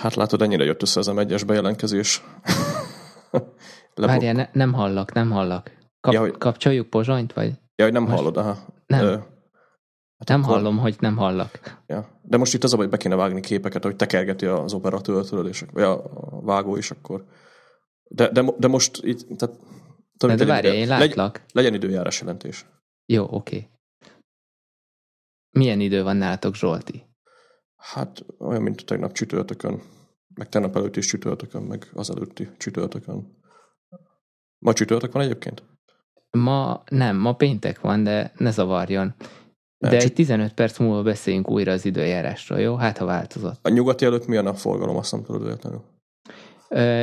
Hát látod, ennyire jött össze ez a egyes bejelentkezés. Várjál, ne, nem hallak, nem hallak. Kap, ja, hogy... Kapcsoljuk pozsonyt, vagy? Ja, hogy nem most... hallod, aha. Nem. Ö, hát nem akkor... hallom, hogy nem hallak. Ja. De most itt az a, hogy be kéne vágni képeket, hogy tekergeti az operatőr, tudod, és vagy a vágó is, akkor... De, de, de most itt, tehát... Tudom, de, de várjál, én látlak. Legy, legyen időjárás jelentés. Jó, oké. Okay. Milyen idő van nálatok, Zsolti? Hát olyan, mint tegnap csütörtökön, meg tegnap előtt is csütörtökön, meg az előtti csütörtökön. Ma csütörtök van egyébként? Ma nem, ma péntek van, de ne zavarjon. De egy 15 perc múlva beszéljünk újra az időjárásról, jó? Hát, ha változott. A nyugati előtt milyen a forgalom, azt nem tudod véletlenül?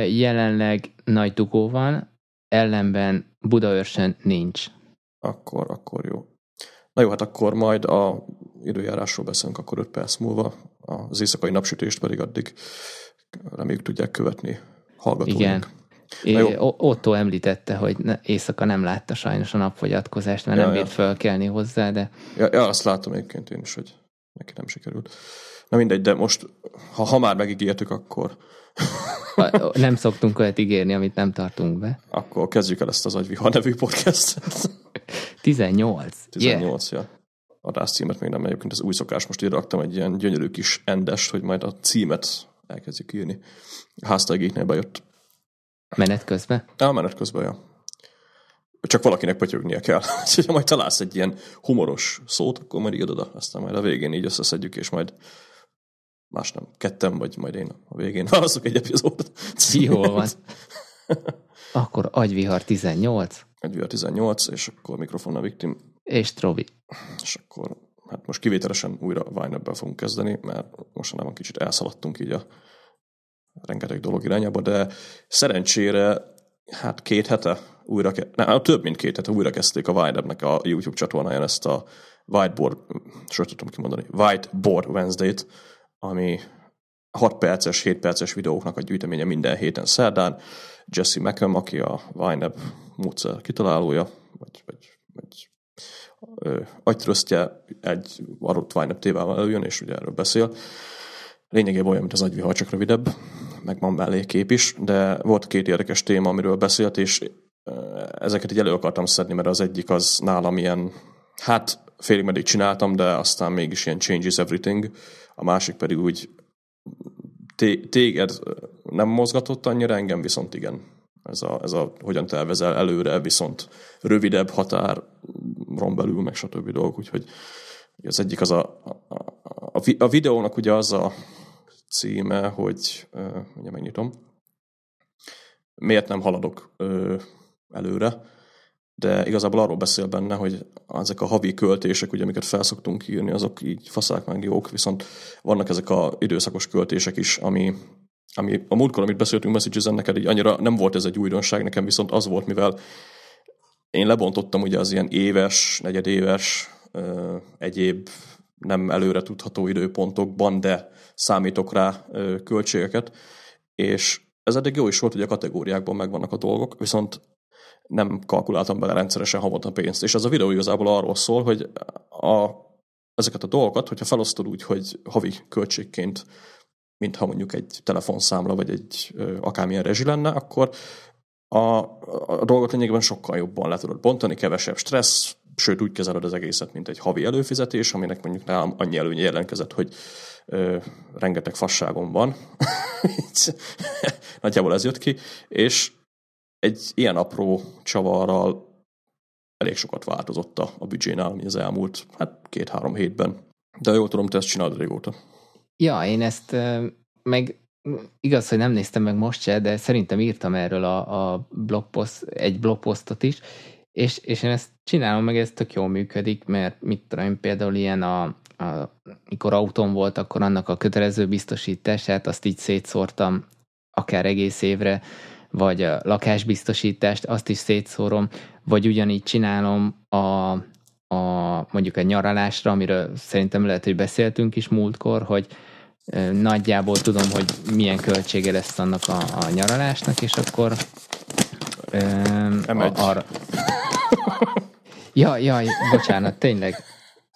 Jelenleg nagy dugó van, ellenben Budaörsön nincs. Akkor, akkor jó. Na jó, hát akkor majd a időjárásról beszélünk akkor 5 perc múlva, az éjszakai napsütést pedig addig reméljük tudják követni hallgatóink. Igen. É, Otto említette, hogy éjszaka nem látta sajnos a napfogyatkozást, mert ja, nem ja. bírt fölkelni hozzá, de... Ja, ja, azt látom egyébként én is, hogy neki nem sikerült. Na mindegy, de most, ha, ha már megígértük, akkor... nem szoktunk olyat ígérni, amit nem tartunk be. Akkor kezdjük el ezt az Agyvihar nevű podcastet. 18. 18, yeah. ja. Adás címet még nem, egyébként az új szokás, most ide raktam egy ilyen gyönyörű kis endest, hogy majd a címet elkezdjük írni. A háztaigéknél bejött. Menet közben? Ja, menet közben, ja. Csak valakinek pötyögnie kell. ha majd találsz egy ilyen humoros szót, akkor majd írd oda, aztán majd a végén így összeszedjük, és majd más nem, kettem, vagy majd én a végén válaszok egy epizódot. Jól van. Akkor agyvihar 18. Agyvihar 18, és akkor mikrofonnal victim. És Trovi. És akkor hát most kivételesen újra wine fogunk kezdeni, mert mostanában kicsit elszaladtunk így a rengeteg dolog irányába, de szerencsére hát két hete újra, ne, több mint két hete újra kezdték a Wine a YouTube csatornáján ezt a Whiteboard, sőt tudom kimondani, Whiteboard Wednesday-t, ami 6 perces, 7 perces videóknak a gyűjteménye minden héten szerdán. Jesse Meckham, aki a Wine módszer kitalálója, vagy, vagy, vagy agytrösztje egy adott Wine tévával előjön, és ugye erről beszél lényegében olyan, mint az agyvihar, csak rövidebb, meg van mellé kép is, de volt két érdekes téma, amiről beszélt, és ezeket így elő akartam szedni, mert az egyik az nálam ilyen, hát félig meddig csináltam, de aztán mégis ilyen changes everything, a másik pedig úgy téged nem mozgatott annyira, engem viszont igen. Ez a, ez a hogyan tervezel előre, viszont rövidebb határ, belül, meg stb. dolgok, úgyhogy az egyik az a, a, a, a videónak ugye az a címe, hogy ugye megnyitom, miért nem haladok előre, de igazából arról beszél benne, hogy ezek a havi költések, ugye, amiket felszoktunk írni, azok így faszák meg jók, viszont vannak ezek a időszakos költések is, ami, ami a múltkor, amit beszéltünk messages neked így annyira nem volt ez egy újdonság, nekem viszont az volt, mivel én lebontottam ugye az ilyen éves, negyedéves, ö, egyéb nem előre tudható időpontokban, de számítok rá költségeket, és ez eddig jó is volt, hogy a kategóriákban megvannak a dolgok, viszont nem kalkuláltam bele rendszeresen havonta pénzt. És ez a videó igazából arról szól, hogy a, ezeket a dolgokat, hogyha felosztod úgy, hogy havi költségként, mintha mondjuk egy telefonszámla, vagy egy akármilyen rezsi lenne, akkor a, a dolgot lényegében sokkal jobban le tudod bontani, kevesebb stressz, sőt úgy kezeled az egészet, mint egy havi előfizetés, aminek mondjuk nálam annyi előnye jelentkezett, hogy ö, rengeteg fasságom van. Nagyjából ez jött ki, és egy ilyen apró csavarral elég sokat változott a, a büdzsénál, ami az elmúlt hát két-három hétben. De jól tudom, te ezt csinálod régóta. Ja, én ezt meg igaz, hogy nem néztem meg most se, de szerintem írtam erről a, a blogpost, egy blogposztot is, és, és én ezt csinálom, meg ez tök jól működik, mert mit tudom például ilyen a, a mikor autón volt, akkor annak a kötelező biztosítását, azt így szétszórtam akár egész évre, vagy a lakásbiztosítást, azt is szétszórom, vagy ugyanígy csinálom a, a mondjuk egy nyaralásra, amiről szerintem lehet, hogy beszéltünk is múltkor, hogy nagyjából tudom, hogy milyen költsége lesz annak a, a nyaralásnak, és akkor um, arra... Ja, jaj, bocsánat, tényleg.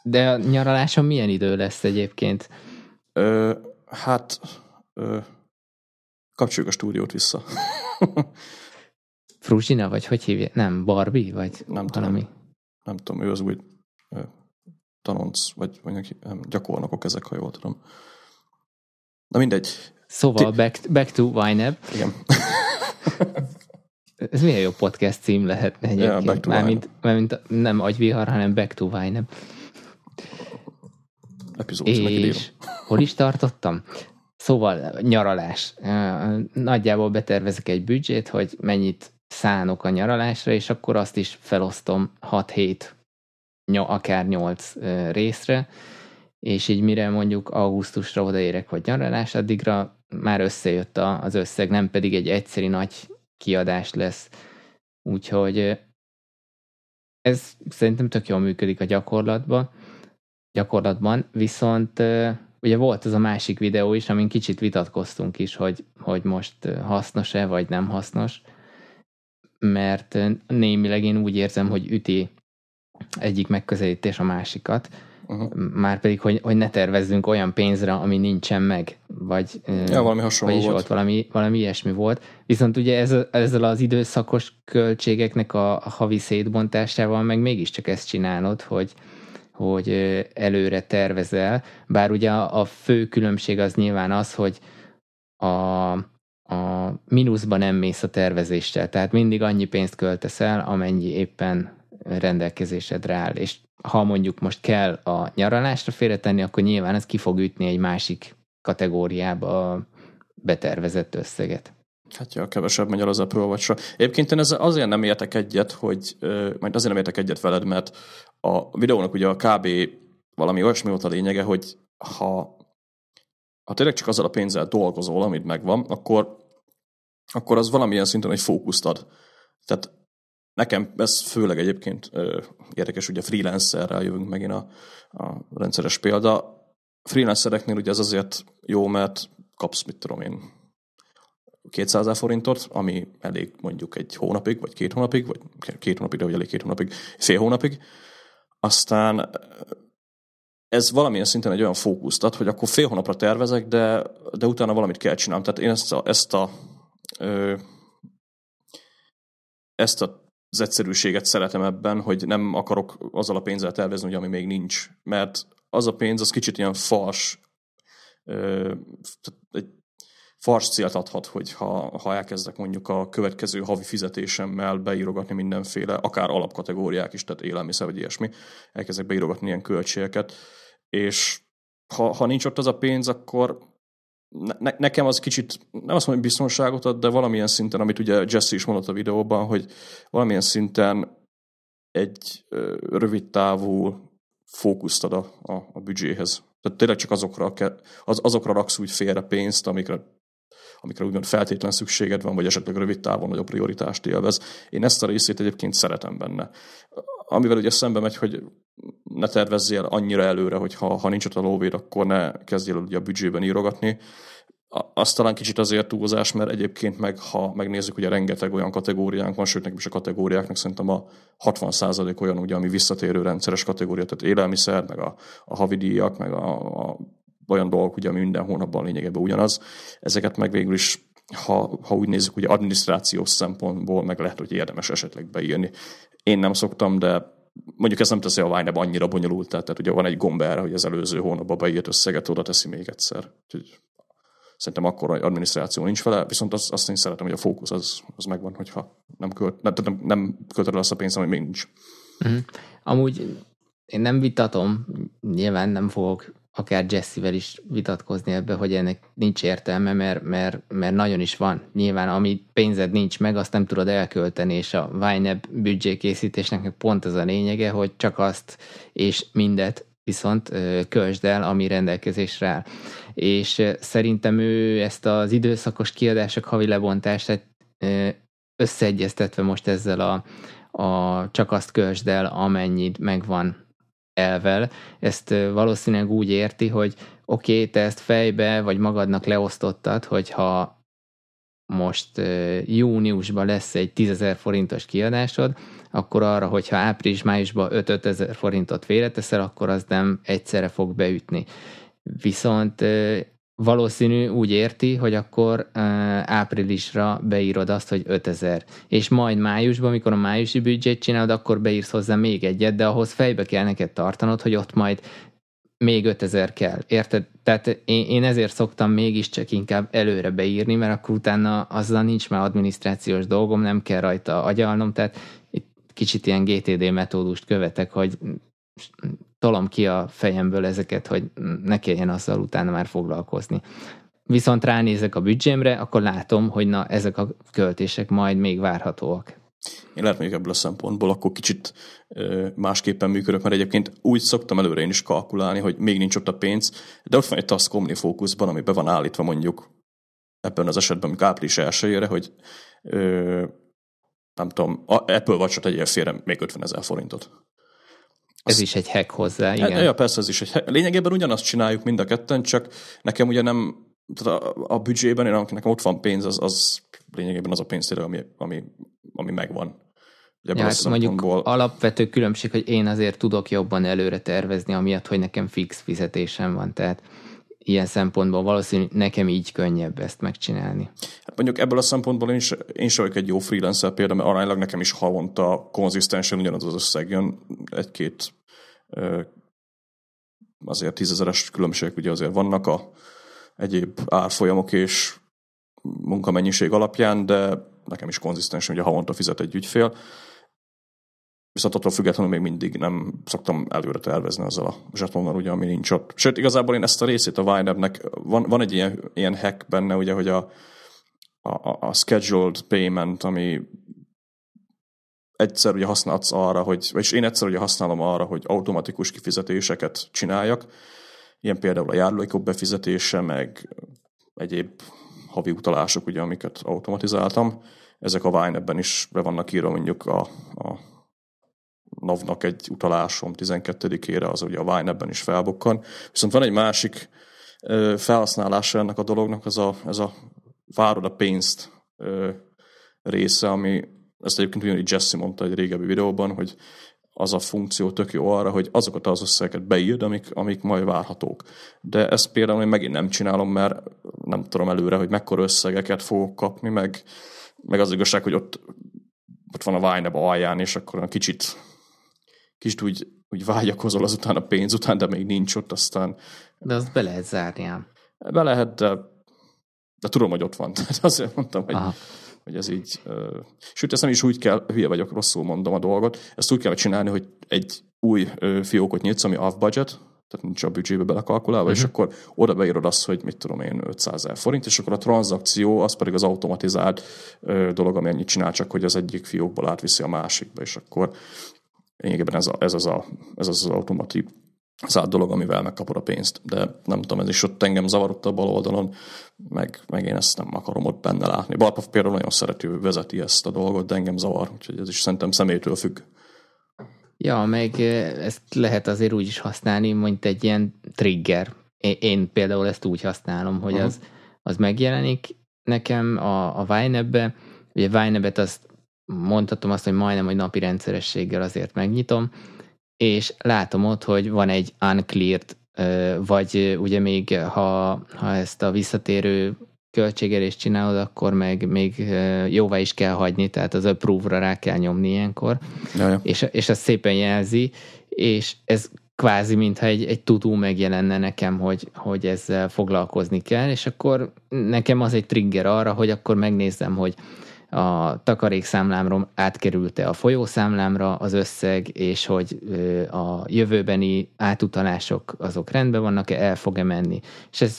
De a nyaraláson milyen idő lesz egyébként? Ö, hát ö, Kapcsoljuk a stúdiót vissza. Fruzsina, vagy hogy hívja? Nem, Barbie, vagy nem valami? Tudom. Nem tudom, ő az új tanonc, vagy, vagy nem, gyakornokok ezek, ha jól tudom. Na mindegy. Szóval Ti... back, back to YNAB. Igen. Ez milyen jó podcast cím lehetne egyébként. Yeah, mármint, mármint nem agyvihar, hanem back to YNAB. Epizód És hol is tartottam? Szóval nyaralás. Nagyjából betervezek egy büdzsét, hogy mennyit szánok a nyaralásra, és akkor azt is felosztom 6-7, akár 8 részre, és így mire mondjuk augusztusra odaérek, hogy nyaralás, addigra már összejött az összeg, nem pedig egy egyszeri nagy kiadás lesz. Úgyhogy ez szerintem tök jól működik a gyakorlatban, gyakorlatban, viszont ugye volt az a másik videó is, amin kicsit vitatkoztunk is, hogy, hogy most hasznos-e, vagy nem hasznos, mert némileg én úgy érzem, hogy üti egyik megközelítés a másikat, uh-huh. már pedig, hogy, hogy ne tervezzünk olyan pénzre, ami nincsen meg, vagy ja, valami hasonló volt. volt valami, valami ilyesmi volt. Viszont ugye ez, ezzel az időszakos költségeknek a, havi szétbontásával meg mégiscsak ezt csinálod, hogy, hogy előre tervezel, bár ugye a, fő különbség az nyilván az, hogy a, a mínuszba nem mész a tervezéssel, tehát mindig annyi pénzt költesz el, amennyi éppen rendelkezésedre áll, és ha mondjuk most kell a nyaralásra félretenni, akkor nyilván ez ki fog ütni egy másik kategóriába a betervezett összeget. Hát ja, kevesebb megy az Apple watch Egyébként én ezzel azért nem értek egyet, hogy, majd azért nem értek egyet veled, mert a videónak ugye a kb. valami olyasmi volt a lényege, hogy ha, ha tényleg csak azzal a pénzzel dolgozol, amit megvan, akkor, akkor az valamilyen szinten egy fókuszt ad. Tehát Nekem ez főleg egyébként érdekes, ugye freelancerrel jövünk megint a, a rendszeres példa. Freelancereknél ugye ez azért jó, mert kapsz, mit tudom én, 200 forintot, ami elég mondjuk egy hónapig, vagy két hónapig, vagy két hónapig, de vagy elég két hónapig, fél hónapig. Aztán ez valamilyen szinten egy olyan fókuszt ad, hogy akkor fél hónapra tervezek, de, de utána valamit kell csinálnom. Tehát én ezt a, ezt a, ö, ezt a az egyszerűséget szeretem ebben, hogy nem akarok azzal a pénzzel tervezni, hogy ami még nincs. Mert az a pénz, az kicsit ilyen fals, egy fars célt adhat, hogy ha, ha elkezdek mondjuk a következő havi fizetésemmel beírogatni mindenféle, akár alapkategóriák is, tehát élelmiszer vagy ilyesmi, elkezdek beírogatni ilyen költségeket, és ha, ha nincs ott az a pénz, akkor ne, nekem az kicsit, nem azt mondom, hogy biztonságot ad, de valamilyen szinten, amit ugye Jesse is mondott a videóban, hogy valamilyen szinten egy rövid távú fókuszt ad a, a, a büdzséhez. Tehát tényleg csak azokra, az, azokra raksz úgy félre pénzt, amikre, amikre úgymond feltétlen szükséged van, vagy esetleg rövid távon nagyobb prioritást élvez. Én ezt a részét egyébként szeretem benne. Amivel ugye szembe megy, hogy ne tervezzél annyira előre, hogy ha, ha nincs ott a lóvéd, akkor ne kezdjél ugye a büdzsében írogatni. Az talán kicsit azért túlzás, mert egyébként meg, ha megnézzük, ugye rengeteg olyan kategóriánk van, sőt, nekem is a kategóriáknak szerintem a 60% olyan, ugye, ami visszatérő rendszeres kategória, tehát élelmiszer, meg a, a havidíjak, meg a, a olyan dolgok, ugye, ami minden hónapban lényegében ugyanaz. Ezeket meg végül is ha, ha úgy nézzük, hogy adminisztrációs szempontból meg lehet, hogy érdemes esetleg beírni. Én nem szoktam, de mondjuk ez nem teszi a Wine annyira bonyolult, tehát ugye van egy gomb erre, hogy az előző hónapban beírt összeget oda teszi még egyszer. Úgyhogy szerintem akkor adminisztráció nincs vele, viszont azt, azt én szeretem, hogy a fókusz az, az megvan, hogyha nem, költ, nem, nem, nem költöd el azt a pénzt, ami még nincs. Uh-huh. Amúgy én nem vitatom, nyilván nem fogok akár Jesse-vel is vitatkozni ebbe, hogy ennek nincs értelme, mert, mert, mert nagyon is van. Nyilván, ami pénzed nincs meg, azt nem tudod elkölteni, és a Vineb büdzsékészítésnek pont ez a lényege, hogy csak azt és mindet viszont költsd el, ami rendelkezésre áll. És szerintem ő ezt az időszakos kiadások havi lebontást összeegyeztetve most ezzel a, a csak azt költsd el, amennyit megvan elvel, ezt valószínűleg úgy érti, hogy oké, okay, te ezt fejbe vagy magadnak leosztottad, hogyha most júniusban lesz egy 10.000 forintos kiadásod, akkor arra, hogyha április-májusban 5-5 ezer forintot félreteszel, akkor az nem egyszerre fog beütni. Viszont valószínű úgy érti, hogy akkor áprilisra beírod azt, hogy 5000. És majd májusban, amikor a májusi büdzsét csinálod, akkor beírsz hozzá még egyet, de ahhoz fejbe kell neked tartanod, hogy ott majd még 5000 kell. Érted? Tehát én, én ezért szoktam mégiscsak inkább előre beírni, mert akkor utána azzal nincs már adminisztrációs dolgom, nem kell rajta agyalnom, tehát itt kicsit ilyen GTD metódust követek, hogy tolom ki a fejemből ezeket, hogy ne kelljen azzal utána már foglalkozni. Viszont ránézek a büdzsémre, akkor látom, hogy na, ezek a költések majd még várhatóak. Én lehet mondjuk ebből a szempontból akkor kicsit másképpen működök, mert egyébként úgy szoktam előre én is kalkulálni, hogy még nincs ott a pénz, de ott van egy Task fókuszban, ami be van állítva mondjuk ebben az esetben, amikor április elsőjére, hogy ö, nem tudom, Apple Watch-ot tegyél félre még 50 ezer forintot. Ez is egy hack hozzá, igen. Ja, persze, ez is egy hack. Lényegében ugyanazt csináljuk mind a ketten, csak nekem ugye nem, a, a büdzsében, én, nekem ott van pénz, az, az lényegében az a pénz, ami, ami, ami megvan. Ugye ja, hát mondjuk alapvető különbség, hogy én azért tudok jobban előre tervezni, amiatt, hogy nekem fix fizetésem van, tehát ilyen szempontból valószínű nekem így könnyebb ezt megcsinálni. Hát mondjuk ebből a szempontból én is, én is vagyok egy jó freelancer például, mert aránylag nekem is havonta konzisztensen ugyanaz az összeg jön, egy-két azért tízezeres különbségek ugye azért vannak a egyéb árfolyamok és munkamennyiség alapján, de nekem is konzisztensen, a havonta fizet egy ügyfél. Viszont attól függetlenül még mindig nem szoktam előre tervezni azzal a zsetonnal, ugye, ami nincs ott. Sőt, igazából én ezt a részét a Winebnek, van, van egy ilyen, ilyen hack benne, ugye, hogy a, a, a scheduled payment, ami egyszer ugye használsz arra, hogy, vagyis én egyszer ugye használom arra, hogy automatikus kifizetéseket csináljak, ilyen például a járulékok befizetése, meg egyéb havi utalások, ugye, amiket automatizáltam. Ezek a Wine-ebben is be vannak írva mondjuk a, a NAV-nak egy utalásom 12-ére, az ugye a Wine-ebben is felbukkan. Viszont van egy másik felhasználása ennek a dolognak, ez a, ez a várod a pénzt része, ami ezt egyébként ugyanígy Jesse mondta egy régebbi videóban, hogy az a funkció tök jó arra, hogy azokat az összegeket beírd, amik, amik majd várhatók. De ezt például én megint nem csinálom, mert nem tudom előre, hogy mekkora összegeket fogok kapni, meg, meg az igazság, hogy ott, ott van a Vine alján, és akkor kicsit, kicsit úgy, úgy vágyakozol azután a pénz után, de még nincs ott, aztán... De azt be lehet zárni ám. Be lehet, de, de tudom, hogy ott van. Tehát azért mondtam, hogy, Aha hogy ez így... Uh, sőt, ezt nem is úgy kell, hülye vagyok, rosszul mondom a dolgot, ezt úgy kell csinálni, hogy egy új uh, fiókot nyitsz, ami off-budget, tehát nincs a büdzsébe belekalkulálva, uh-huh. és mhm. akkor oda beírod azt, hogy mit tudom én, 500 ezer forint, és akkor a tranzakció az pedig az automatizált uh, dolog, ami ennyit csinál, csak hogy az egyik fiókból átviszi a másikba, és akkor lényegében ez, a, ez, az, a, ez az az automatív száll dolog, amivel megkapod a pénzt. De nem tudom, ez is ott engem zavarott a bal oldalon, meg, meg én ezt nem akarom ott benne látni. Barpa például nagyon szereti, vezeti ezt a dolgot, de engem zavar, úgyhogy ez is szerintem személytől függ. Ja, meg ezt lehet azért úgy is használni, mint egy ilyen trigger. Én, én például ezt úgy használom, hogy uh-huh. az, az megjelenik nekem a, a Vine-be. Ugye Vine-et azt mondhatom azt, hogy majdnem, hogy napi rendszerességgel azért megnyitom, és látom ott, hogy van egy uncleared, vagy ugye még ha, ha ezt a visszatérő költségerést csinálod, akkor meg még jóvá is kell hagyni, tehát az approve-ra rá kell nyomni ilyenkor, Jaja. és, és ez szépen jelzi, és ez kvázi, mintha egy, egy tudó megjelenne nekem, hogy, hogy ezzel foglalkozni kell, és akkor nekem az egy trigger arra, hogy akkor megnézzem, hogy a takarékszámlámról átkerült-e a folyószámlámra az összeg, és hogy a jövőbeni átutalások azok rendben vannak-e, el fog-e menni. És ez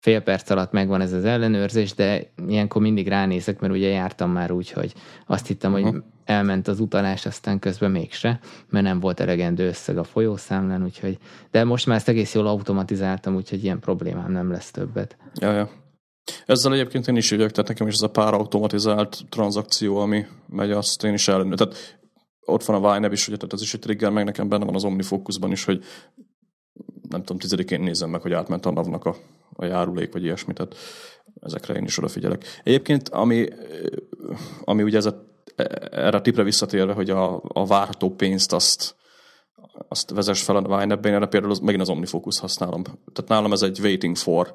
fél perc alatt megvan ez az ellenőrzés, de ilyenkor mindig ránézek, mert ugye jártam már úgy, hogy azt hittem, uh-huh. hogy elment az utalás, aztán közben mégse, mert nem volt elegendő összeg a folyószámlán, úgyhogy, de most már ezt egész jól automatizáltam, úgyhogy ilyen problémám nem lesz többet. Ja, ja. Ezzel egyébként én is ügyek, tehát nekem is ez a pár automatizált tranzakció, ami megy, azt én is ellenőr. Tehát ott van a Vine is, ugye, tehát ez is egy trigger, meg nekem benne van az OmniFocusban is, hogy nem tudom, tizedikén nézem meg, hogy átment a nav a, a járulék, vagy ilyesmi, tehát ezekre én is odafigyelek. Egyébként, ami, ami ugye ez a, erre a tipre visszatérve, hogy a, a várható pénzt azt, azt vezess fel a én erre például az, megint az OmniFocus használom. Tehát nálam ez egy waiting for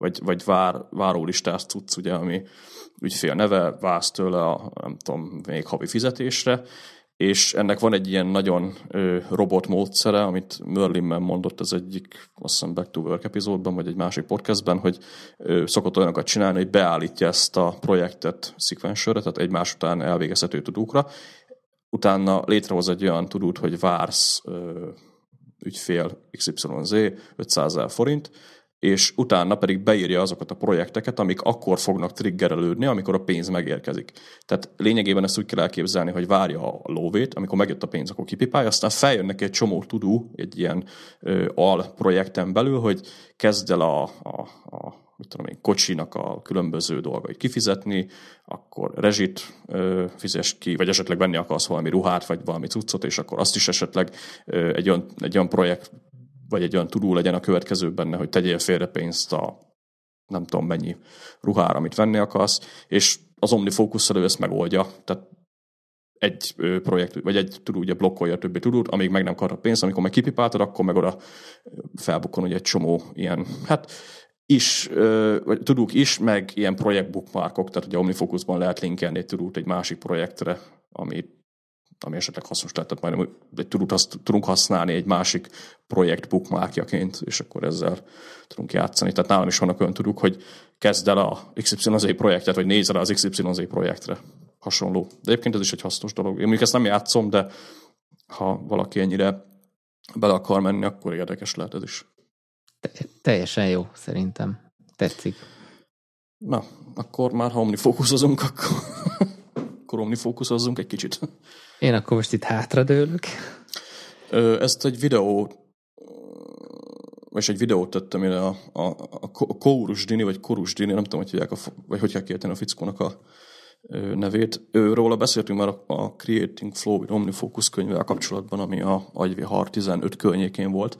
vagy, vagy vár, várólistás cucc, ugye, ami ügyfél neve, vász tőle a, nem tudom, még havi fizetésre, és ennek van egy ilyen nagyon ö, robot módszere, amit Merlinben mondott az egyik, azt hiszem Back to Work epizódban, vagy egy másik podcastben, hogy ö, szokott olyanokat csinálni, hogy beállítja ezt a projektet sequencerre, tehát egymás után elvégezhető tudókra, utána létrehoz egy olyan tudót, hogy vársz ö, ügyfél XYZ 500 forint, és utána pedig beírja azokat a projekteket, amik akkor fognak triggerelődni, amikor a pénz megérkezik. Tehát lényegében ezt úgy kell elképzelni, hogy várja a lóvét, amikor megjött a pénz, akkor kipipálja, aztán feljön neki egy csomó tudó, egy ilyen ö, al projekten belül, hogy kezd el a, a, a mit tudom én, kocsinak a különböző dolgait kifizetni, akkor rezsit ö, fizes ki, vagy esetleg venni akarsz valami ruhát, vagy valami cuccot, és akkor azt is esetleg ö, egy, olyan, egy olyan projekt vagy egy olyan tudó legyen a következő benne, hogy tegyél félre pénzt a nem tudom mennyi ruhára, amit venni akarsz, és az OmniFocus ő ezt megoldja. Tehát egy projekt, vagy egy tudó ugye blokkolja a többi tudót, amíg meg nem kap a pénzt, amikor meg kipipáltad, akkor meg oda felbukkan ugye egy csomó ilyen, hát is, vagy tudók is, meg ilyen projekt bookmarkok, tehát ugye OmniFocusban lehet linkelni egy tudót egy másik projektre, amit ami esetleg hasznos lehet, tehát majdnem egy tudunk, azt tudunk használni egy másik projekt bookmarkjaként, és akkor ezzel tudunk játszani. Tehát nálam is vannak olyan tudunk, hogy kezd el a XYZ projektet, vagy nézz rá az XYZ projektre. Hasonló. De egyébként ez is egy hasznos dolog. Én mondjuk ezt nem játszom, de ha valaki ennyire bele akar menni, akkor érdekes lehet ez is. Te- teljesen jó, szerintem. Tetszik. Na, akkor már ha omnifókuszozunk, akkor, akkor omnifókuszozzunk egy kicsit. Én akkor most itt hátradőlök. Ezt egy videó, vagy egy videót tettem én a, a, a Kórus Dini, vagy Korus Dini, nem tudom, hogy hívják, a, vagy hogy kell a fickónak a nevét. Róla beszéltünk már a Creating Flow with OmniFocus könyvvel kapcsolatban, ami a AgyVR 15 környékén volt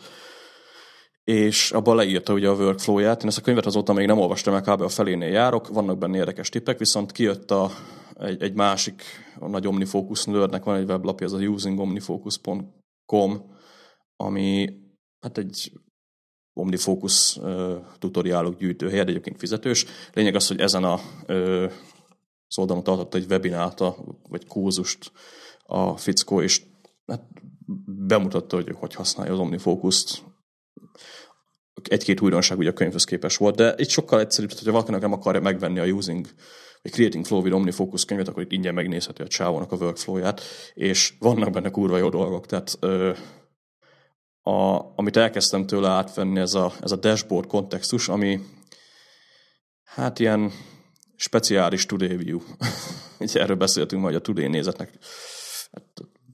és abban leírta ugye a workflow-ját. Én ezt a könyvet azóta még nem olvastam, mert kb. a felénél járok, vannak benne érdekes tippek, viszont kijött a, egy, egy másik, a nagy OmniFocus nerdnek van egy weblapja, ez a usingomnifocus.com, ami hát egy OmniFocus uh, tutoriálok gyűjtőhely, egyébként fizetős. Lényeg az, hogy ezen a uh, az tartott egy webinárt, vagy kurzust a fickó, és hát bemutatta, hogy hogy használja az OmniFocus-t egy-két újdonság ugye a könyvhöz képes volt, de itt sokkal egyszerűbb, hogy ha valakinek nem akarja megvenni a Using vagy Creating Flow with OmniFocus könyvet, akkor itt ingyen megnézheti a csávónak a workflow-ját, és vannak benne kurva jó dolgok, tehát ö, a, amit elkezdtem tőle átvenni, ez a, ez a dashboard kontextus, ami hát ilyen speciális today view. Ugye erről beszéltünk majd a today nézetnek. Hát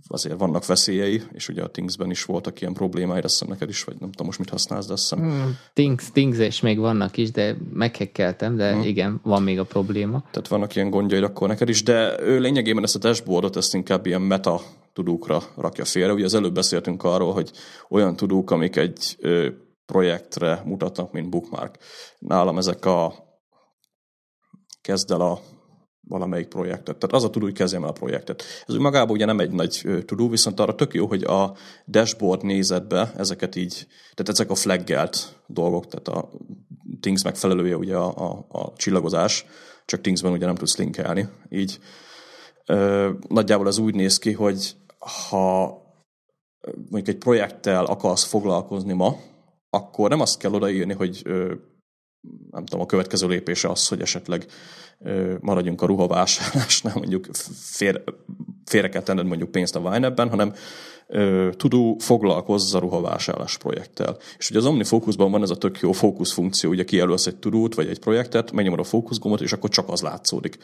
azért vannak veszélyei, és ugye a Thingsben is voltak ilyen problémái, azt hiszem neked is, vagy nem tudom most mit használsz, de azt hiszem. Hmm, Things, Things és még vannak is, de meghekkeltem, de hmm. igen, van még a probléma. Tehát vannak ilyen gondjaid akkor neked is, de ő lényegében ezt a dashboardot, ezt inkább ilyen meta tudókra rakja félre. Ugye az előbb beszéltünk arról, hogy olyan tudók, amik egy ö, projektre mutatnak, mint bookmark. Nálam ezek a kezd el a valamelyik projektet. Tehát az a tudó, hogy kezdjem el a projektet. Ez magában ugye nem egy nagy tudó, viszont arra tök jó, hogy a dashboard nézetbe ezeket így, tehát ezek a flaggelt dolgok, tehát a Things megfelelője ugye a, a, a csillagozás, csak Thingsben ugye nem tudsz linkelni. Így ö, nagyjából ez úgy néz ki, hogy ha mondjuk egy projekttel akarsz foglalkozni ma, akkor nem azt kell odaírni, hogy ö, nem tudom, a következő lépése az, hogy esetleg maradjunk a ruhavásárlásnál, mondjuk fér, félre kell tenned mondjuk pénzt a Wine hanem tudó foglalkozz a ruhavásárlás projekttel. És ugye az OmniFocusban van ez a tök jó fókusz funkció, ugye kijelölsz egy tudót vagy egy projektet, megnyomod a fókuszgomot, és akkor csak az látszódik.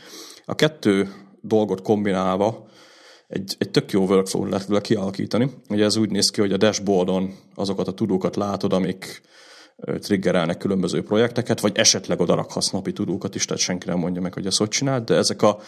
A kettő dolgot kombinálva egy, egy tök jó workflow lehet vele kialakítani. Ugye ez úgy néz ki, hogy a dashboardon azokat a tudókat látod, amik triggerelnek különböző projekteket, vagy esetleg oda rakhatsz napi tudókat is, tehát senki nem mondja meg, hogy ezt hogy csinált, de ezek a,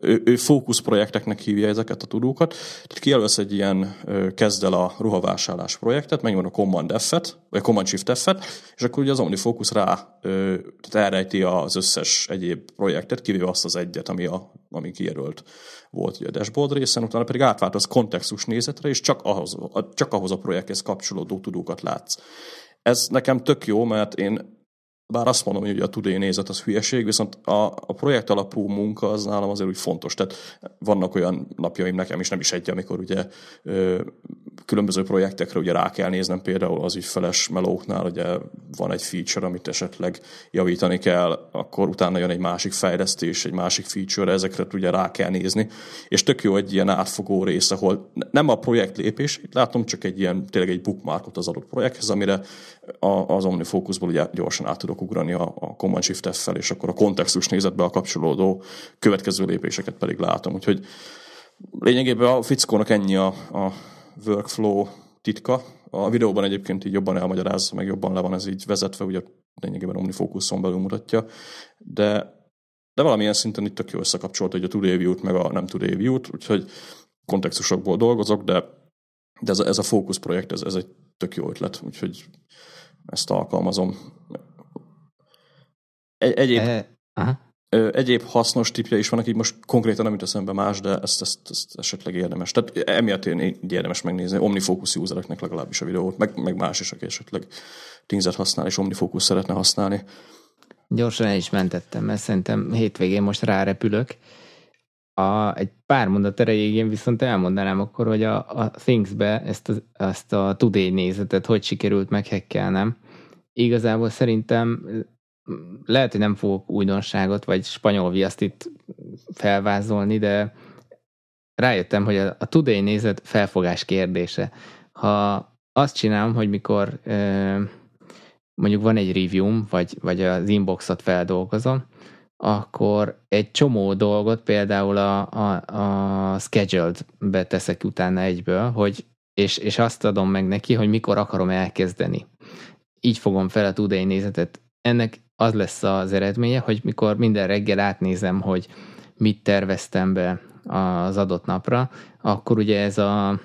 ő, ő fókuszprojekteknek hívja ezeket a tudókat. Tehát kijelölsz egy ilyen, kezd el a ruhavásárlás projektet, megvan a Command F-et, vagy a Command Shift F-et, és akkor ugye az OmniFocus rá tehát elrejti az összes egyéb projektet, kivéve azt az egyet, ami, a, ami kijelölt volt ugye a dashboard részen, utána pedig átváltasz kontextus nézetre, és csak ahhoz, csak ahhoz a projekthez kapcsolódó tudókat látsz. Ez nekem tök jó, mert én bár azt mondom, hogy a today nézet az hülyeség, viszont a, a projekt alapú munka az nálam azért úgy fontos. Tehát vannak olyan napjaim nekem is, nem is egy, amikor ugye ö, különböző projektekre ugye rá kell néznem, például az ügyfeles melóknál ugye van egy feature, amit esetleg javítani kell, akkor utána jön egy másik fejlesztés, egy másik feature, ezekre ugye rá kell nézni, és tök jó egy ilyen átfogó rész, ahol nem a projekt lépés, itt látom csak egy ilyen, tényleg egy bookmarkot az adott projekthez, amire az OmniFocusból ugye gyorsan át tudok ugrani a, a Command Shift F-fel, és akkor a kontextus nézetbe a kapcsolódó következő lépéseket pedig látom. Úgyhogy lényegében a fickónak ennyi a, a workflow titka. A videóban egyébként így jobban elmagyarázza, meg jobban le van ez így vezetve, ugye lényegében OmniFocuson belül mutatja, de de valamilyen szinten itt tök jó összekapcsolt, hogy a Today View-t meg a nem Today View-t, úgyhogy kontextusokból dolgozok, de, de ez a, ez a fókusz projekt, ez, ez egy tök jó ötlet, úgyhogy ezt alkalmazom. Egy, egyéb, e, aha. Egyéb hasznos tipje is vannak, így most konkrétan nem jut eszembe más, de ezt, ezt, ezt esetleg érdemes. Tehát emiatt én így érdemes megnézni. Omnifocus usereknek legalábbis a videót, meg, meg más is, aki esetleg Tingset használ és Omnifocus szeretne használni. Gyorsan el is mentettem, mert szerintem hétvégén most rárepülök. A, egy pár mondat erejéig én viszont elmondanám akkor, hogy a, a Things-be ezt a, ezt a Today nézetet hogy sikerült meghekkelnem. Igazából szerintem lehet, hogy nem fogok újdonságot, vagy spanyol viaszt itt felvázolni, de rájöttem, hogy a, a Today nézet felfogás kérdése. Ha azt csinálom, hogy mikor mondjuk van egy review vagy, vagy az inboxot feldolgozom, akkor egy csomó dolgot például a, a, a scheduled beteszek utána egyből, hogy, és, és azt adom meg neki, hogy mikor akarom elkezdeni. Így fogom fel a Today nézetet. Ennek az lesz az eredménye, hogy mikor minden reggel átnézem, hogy mit terveztem be az adott napra, akkor ugye ez a,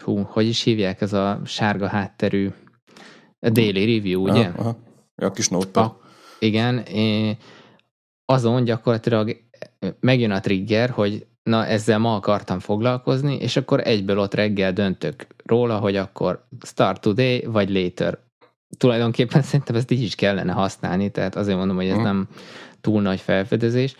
hú, hogy is hívják, ez a sárga hátterű a daily review, ugye? Aha, aha. A kis notepad. A, igen, azon gyakorlatilag megjön a trigger, hogy na ezzel ma akartam foglalkozni, és akkor egyből ott reggel döntök róla, hogy akkor start today, vagy later. Tulajdonképpen szerintem ezt így is kellene használni, tehát azért mondom, hogy ez hmm. nem túl nagy felfedezés.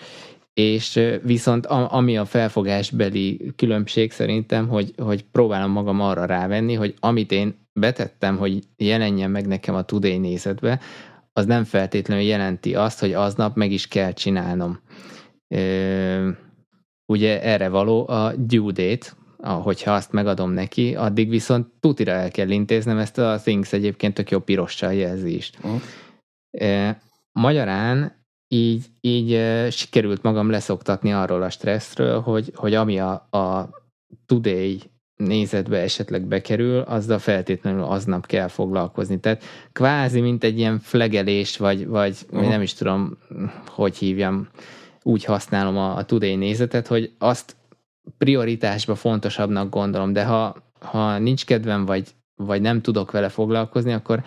És viszont ami a felfogásbeli különbség szerintem, hogy, hogy próbálom magam arra rávenni, hogy amit én betettem, hogy jelenjen meg nekem a Today nézetbe, az nem feltétlenül jelenti azt, hogy aznap meg is kell csinálnom. Ugye erre való a due date, hogyha azt megadom neki, addig viszont tutira el kell intéznem, ezt a Things egyébként tök jó pirossal jelzi is. Uh. Magyarán így, így sikerült magam leszoktatni arról a stresszről, hogy, hogy ami a, a today nézetbe esetleg bekerül, azzal feltétlenül aznap kell foglalkozni. Tehát kvázi, mint egy ilyen flegelés, vagy, vagy uh-huh. nem is tudom, hogy hívjam, úgy használom a, a Today nézetet, hogy azt prioritásba fontosabbnak gondolom, de ha, ha nincs kedvem, vagy, vagy nem tudok vele foglalkozni, akkor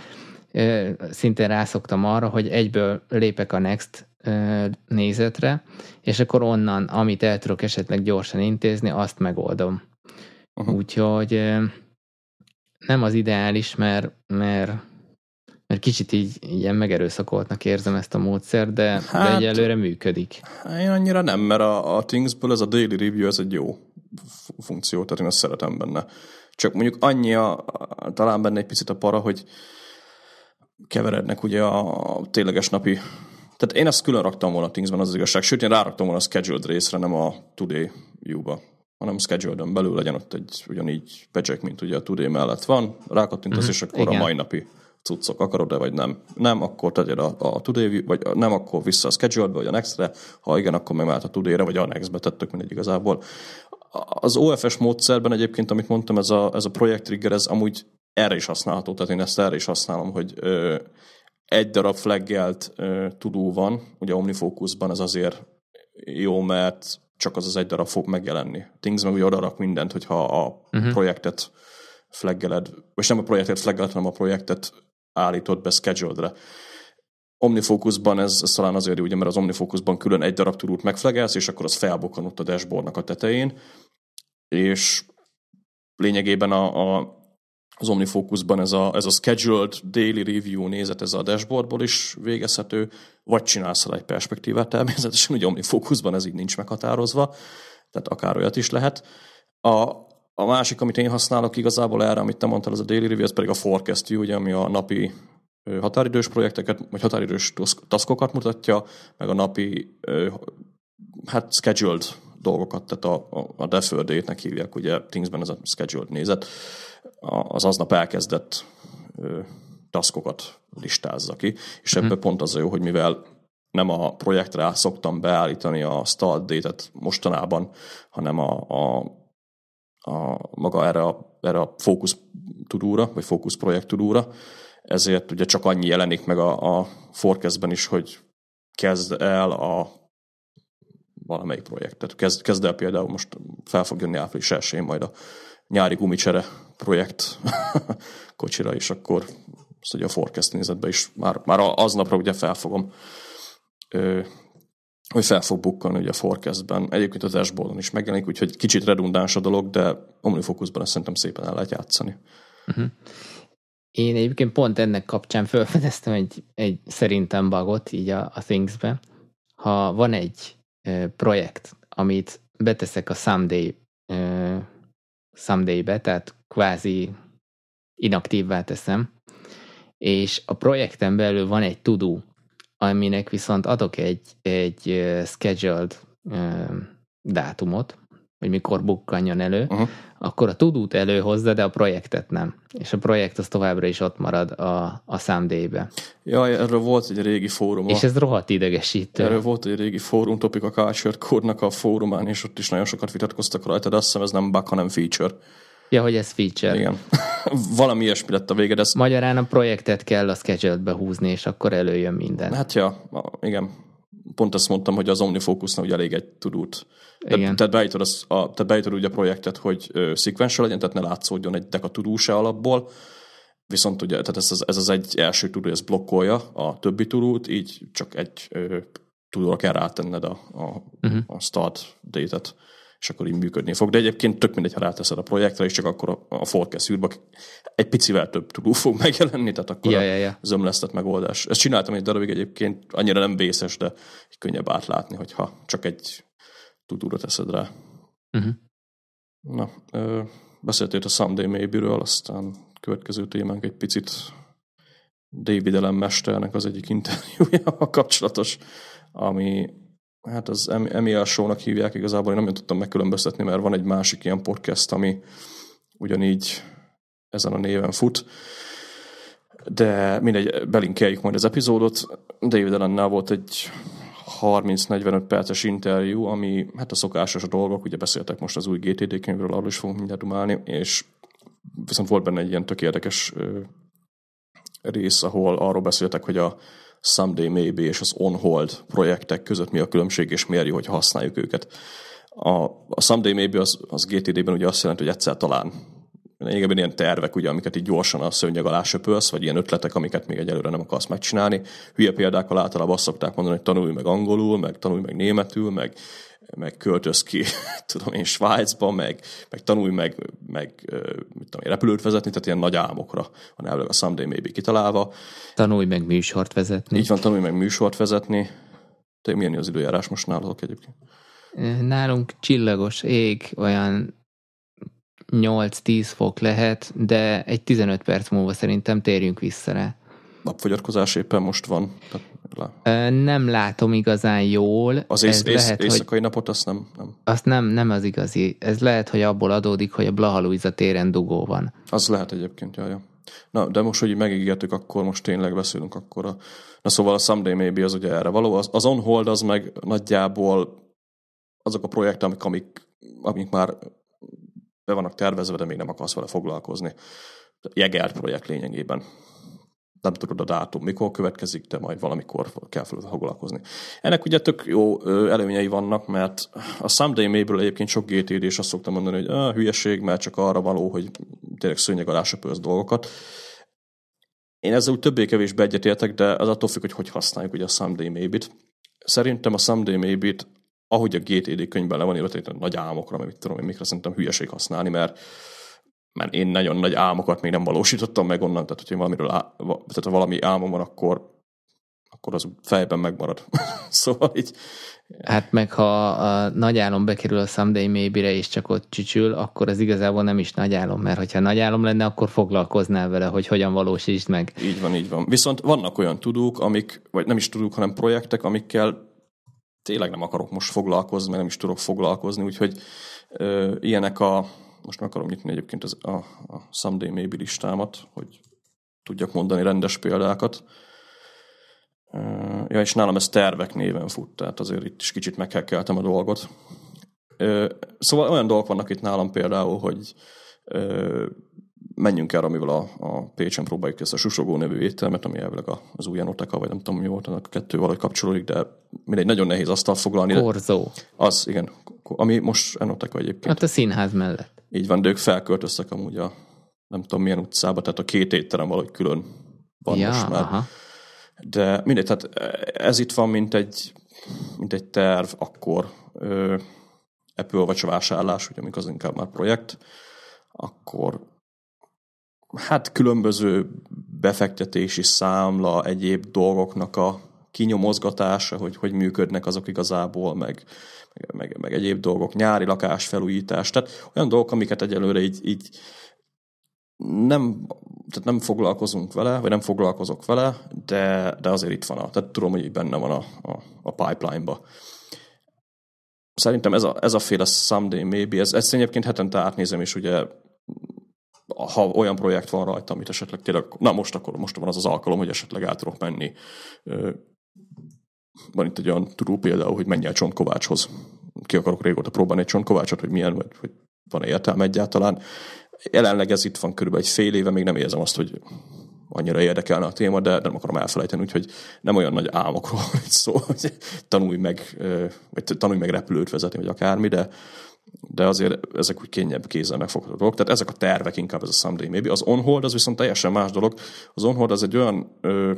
ö, szintén rászoktam arra, hogy egyből lépek a Next ö, nézetre, és akkor onnan, amit el tudok esetleg gyorsan intézni, azt megoldom. Uh-huh. Úgyhogy nem az ideális, mert, mert, mert kicsit így ilyen megerőszakoltnak érzem ezt a módszert, de, hát, de egyelőre működik. Én annyira nem, mert a, a Thingsből ez a daily review, ez egy jó funkció, tehát én azt szeretem benne. Csak mondjuk annyi a, talán benne egy picit a para, hogy keverednek ugye a, tényleges napi tehát én azt külön raktam volna a Thingsben, az, az igazság. Sőt, én ráraktam volna a scheduled részre, nem a today view-ba hanem schedule belül legyen ott egy ugyanígy pecek, mint ugye a Today mellett van, rákattintasz, uh-huh. és akkor Igen. a mai napi cuccok akarod-e, vagy nem. Nem, akkor tegyed a, a Today, vagy nem, akkor vissza a schedule vagy a Next-re, ha igen, akkor meg a Today-re, vagy a Next-be tettük mindegy igazából. Az OFS módszerben egyébként, amit mondtam, ez a, ez a projekt trigger, ez amúgy erre is használható, tehát én ezt erre is használom, hogy ö, egy darab flaggelt tudó van, ugye OmniFocusban ez azért jó, mert csak az az egy darab fog megjelenni. Things meg ugye odarak mindent, hogyha a uh-huh. projektet flaggeled, vagy nem a projektet flaggeled, hanem a projektet állítod be scheduled-re. Omnifocusban ez, ez talán azért ugye, mert az Omnifocusban külön egy darab turút megflegelsz, és akkor az felbukkan ott a dashboardnak a tetején, és lényegében a, a az OmniFocusban ez a, ez a scheduled daily review nézet, ez a dashboardból is végezhető, vagy csinálsz egy perspektívát természetesen, ugye OmniFocusban ez így nincs meghatározva, tehát akár olyat is lehet. A, a másik, amit én használok igazából erre, amit te mondtál, az a daily review, ez pedig a forecast view, ugye, ami a napi határidős projekteket, vagy határidős taskokat mutatja, meg a napi hát scheduled dolgokat, tehát a, a, a deferred date-nek hívják, ugye Thingsben ez a scheduled nézet, az aznap elkezdett ö, taskokat listázza ki, és uh-huh. ebben pont az a jó, hogy mivel nem a projektre szoktam beállítani a start date-et mostanában, hanem a, a, a maga erre a, erre a fókusz tudóra, vagy fókusz projekt tudóra, ezért ugye csak annyi jelenik meg a, a forecastben is, hogy kezd el a valamelyik projektet. Kezd, kezd el például, most fel fog jönni április 1 majd a nyári gumicsere projekt kocsira, és akkor azt ugye a forecast nézetbe is már, már aznapra ugye felfogom, ö, hogy fel fog bukkanni ugye a forecastben. Egyébként az dashboardon is megjelenik, úgyhogy kicsit redundáns a dolog, de OmniFocusban ezt szerintem szépen el lehet játszani. Uh-huh. Én egyébként pont ennek kapcsán felfedeztem egy, egy szerintem bagot így a, a Things-be. Ha van egy ö, projekt, amit beteszek a Someday ö, Someday-be, tehát kvázi inaktívvá teszem, és a projekten belül van egy tudó, aminek viszont adok egy, egy scheduled dátumot, hogy mikor bukkanjon elő, uh-huh. akkor a tudót előhozza, de a projektet nem. És a projekt az továbbra is ott marad a, a Someday-be. Jaj, erről volt egy régi fórum. És ez rohadt idegesítő. Erről volt egy régi fórum topik a Culture Code-nak a fórumán, és ott is nagyon sokat vitatkoztak rajta, de azt hiszem ez nem bug, hanem feature. Ja, hogy ez feature. Igen. Valami ilyesmi lett a vége, de ez... Magyarán a projektet kell a schedule-be húzni, és akkor előjön minden. Hát ja, igen. Pont ezt mondtam, hogy az OmniFocusnak ugye elég egy tudót. Tehát beállítod, az, a, tehát beállítod ugye a projektet, hogy sequential legyen, tehát ne látszódjon egy deka tudó se alapból, viszont ugye, tehát ez az, ez az egy első tudó, ez blokkolja a többi tudót, így csak egy tudóra kell rátenned a, a, uh-huh. a start date-et és akkor így működni fog. De egyébként tök mindegy, ha ráteszed a projektre, és csak akkor a, a forecast űrbe egy picivel több tudó fog megjelenni, tehát akkor ja, ja, ja. zömlesztett megoldás. Ezt csináltam egy darabig egyébként, annyira nem vészes, de könnyebb átlátni, hogyha csak egy tudóra teszed rá. Uh-huh. Na, ö, beszéltél a Someday Maybe-ről, aztán következő témánk egy picit David Ellen mesternek az egyik interjúja kapcsolatos, ami hát az Emil Show-nak hívják igazából, én nem tudtam megkülönböztetni, mert van egy másik ilyen podcast, ami ugyanígy ezen a néven fut. De mindegy, belinkeljük majd az epizódot. David Ellennel volt egy 30-45 perces interjú, ami hát a szokásos dolgok, ugye beszéltek most az új GTD könyvről, arról is fogunk mindjárt dumálni, és viszont volt benne egy ilyen tök érdekes rész, ahol arról beszéltek, hogy a Someday Maybe és az On-Hold projektek között mi a különbség, és jó, hogy használjuk őket. A, a Someday Maybe az, az GTD-ben ugye azt jelenti, hogy egyszer talán lényegében ilyen tervek, ugye, amiket így gyorsan a szőnyeg alá söpölsz, vagy ilyen ötletek, amiket még egyelőre nem akarsz megcsinálni. Hülye példákkal általában azt szokták mondani, hogy tanulj meg angolul, meg tanulj meg németül, meg meg költöz ki, tudom én, Svájcba, meg, meg tanulj meg, meg mit tudom én, repülőt vezetni, tehát ilyen nagy álmokra van elvileg a Someday Maybe kitalálva. Tanulj meg műsort vezetni. Így van, tanulj meg műsort vezetni. Te milyen az időjárás most nálatok egyébként? Nálunk csillagos ég, olyan 8-10 fok lehet, de egy 15 perc múlva szerintem térjünk vissza rá. Napfogyatkozás éppen most van. Nem látom igazán jól. Az ész, ez ész, lehet, éjszakai hogy napot azt nem, nem. Azt nem, nem az igazi. Ez lehet, hogy abból adódik, hogy a Blaha téren dugó van. Az lehet egyébként, jaj. Na, de most, hogy megígértük, akkor most tényleg beszélünk akkor a... Na szóval a Someday Maybe az ugye erre való. Az, az On Hold az meg nagyjából azok a projektek, amik, amik, amik már be vannak tervezve, de még nem akarsz vele foglalkozni. Jegert projekt lényegében nem tudod a dátum, mikor következik, de majd valamikor kell foglalkozni. Ennek ugye tök jó előnyei vannak, mert a Someday Mayből egyébként sok GTD, és azt szoktam mondani, hogy ah, hülyeség, mert csak arra való, hogy tényleg szőnyeg alá dolgokat. Én ezzel úgy többé-kevésbé egyetértek, de az attól függ, hogy hogy használjuk ugye a Someday Maybe-t. Szerintem a Someday Maybe-t, ahogy a GTD könyvben le van írva, nagy álmokra, mert mit tudom én, mikre szerintem hülyeség használni, mert mert én nagyon nagy álmokat még nem valósítottam meg onnan, tehát hogyha valamiről á, tehát ha valami álmom van, akkor akkor az fejben megmarad. szóval így... Hát meg ha a nagy álom bekerül a Someday Maybe-re és csak ott csücsül, akkor az igazából nem is nagy álom, mert hogyha nagy álom lenne, akkor foglalkoznál vele, hogy hogyan valósítsd meg. Így van, így van. Viszont vannak olyan tudók, amik, vagy nem is tudók, hanem projektek, amikkel tényleg nem akarok most foglalkozni, mert nem is tudok foglalkozni, úgyhogy ö, ilyenek a, most meg akarom nyitni egyébként az, a, a Someday Maybe listámat, hogy tudjak mondani rendes példákat. Ja, és nálam ez tervek néven fut, tehát azért itt is kicsit meghekkeltem a dolgot. Szóval olyan dolgok vannak itt nálam például, hogy menjünk el, amivel a, a Pécsen próbáljuk ezt a Susogó nevű éttermet, ami elvileg az új Janoteka, vagy nem tudom mi volt, a kettő valahogy kapcsolódik, de mindegy, nagyon nehéz asztalt foglalni. Korzó. Az, igen. Ami most Enoteka egyébként. Hát a színház mellett. Így van, de ők felköltöztek amúgy a nem tudom milyen utcába, tehát a két étterem valahogy külön van ja, most már. Aha. De mindegy, tehát ez itt van, mint egy, mint egy terv, akkor ö, Apple vagy vásárlás, ugye amikor az inkább már projekt, akkor hát különböző befektetési számla, egyéb dolgoknak a kinyomozgatása, hogy hogy működnek azok igazából, meg, meg, meg, meg egyéb dolgok, nyári lakásfelújítás, tehát olyan dolgok, amiket egyelőre így, így nem, tehát nem foglalkozunk vele, vagy nem foglalkozok vele, de, de azért itt van, a, tehát tudom, hogy benne van a, a, a pipeline-ba. Szerintem ez a, ez a féle someday maybe, ez, ezt egyébként hetente átnézem, és ugye ha olyan projekt van rajta, amit esetleg tényleg, na most akkor most van az az alkalom, hogy esetleg át tudok menni. Van itt egy olyan tudó például, hogy menj el Csontkovácshoz. Ki akarok régóta próbálni egy Csontkovácsot, hogy milyen, vagy hogy van-e értelme egyáltalán. Jelenleg ez itt van körülbelül egy fél éve, még nem érzem azt, hogy annyira érdekelne a téma, de nem akarom elfelejteni, úgyhogy nem olyan nagy álmokról szó, hogy tanulj meg, vagy tanulj meg repülőt vezetni, vagy akármi, de, de azért ezek úgy kényebb kézzel megfogható dolgok. Tehát ezek a tervek inkább ez a someday maybe. Az onhold az viszont teljesen más dolog. Az onhold az egy olyan ö,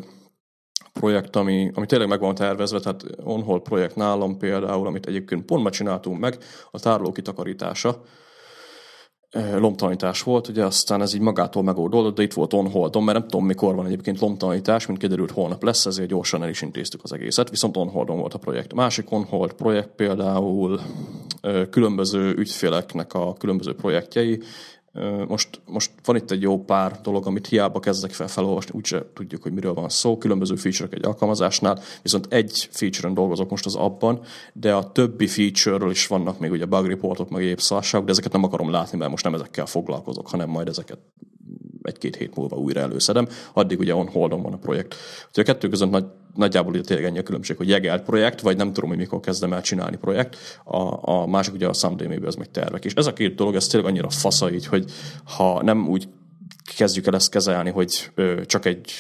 projekt, ami, ami tényleg meg van tervezve, tehát onhold projekt nálam például, amit egyébként pont ma csináltunk meg, a tároló kitakarítása, lomtalanítás volt, ugye aztán ez így magától megoldódott, de itt volt on holdon, mert nem tudom mikor van egyébként lomtalanítás, mint kiderült holnap lesz, ezért gyorsan el is intéztük az egészet, viszont on holdon volt a projekt. A másik on hold projekt például különböző ügyféleknek a különböző projektjei, most, most van itt egy jó pár dolog, amit hiába kezdek fel felolvasni, úgyse tudjuk, hogy miről van szó. Különböző feature egy alkalmazásnál, viszont egy feature-en dolgozok most az abban, de a többi feature-ről is vannak még ugye bug reportok, meg egyéb szarságok, de ezeket nem akarom látni, mert most nem ezekkel foglalkozok, hanem majd ezeket egy-két hét múlva újra előszedem, addig ugye on holdon van a projekt. Úgyhogy a kettő között nagy, nagyjából ugye tényleg ennyi a különbség, hogy jegelt projekt, vagy nem tudom, hogy mikor kezdem el csinálni projekt, a, a másik ugye a someday az meg tervek. És ez a két dolog, ez tényleg annyira fasza így, hogy ha nem úgy kezdjük el ezt kezelni, hogy ö, csak egy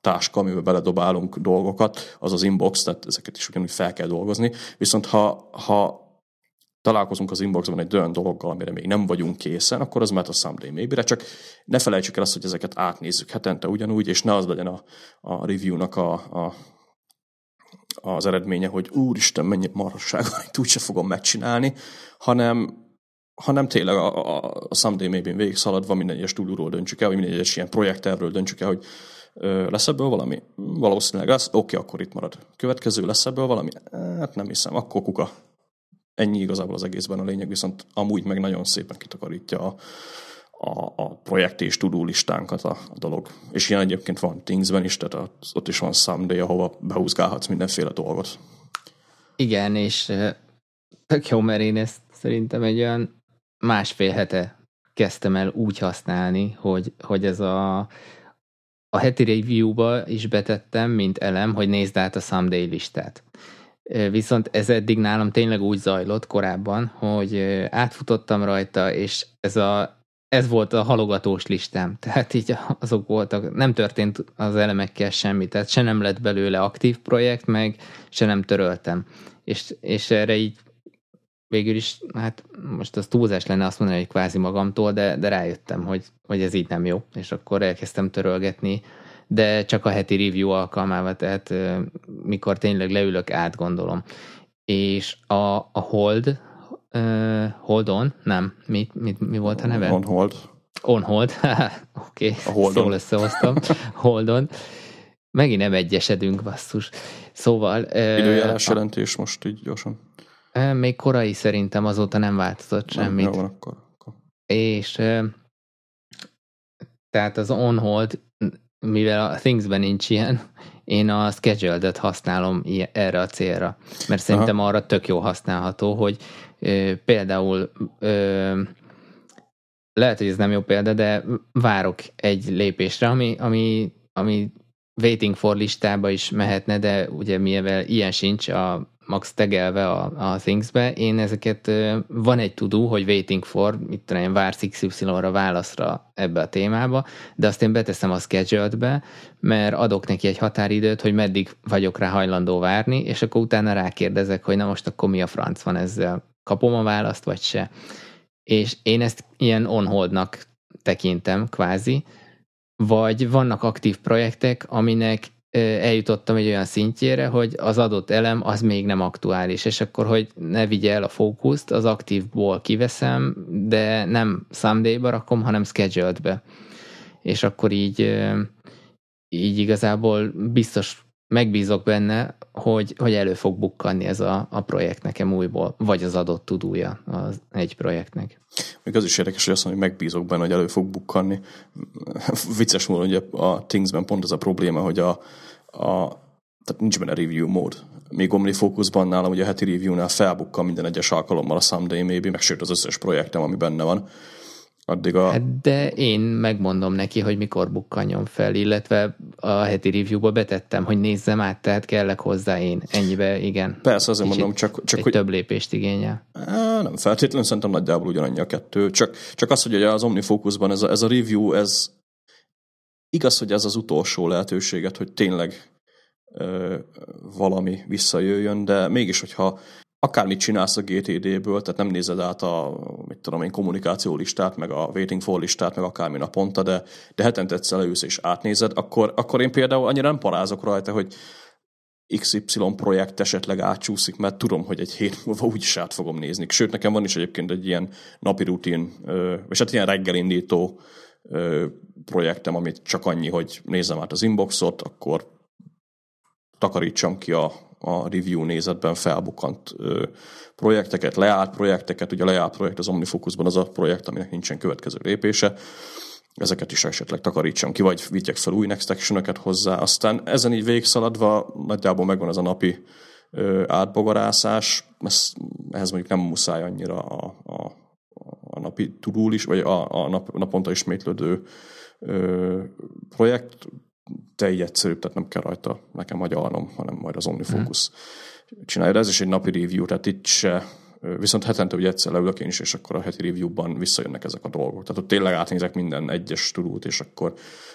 táska, amiben beledobálunk dolgokat, az az inbox, tehát ezeket is ugyanúgy fel kell dolgozni. Viszont ha, ha találkozunk az inboxban egy olyan dologgal, amire még nem vagyunk készen, akkor az már a someday maybe csak ne felejtsük el azt, hogy ezeket átnézzük hetente ugyanúgy, és ne az legyen a, a review-nak a, a, az eredménye, hogy úristen, mennyi marhasság van, itt úgyse fogom megcsinálni, hanem hanem tényleg a, a, a someday maybe végig szaladva minden egyes túlúról döntsük el, vagy minden egyes ilyen projekttervről döntsük el, hogy lesz ebből valami? Valószínűleg lesz. Oké, akkor itt marad. Következő lesz ebből valami? Hát nem hiszem. Akkor kuka. Ennyi igazából az egészben a lényeg, viszont amúgy meg nagyon szépen kitakarítja a, a, a projekt és tudó listánkat a, a dolog. És ilyen egyébként van Thingsben is, tehát ott is van Someday, ahova behúzgálhatsz mindenféle dolgot. Igen, és tök jó, mert én ezt szerintem egy olyan másfél hete kezdtem el úgy használni, hogy, hogy ez a, a heti review-ba is betettem, mint elem, hogy nézd át a Someday listát. Viszont ez eddig nálam tényleg úgy zajlott korábban, hogy átfutottam rajta, és ez, a, ez volt a halogatós listám. Tehát így azok voltak, nem történt az elemekkel semmi, tehát se nem lett belőle aktív projekt, meg se nem töröltem. És, és erre így végül is, hát most az túlzás lenne azt mondani, hogy kvázi magamtól, de, de rájöttem, hogy, hogy ez így nem jó, és akkor elkezdtem törölgetni de csak a heti review alkalmával, tehát mikor tényleg leülök, átgondolom. És a, a Hold, uh, Hold On, nem, mi, mi, mi volt a neve? On Hold. On hold, oké, okay. szól összehoztam, holdon. Megint nem egyesedünk, basszus. Szóval... Időjárás uh, jelentés most így gyorsan. Még korai szerintem azóta nem változott semmit. Nem, jó, akkor, akkor. És tehát az on hold, mivel a Thingsben nincs ilyen, én a scheduled használom erre a célra, mert szerintem Aha. arra tök jó használható, hogy ö, például ö, lehet, hogy ez nem jó példa, de várok egy lépésre, ami, ami, ami waiting for listába is mehetne, de ugye mivel ilyen sincs a max tegelve a, a Things-be, én ezeket, van egy tudó, hogy waiting for, mit tudom én, vársz XY-ra válaszra ebbe a témába, de azt én beteszem a scheduled-be, mert adok neki egy határidőt, hogy meddig vagyok rá hajlandó várni, és akkor utána rákérdezek, hogy na most akkor mi a franc van ezzel, kapom a választ, vagy se. És én ezt ilyen on-holdnak tekintem, kvázi, vagy vannak aktív projektek, aminek eljutottam egy olyan szintjére, hogy az adott elem az még nem aktuális, és akkor, hogy ne vigye el a fókuszt, az aktívból kiveszem, de nem someday-ba rakom, hanem scheduled-be. És akkor így, így igazából biztos megbízok benne, hogy, hogy elő fog bukkanni ez a, a projekt nekem újból, vagy az adott tudója az egy projektnek. Még az is érdekes, hogy azt mondom, hogy megbízok benne, hogy elő fog bukkanni. Vicces módon, hogy a Thingsben pont az a probléma, hogy a, a tehát nincs benne review mód. Még OmniFocusban nálam ugye a heti review-nál felbukkan minden egyes alkalommal a Someday Maybe, meg sőt az összes projektem, ami benne van addig a... Hát de én megmondom neki, hogy mikor bukkanjon fel, illetve a heti review-ba betettem, hogy nézzem át, tehát kellek hozzá én. Ennyibe, igen. Persze, azért Kicsit mondom, csak, csak hogy... több lépést igényel. Á, nem feltétlenül, szerintem nagyjából ugyanannyi a kettő. Csak, csak az, hogy az OmniFocusban ez a, ez a review, ez igaz, hogy ez az utolsó lehetőséget, hogy tényleg ö, valami visszajöjjön, de mégis, hogyha akármit csinálsz a GTD-ből, tehát nem nézed át a mit tudom én, kommunikáció listát, meg a waiting for listát, meg akármi naponta, de, de hetente egyszer leülsz és átnézed, akkor, akkor én például annyira nem parázok rajta, hogy XY projekt esetleg átcsúszik, mert tudom, hogy egy hét múlva úgyis át fogom nézni. Sőt, nekem van is egyébként egy ilyen napi rutin, és hát ilyen reggelindító projektem, amit csak annyi, hogy nézem át az inboxot, akkor takarítsam ki a, a review nézetben felbukkant ö, projekteket, leállt projekteket, ugye a leállt projekt az OmniFocusban az a projekt, aminek nincsen következő lépése, ezeket is esetleg takarítsam ki, vagy vigyek fel új next action hozzá. Aztán ezen így végszaladva nagyjából megvan az a napi ö, átbogarászás, ez, ehhez mondjuk nem muszáj annyira a, a, a napi tudul is, vagy a, a nap, naponta ismétlődő ö, projekt, de így egyszerűbb, tehát nem kell rajta nekem agyalnom, hanem majd az OmniFocus hmm. csinálja. Ez is egy napi review, tehát itt se Viszont hetente ugye egyszer leülök én is, és akkor a heti review-ban visszajönnek ezek a dolgok. Tehát ott tényleg átnézek minden egyes tudót, és akkor,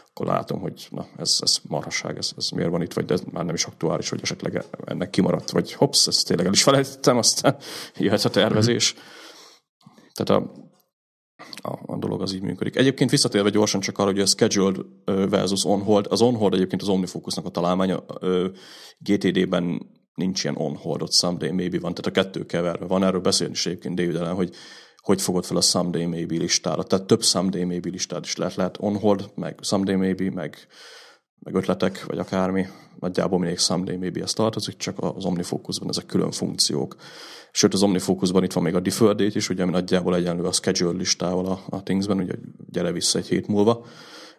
akkor látom, hogy na, ez, ez marhasság, ez, ez miért van itt, vagy de ez már nem is aktuális, hogy esetleg ennek kimaradt, vagy hops, ezt tényleg el is felejtettem, aztán jöhet a tervezés. Tehát a, a, a dolog az így működik. Egyébként visszatérve gyorsan csak arra, hogy a scheduled versus on-hold. Az on-hold egyébként az OmniFocusnak a találmánya. GTD-ben nincs ilyen on-hold, ott someday maybe van, tehát a kettő keverve van. Erről beszélni is egyébként David ellen, hogy hogy fogod fel a someday maybe listára. Tehát több someday maybe listát is lehet. Lehet on-hold, meg someday maybe, meg, meg ötletek, vagy akármi. Nagyjából mindig someday maybe ez tartozik, csak az OmniFocusban ezek külön funkciók. Sőt, az OmniFocusban itt van még a deferred date is, ugye, ami nagyjából egyenlő a schedule listával a, a Thingsben, ugye gyere vissza egy hét múlva.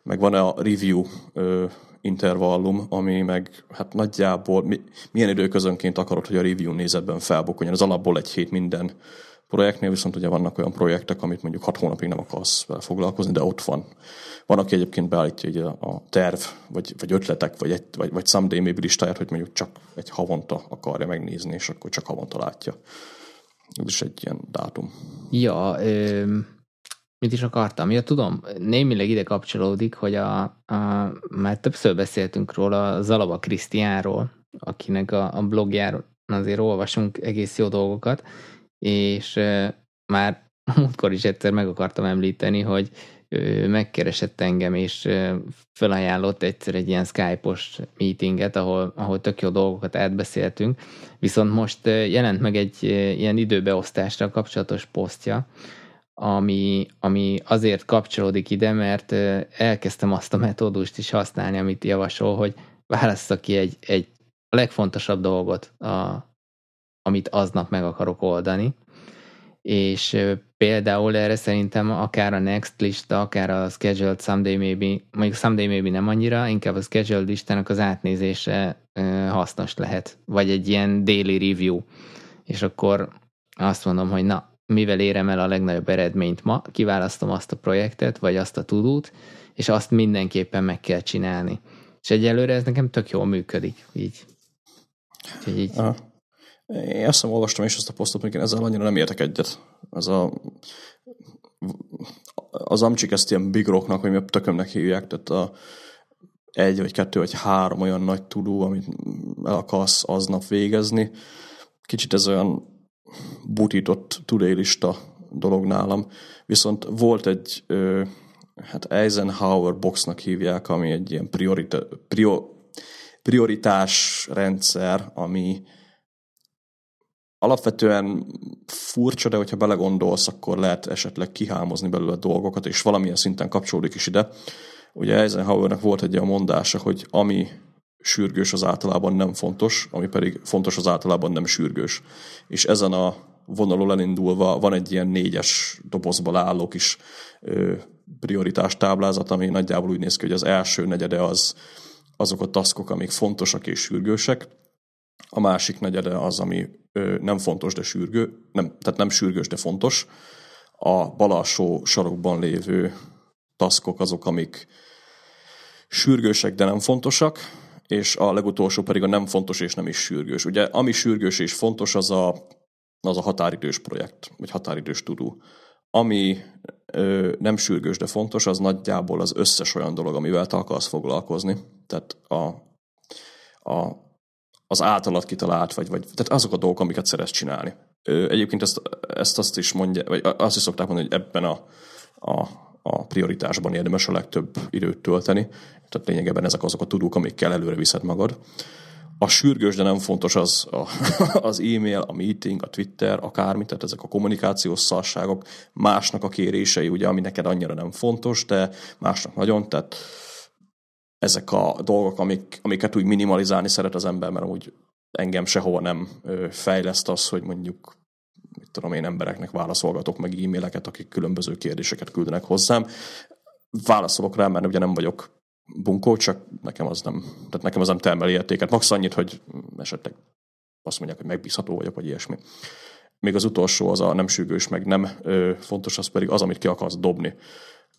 Meg van a review ö, intervallum, ami meg hát nagyjából mi, milyen időközönként akarod, hogy a review nézetben felbukkanjon. Az alapból egy hét minden projektnél, viszont ugye vannak olyan projektek, amit mondjuk hat hónapig nem akarsz foglalkozni, de ott van. Van, aki egyébként beállítja ugye a terv, vagy, vagy ötletek, vagy, egy, vagy, vagy someday maybe listáját, hogy mondjuk csak egy havonta akarja megnézni, és akkor csak havonta látja. Ez is egy ilyen dátum. Ja, ö, mit is akartam? Ja, tudom, némileg ide kapcsolódik, hogy a, a már többször beszéltünk róla, Zalaba Krisztiánról, akinek a, a blogjáról azért olvasunk egész jó dolgokat, és már múltkor is egyszer meg akartam említeni, hogy megkeresett engem, és felajánlott egyszer egy ilyen Skype-os meetinget, ahol, ahol tök jó dolgokat átbeszéltünk, viszont most jelent meg egy ilyen időbeosztásra kapcsolatos posztja, ami, ami azért kapcsolódik ide, mert elkezdtem azt a metódust is használni, amit javasol, hogy válasszak ki egy, egy legfontosabb dolgot, a, amit aznap meg akarok oldani, és például erre szerintem akár a Next lista, akár a Scheduled Someday Maybe, mondjuk Someday Maybe nem annyira, inkább a Scheduled listának az átnézése hasznos lehet, vagy egy ilyen daily review, és akkor azt mondom, hogy na, mivel érem el a legnagyobb eredményt ma, kiválasztom azt a projektet, vagy azt a tudót, és azt mindenképpen meg kell csinálni. És egyelőre ez nekem tök jól működik, így. Úgyhogy így. Aha. Én azt hiszem olvastam is ezt a posztot, még én ezzel annyira nem értek egyet. Ez a, az amcsik ezt ilyen big rocknak, vagy mi tökömnek hívják, tehát a, egy, vagy kettő, vagy három olyan nagy tudó, amit el akarsz aznap végezni. Kicsit ez olyan butított tudélista dolog nálam. Viszont volt egy, hát Eisenhower boxnak hívják, ami egy ilyen priorita, prior, prioritás rendszer, ami alapvetően furcsa, de hogyha belegondolsz, akkor lehet esetleg kihámozni belőle dolgokat, és valamilyen szinten kapcsolódik is ide. Ugye Eisenhowernek volt egy olyan mondása, hogy ami sürgős az általában nem fontos, ami pedig fontos az általában nem sürgős. És ezen a vonalon elindulva van egy ilyen négyes dobozból álló kis prioritás táblázat, ami nagyjából úgy néz ki, hogy az első negyede az azok a taszkok, amik fontosak és sürgősek, a másik negyede az, ami nem fontos, de sürgő, nem, tehát nem sürgős, de fontos. A bal alsó sarokban lévő taszkok azok, amik sürgősek, de nem fontosak, és a legutolsó pedig a nem fontos és nem is sürgős. Ugye ami sürgős és fontos, az a, az a határidős projekt, vagy határidős tudó. Ami ö, nem sürgős, de fontos, az nagyjából az összes olyan dolog, amivel te akarsz foglalkozni. Tehát a, a az általad kitalált, vagy, vagy tehát azok a dolgok, amiket szeretsz csinálni. Egyébként ezt, ezt azt is mondja, vagy azt is szokták mondani, hogy ebben a, a, a prioritásban érdemes a legtöbb időt tölteni. Tehát lényegében ezek azok a tudók, amikkel előre viszed magad. A sürgős, de nem fontos az a, az e-mail, a meeting, a Twitter, akármi, tehát ezek a kommunikációs szarságok, másnak a kérései, ugye, ami neked annyira nem fontos, de másnak nagyon, tehát ezek a dolgok, amik, amiket úgy minimalizálni szeret az ember, mert úgy engem sehova nem fejleszt az, hogy mondjuk mit tudom én, embereknek válaszolgatok meg e-maileket, akik különböző kérdéseket küldenek hozzám. Válaszolok rá, mert ugye nem vagyok bunkó, csak nekem az nem, tehát nekem az nem termeli értéket. Max annyit, hogy esetleg azt mondják, hogy megbízható vagyok, vagy ilyesmi. Még az utolsó az a nem sűgős, meg nem ö, fontos, az pedig az, amit ki akarsz dobni.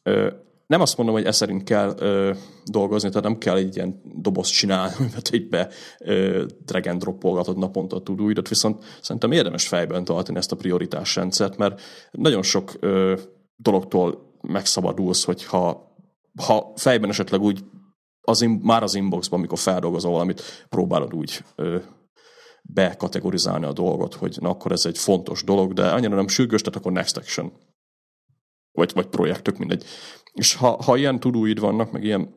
Ö, nem azt mondom, hogy ez szerint kell ö, dolgozni, tehát nem kell egy ilyen dobozt csinálni, mert így be ö, drag and droppolgatod naponta a tudóidot, viszont szerintem érdemes fejben tartani ezt a prioritásrendszert, mert nagyon sok ö, dologtól megszabadulsz, hogyha ha fejben esetleg úgy az in, már az inboxban, amikor feldolgozol valamit, próbálod úgy ö, bekategorizálni a dolgot, hogy na akkor ez egy fontos dolog, de annyira nem sürgős, tehát akkor next action vagy, vagy projektök, mindegy. És ha, ha ilyen tudóid vannak, meg ilyen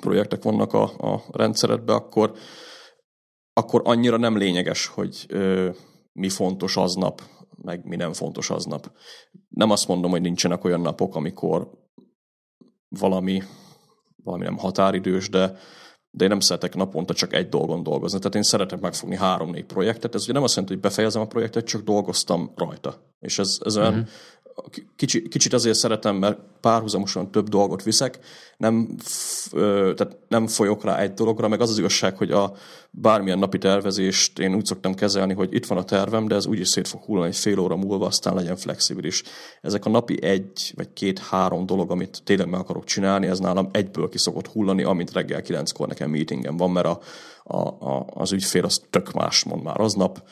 projektek vannak a, a rendszeredben, akkor, akkor annyira nem lényeges, hogy ö, mi fontos aznap, meg mi nem fontos aznap. Nem azt mondom, hogy nincsenek olyan napok, amikor valami, valami nem határidős, de, de én nem szeretek naponta csak egy dolgon dolgozni. Tehát én szeretek megfogni három-négy projektet. Ez ugye nem azt jelenti, hogy befejezem a projektet, csak dolgoztam rajta. És ez, ez olyan, uh-huh kicsi, kicsit azért szeretem, mert párhuzamosan több dolgot viszek, nem, tehát nem folyok rá egy dologra, meg az az igazság, hogy a bármilyen napi tervezést én úgy szoktam kezelni, hogy itt van a tervem, de ez úgyis szét fog hullani egy fél óra múlva, aztán legyen flexibilis. Ezek a napi egy vagy két-három dolog, amit tényleg meg akarok csinálni, ez nálam egyből ki szokott hullani, amint reggel kilenckor nekem meetingem van, mert a, a, a, az ügyfél az tök más mond már aznap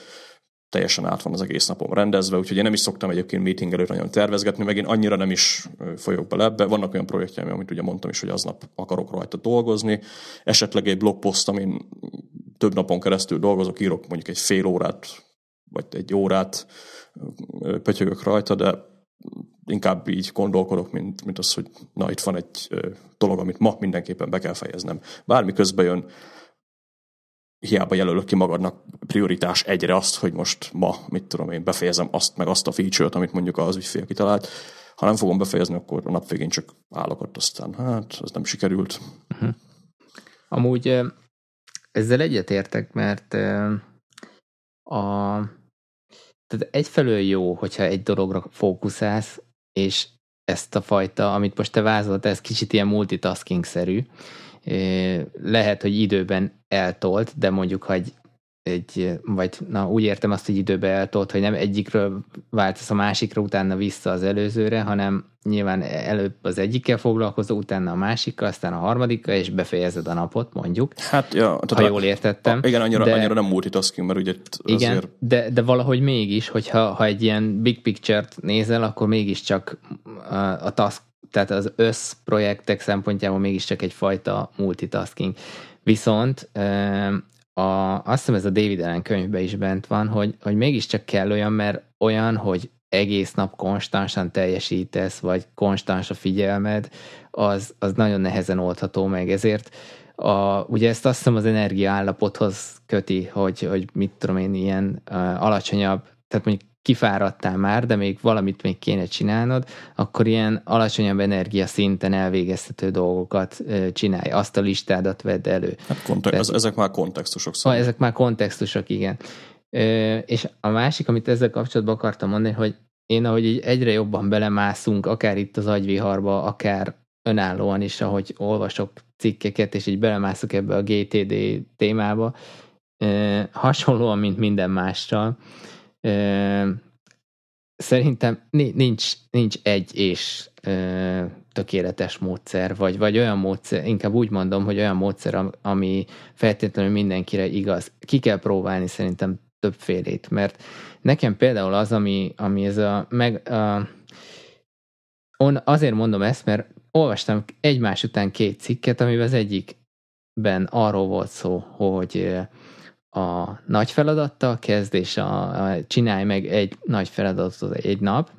teljesen át van az egész napom rendezve, úgyhogy én nem is szoktam egyébként meeting előtt nagyon tervezgetni, meg én annyira nem is folyok bele ebbe. Vannak olyan projektjeim, amit ugye mondtam is, hogy aznap akarok rajta dolgozni. Esetleg egy blogpost, amin több napon keresztül dolgozok, írok mondjuk egy fél órát, vagy egy órát pötyögök rajta, de inkább így gondolkodok, mint, mint az, hogy na, itt van egy dolog, amit ma mindenképpen be kell fejeznem. Bármi közben jön, hiába jelölök ki magadnak prioritás egyre azt, hogy most ma, mit tudom én, befejezem azt, meg azt a feature-t, amit mondjuk az ügyfél kitalált. Ha nem fogom befejezni, akkor a nap végén csak állok ott aztán. Hát, az nem sikerült. Uh-huh. Amúgy ezzel egyetértek, mert a, tehát egyfelől jó, hogyha egy dologra fókuszálsz, és ezt a fajta, amit most te vázolt, ez kicsit ilyen multitasking-szerű. Lehet, hogy időben eltolt, de mondjuk, ha egy egy, vagy na, úgy értem azt, hogy időbe eltolt, hogy nem egyikről váltasz a másikra, utána vissza az előzőre, hanem nyilván előbb az egyikkel foglalkozó, utána a másikkal, aztán a harmadikkal, és befejezed a napot, mondjuk. Hát, ja, ha jól értettem. A, igen, annyira, de, annyira nem multitasking, mert ugye azért... Igen, de, de valahogy mégis, hogyha ha egy ilyen big picture-t nézel, akkor mégiscsak a, a task, tehát az összprojektek szempontjából mégiscsak egyfajta multitasking. Viszont a, azt hiszem ez a David Allen könyvben is bent van, hogy, hogy mégiscsak kell olyan, mert olyan, hogy egész nap konstansan teljesítesz, vagy konstans a figyelmed, az, az nagyon nehezen oldható meg, ezért a, ugye ezt azt hiszem az energiaállapothoz köti, hogy, hogy mit tudom én, ilyen uh, alacsonyabb, tehát mondjuk kifáradtál már, de még valamit még kéne csinálnod, akkor ilyen alacsonyabb energia szinten elvégeztető dolgokat csinálj, azt a listádat vedd elő. Hát kontek- ez, ezek már kontextusok szóval. Ezek már kontextusok, igen. És a másik, amit ezzel kapcsolatban akartam mondani, hogy én ahogy így egyre jobban belemászunk, akár itt az agyviharba, akár önállóan is, ahogy olvasok cikkeket, és így belemászok ebbe a GTD témába, hasonlóan, mint minden mással, Szerintem nincs, nincs egy és tökéletes módszer, vagy, vagy olyan módszer, inkább úgy mondom, hogy olyan módszer, ami feltétlenül mindenkire igaz. Ki kell próbálni szerintem többfélét, mert nekem például az, ami, ami ez a, meg a, on, azért mondom ezt, mert olvastam egymás után két cikket, amiben az egyikben arról volt szó, hogy a nagy feladattal kezd, és a, a csinálj meg egy nagy feladatot egy nap.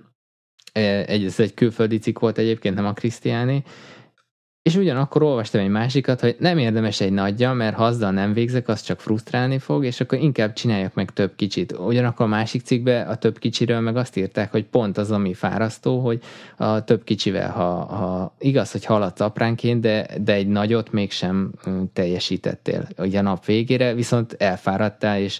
E, egy, ez egy külföldi cikk volt egyébként, nem a Krisztiáni, és ugyanakkor olvastam egy másikat, hogy nem érdemes egy nagyja, mert ha azzal nem végzek, az csak frusztrálni fog, és akkor inkább csináljak meg több kicsit. Ugyanakkor a másik cikkbe a több kicsiről meg azt írták, hogy pont az, ami fárasztó, hogy a több kicsivel, ha, ha igaz, hogy haladsz apránként, de, de egy nagyot mégsem teljesítettél ugye a nap végére, viszont elfáradtál, és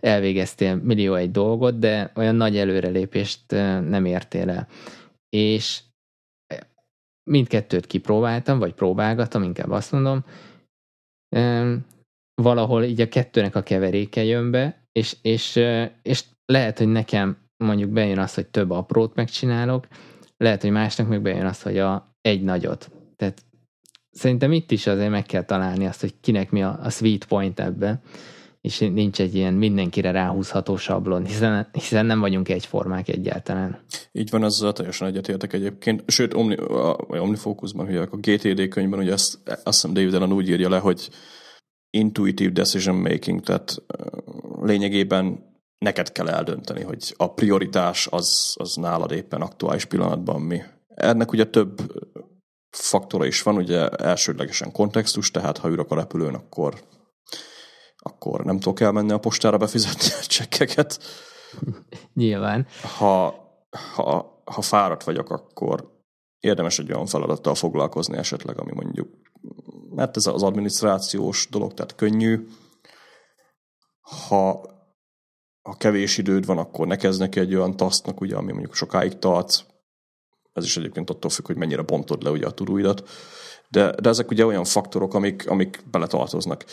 elvégeztél millió egy dolgot, de olyan nagy előrelépést nem értél el. És mindkettőt kipróbáltam, vagy próbálgatom, inkább azt mondom, valahol így a kettőnek a keveréke jön be, és, és, és lehet, hogy nekem mondjuk bejön az, hogy több aprót megcsinálok, lehet, hogy másnak meg bejön az, hogy a egy nagyot. Tehát szerintem itt is azért meg kell találni azt, hogy kinek mi a, a sweet point ebben és nincs egy ilyen mindenkire ráhúzható sablon, hiszen, hiszen nem vagyunk egyformák egyáltalán. Így van, azzal teljesen egyetértek egyébként. Sőt, Omni, vagy Omnifocusban, hogy a GTD könyvben, ugye ezt, azt hiszem David Allen úgy írja le, hogy intuitive decision making, tehát lényegében neked kell eldönteni, hogy a prioritás az, az nálad éppen aktuális pillanatban mi. Ennek ugye több faktora is van, ugye elsődlegesen kontextus, tehát ha ülök a repülőn, akkor akkor nem tudok elmenni a postára befizetni a csekkeket. Nyilván. Ha, ha, ha fáradt vagyok, akkor érdemes egy olyan feladattal foglalkozni esetleg, ami mondjuk, mert ez az adminisztrációs dolog, tehát könnyű. Ha, ha kevés időd van, akkor ne kezd neki egy olyan tasztnak, ugye, ami mondjuk sokáig tart. Ez is egyébként attól függ, hogy mennyire bontod le ugye a tuduidat. De, de ezek ugye olyan faktorok, amik, amik beletartoznak.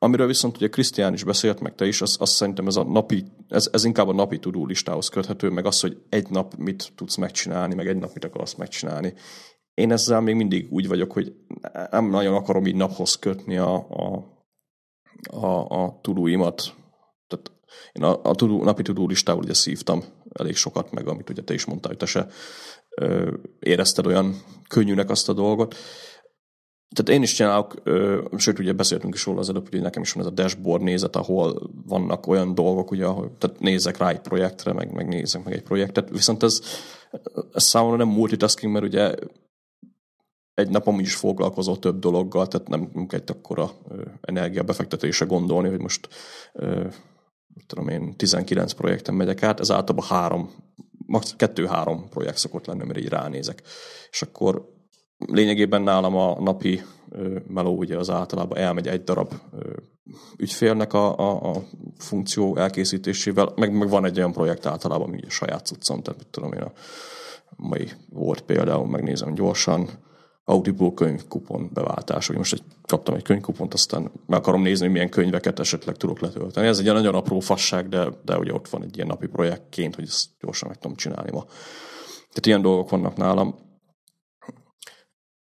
Amiről viszont ugye Krisztián is beszélt, meg te is, az, az szerintem ez, a napi, ez, ez inkább a napi tudó listához köthető, meg az, hogy egy nap mit tudsz megcsinálni, meg egy nap mit akarsz megcsinálni. Én ezzel még mindig úgy vagyok, hogy nem nagyon akarom így naphoz kötni a, a, a, a tudóimat. Tehát én a, a tudó, napi tudó listából ugye szívtam elég sokat, meg amit ugye te is mondtál, hogy te se ö, érezted olyan könnyűnek azt a dolgot. Tehát én is csinálok, sőt, ugye beszéltünk is róla az előbb, hogy nekem is van ez a dashboard nézet, ahol vannak olyan dolgok, ugye, ahol, tehát nézek rá egy projektre, meg, meg nézek meg egy projektet, viszont ez, ez számomra nem multitasking, mert ugye egy napom is foglalkozó több dologgal, tehát nem kell egy akkora energiabefektetése gondolni, hogy most tudom én, 19 projekten megyek át, ez általában három, max. kettő-három projekt szokott lenni, amire így ránézek. És akkor lényegében nálam a napi meló ugye az általában elmegy egy darab ügyfélnek a, a, a funkció elkészítésével, meg, meg van egy olyan projekt általában, ami a saját cuccom, tehát mit tudom én, a mai volt például, megnézem gyorsan, Audible könyvkupon beváltás, hogy most egy, kaptam egy könyvkupont, aztán meg akarom nézni, hogy milyen könyveket esetleg tudok letölteni. Ez egy ilyen nagyon apró fasság, de, de ugye ott van egy ilyen napi projektként, hogy ezt gyorsan meg tudom csinálni ma. Tehát ilyen dolgok vannak nálam.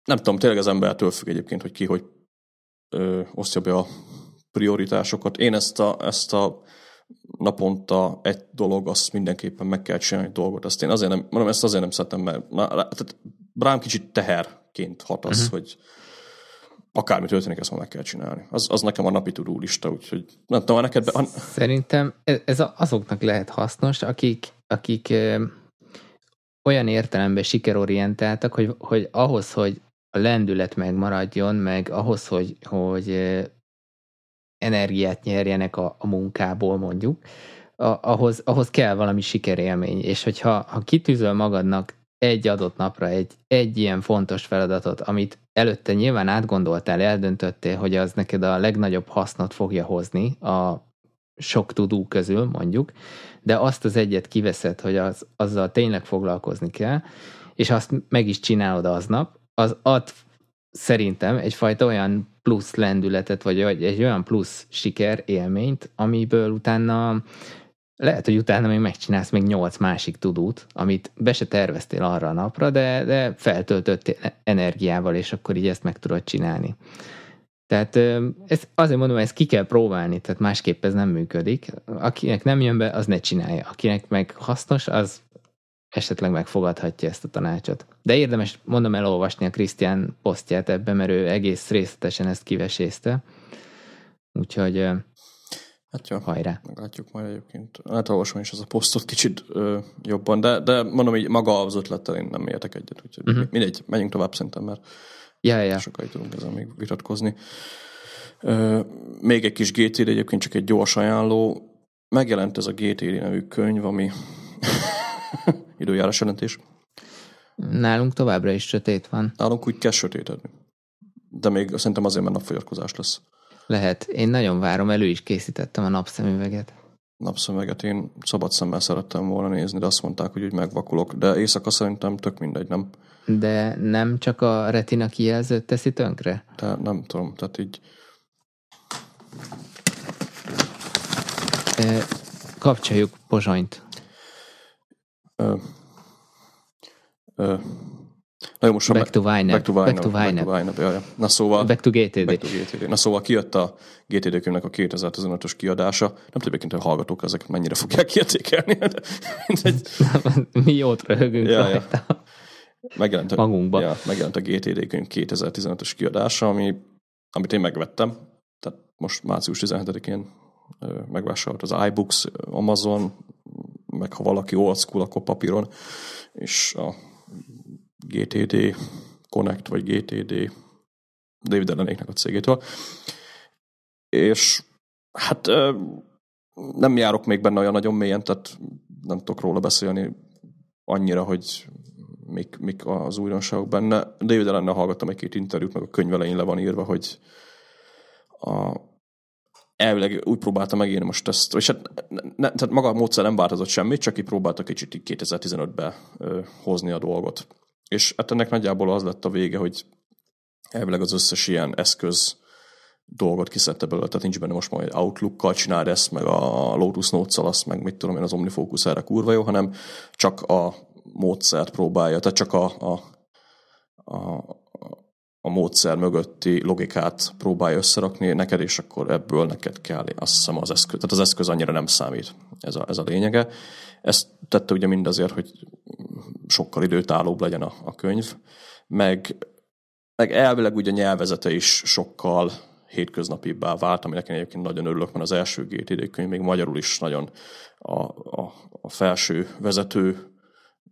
Nem tudom, tényleg az embertől függ egyébként, hogy ki hogy ö, osztja be a prioritásokat. Én ezt a, ezt a naponta egy dolog, azt mindenképpen meg kell csinálni egy dolgot. Ezt én azért nem, mondom, ezt azért nem szeretem, mert na, tehát rám kicsit teherként hat az, uh-huh. hogy akármi történik, ezt ma meg kell csinálni. Az, az nekem a napi tudó lista, úgyhogy nem tudom, neked... Be... Szerintem ez azoknak lehet hasznos, akik, akik ö, olyan értelemben sikerorientáltak, hogy, hogy ahhoz, hogy a lendület megmaradjon, meg ahhoz, hogy, hogy energiát nyerjenek a, a munkából mondjuk, a, ahhoz, ahhoz kell valami sikerélmény, és hogyha ha kitűzöl magadnak egy adott napra egy, egy ilyen fontos feladatot, amit előtte nyilván átgondoltál, eldöntöttél, hogy az neked a legnagyobb hasznot fogja hozni a sok tudó közül mondjuk, de azt az egyet kiveszed, hogy az, azzal tényleg foglalkozni kell, és azt meg is csinálod aznap, az ad szerintem egyfajta olyan plusz lendületet, vagy egy olyan plusz siker élményt, amiből utána lehet, hogy utána még megcsinálsz még nyolc másik tudót, amit be se terveztél arra a napra, de, de feltöltöttél energiával, és akkor így ezt meg tudod csinálni. Tehát ez, azért mondom, ezt ki kell próbálni, tehát másképp ez nem működik. Akinek nem jön be, az ne csinálja. Akinek meg hasznos, az esetleg megfogadhatja ezt a tanácsot. De érdemes, mondom, elolvasni a Krisztián posztját ebben, mert ő egész részletesen ezt kivesézte. Úgyhogy Hát jó, hajrá. Meglátjuk majd egyébként. Hát olvasom is az a posztot kicsit ö, jobban, de, de mondom, hogy maga az ötlettel én nem értek egyet, úgyhogy uh-huh. mindegy, menjünk tovább szerintem, mert ja, ja. sokáig tudunk ezen még vitatkozni. Ö, még egy kis GTD, egyébként csak egy gyors ajánló. Megjelent ez a GTD nevű könyv, ami időjárás jelentés. Nálunk továbbra is sötét van. Nálunk úgy kell sötétedni. De még szerintem azért, mert napfogyatkozás lesz. Lehet. Én nagyon várom, elő is készítettem a napszemüveget. Napszemüveget én szabad szemmel szerettem volna nézni, de azt mondták, hogy úgy megvakulok. De éjszaka szerintem tök mindegy, nem? De nem csak a retina kijelzőt teszi tönkre? De nem tudom, tehát így... kapcsoljuk Pozsonyt. Ö, ö, Na jó, most back, to YNAB. back to YNAB. Back to YNAB. Back to ja. Na szóval... Back to GTD. Back to GTD. Na szóval kijött a GTD könyvnek a 2015-ös kiadása. Nem tudom, hogy a hallgatók ezek mennyire fogják értékelni. De egy... Mi jót röhögünk ja, rajta. Ja. Megjelent a, Magunkba. Ja, megjelent a GTD könyv 2015-ös kiadása, ami, amit én megvettem. Tehát most március 17-én megvásárolt az iBooks, Amazon, meg ha valaki old school, akkor papíron, és a GTD Connect, vagy GTD David Ellenéknek a cégétől. És hát nem járok még benne olyan nagyon mélyen, tehát nem tudok róla beszélni annyira, hogy mik, mik az újdonságok benne. David Ellennel hallgattam egy-két interjút, meg a könyv elején le van írva, hogy a, elvileg úgy próbálta megírni most ezt, és hát ne, tehát maga a módszer nem változott semmit, csak így próbálta kicsit 2015-be hozni a dolgot. És hát ennek nagyjából az lett a vége, hogy elvileg az összes ilyen eszköz dolgot kiszedte belőle, tehát nincs benne most majd Outlook-kal csinál ezt, meg a Lotus Notes-szal azt, meg mit tudom én, az OmniFocus erre kurva jó, hanem csak a módszert próbálja, tehát csak a, a, a, a módszer mögötti logikát próbálja összerakni neked, és akkor ebből neked kell, azt hiszem az eszköz, tehát az eszköz annyira nem számít, ez a, ez a lényege. Ezt tette ugye mindazért, hogy sokkal időtállóbb legyen a, a könyv, meg, meg elvileg ugye a nyelvezete is sokkal hétköznapibbá vált, aminek én egyébként nagyon örülök, mert az első GTD könyv még magyarul is nagyon a, a, a felső vezető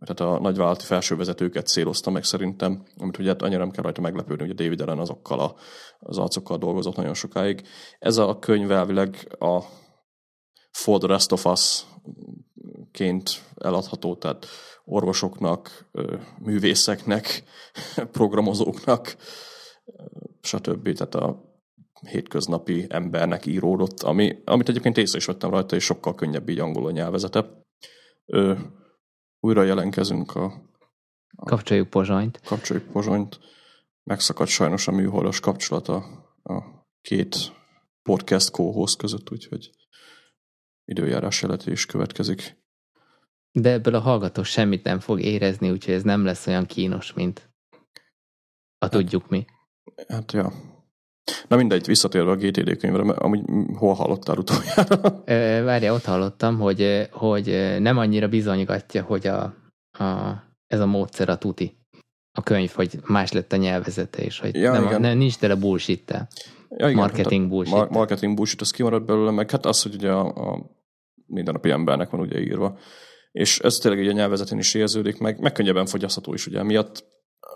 tehát a nagyvállalati felsővezetőket célozta meg szerintem, amit ugye annyira nem kell rajta meglepődni, a David Allen azokkal a, az arcokkal dolgozott nagyon sokáig. Ez a könyv elvileg a For the Rest of Us ként eladható, tehát orvosoknak, művészeknek, programozóknak, stb. Tehát a hétköznapi embernek íródott, ami, amit egyébként észre is vettem rajta, és sokkal könnyebb így angolul nyelvezete. Ö, újra jelenkezünk a, a... Kapcsoljuk Pozsonyt. Kapcsoljuk Pozsonyt. Megszakadt sajnos a műholdas kapcsolata a két podcast co között, úgyhogy időjárás jelentés következik. De ebből a hallgató semmit nem fog érezni, úgyhogy ez nem lesz olyan kínos, mint a tudjuk mi. Hát ja. Na mindegy, visszatérve a GTD könyvre, amúgy hol hallottál utoljára? Várja, ott hallottam, hogy, hogy nem annyira bizonygatja, hogy a, a, ez a módszer a tuti. A könyv, hogy más lett a nyelvezete, és hogy ja, nem, nem, nincs tele bullshit ja, igen, marketing hát bullshit mar- Marketing bullshit, az kimaradt belőle, meg hát az, hogy ugye a, a mindennapi embernek van ugye írva. És ez tényleg ugye a nyelvezetén is érződik, meg, meg könnyebben fogyasztható is ugye miatt.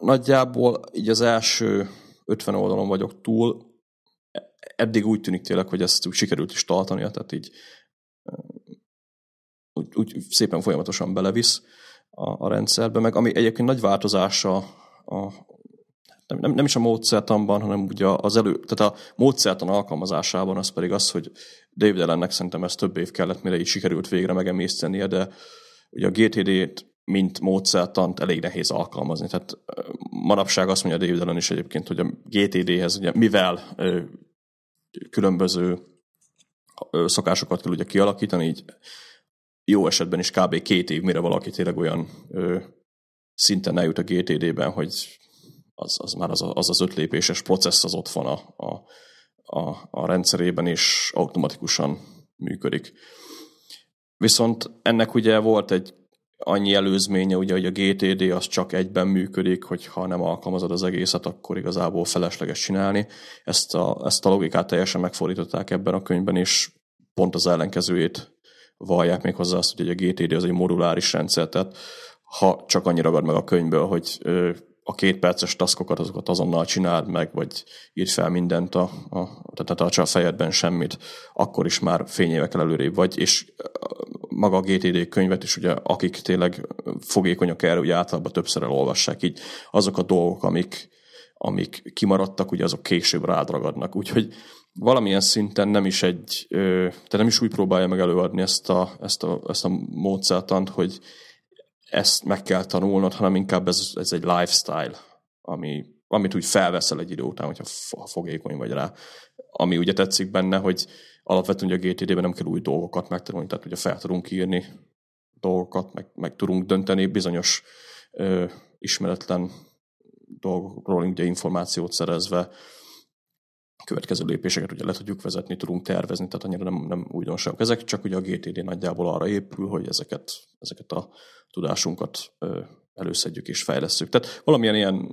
Nagyjából így az első 50 oldalon vagyok túl, eddig úgy tűnik tényleg, hogy ezt sikerült is tartania, tehát így úgy, úgy szépen folyamatosan belevisz a, a rendszerbe, meg ami egyébként nagy változása a, nem, nem, nem is a módszertanban, hanem ugye az elő, tehát a módszertan alkalmazásában az pedig az, hogy David Ellennek szerintem ez több év kellett, mire így sikerült végre megemésztenie, de ugye a GTD-t mint módszertant elég nehéz alkalmazni. Tehát manapság azt mondja David Allen is egyébként, hogy a GTD-hez, ugye, mivel különböző szokásokat kell ugye kialakítani, így jó esetben is kb. két év, mire valaki tényleg olyan ö, szinten eljut a GTD-ben, hogy az, az már az, az az ötlépéses processz az ott van a, a, a, a rendszerében, és automatikusan működik. Viszont ennek ugye volt egy annyi előzménye, ugye, hogy a GTD az csak egyben működik, hogyha nem alkalmazod az egészet, akkor igazából felesleges csinálni. Ezt a, ezt a logikát teljesen megfordították ebben a könyvben, és pont az ellenkezőjét vallják még hozzá azt, hogy a GTD az egy moduláris rendszer, tehát ha csak annyi ragad meg a könyvből, hogy a két perces taskokat azokat azonnal csináld meg, vagy írd fel mindent, a, a, tehát ne tartsa a fejedben semmit, akkor is már fényévekkel előrébb vagy, és maga a GTD könyvet is, ugye, akik tényleg fogékonyak erre, ugye általában többször elolvassák, így azok a dolgok, amik, amik kimaradtak, ugye azok később rád ragadnak. Úgyhogy valamilyen szinten nem is egy, tehát nem is úgy próbálja meg előadni ezt a, ezt a, ezt a módszertant, hogy ezt meg kell tanulnod, hanem inkább ez, ez egy lifestyle, ami, amit úgy felveszel egy idő után, hogyha fogékony vagy rá. Ami ugye tetszik benne, hogy alapvetően ugye a GTD-ben nem kell új dolgokat megtanulni, tehát ugye fel tudunk írni dolgokat, meg, meg tudunk dönteni bizonyos ö, ismeretlen dolgokról ugye információt szerezve, következő lépéseket ugye le tudjuk vezetni, tudunk tervezni, tehát annyira nem, nem újdonságok ezek, csak ugye a GTD nagyjából arra épül, hogy ezeket, ezeket a tudásunkat előszedjük és fejlesszük. Tehát valamilyen ilyen,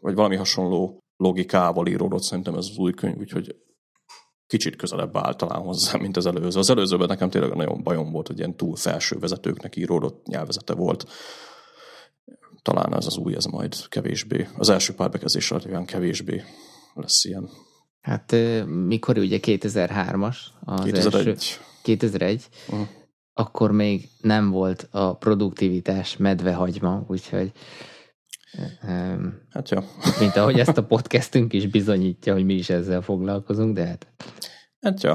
vagy valami hasonló logikával íródott szerintem ez az új könyv, úgyhogy kicsit közelebb áll talán hozzá, mint az előző. Az előzőben nekem tényleg nagyon bajom volt, hogy ilyen túl felső vezetőknek íródott nyelvezete volt. Talán ez az új, ez majd kevésbé. Az első pár bekezdés olyan kevésbé lesz ilyen. Hát mikor ugye 2003-as az 2001. első 2001, uh-huh. Akkor még nem volt a produktivitás medvehagyma, úgyhogy Hát jó. Mint ahogy ezt a podcastünk is bizonyítja, hogy mi is ezzel foglalkozunk, de hát... Hát jó.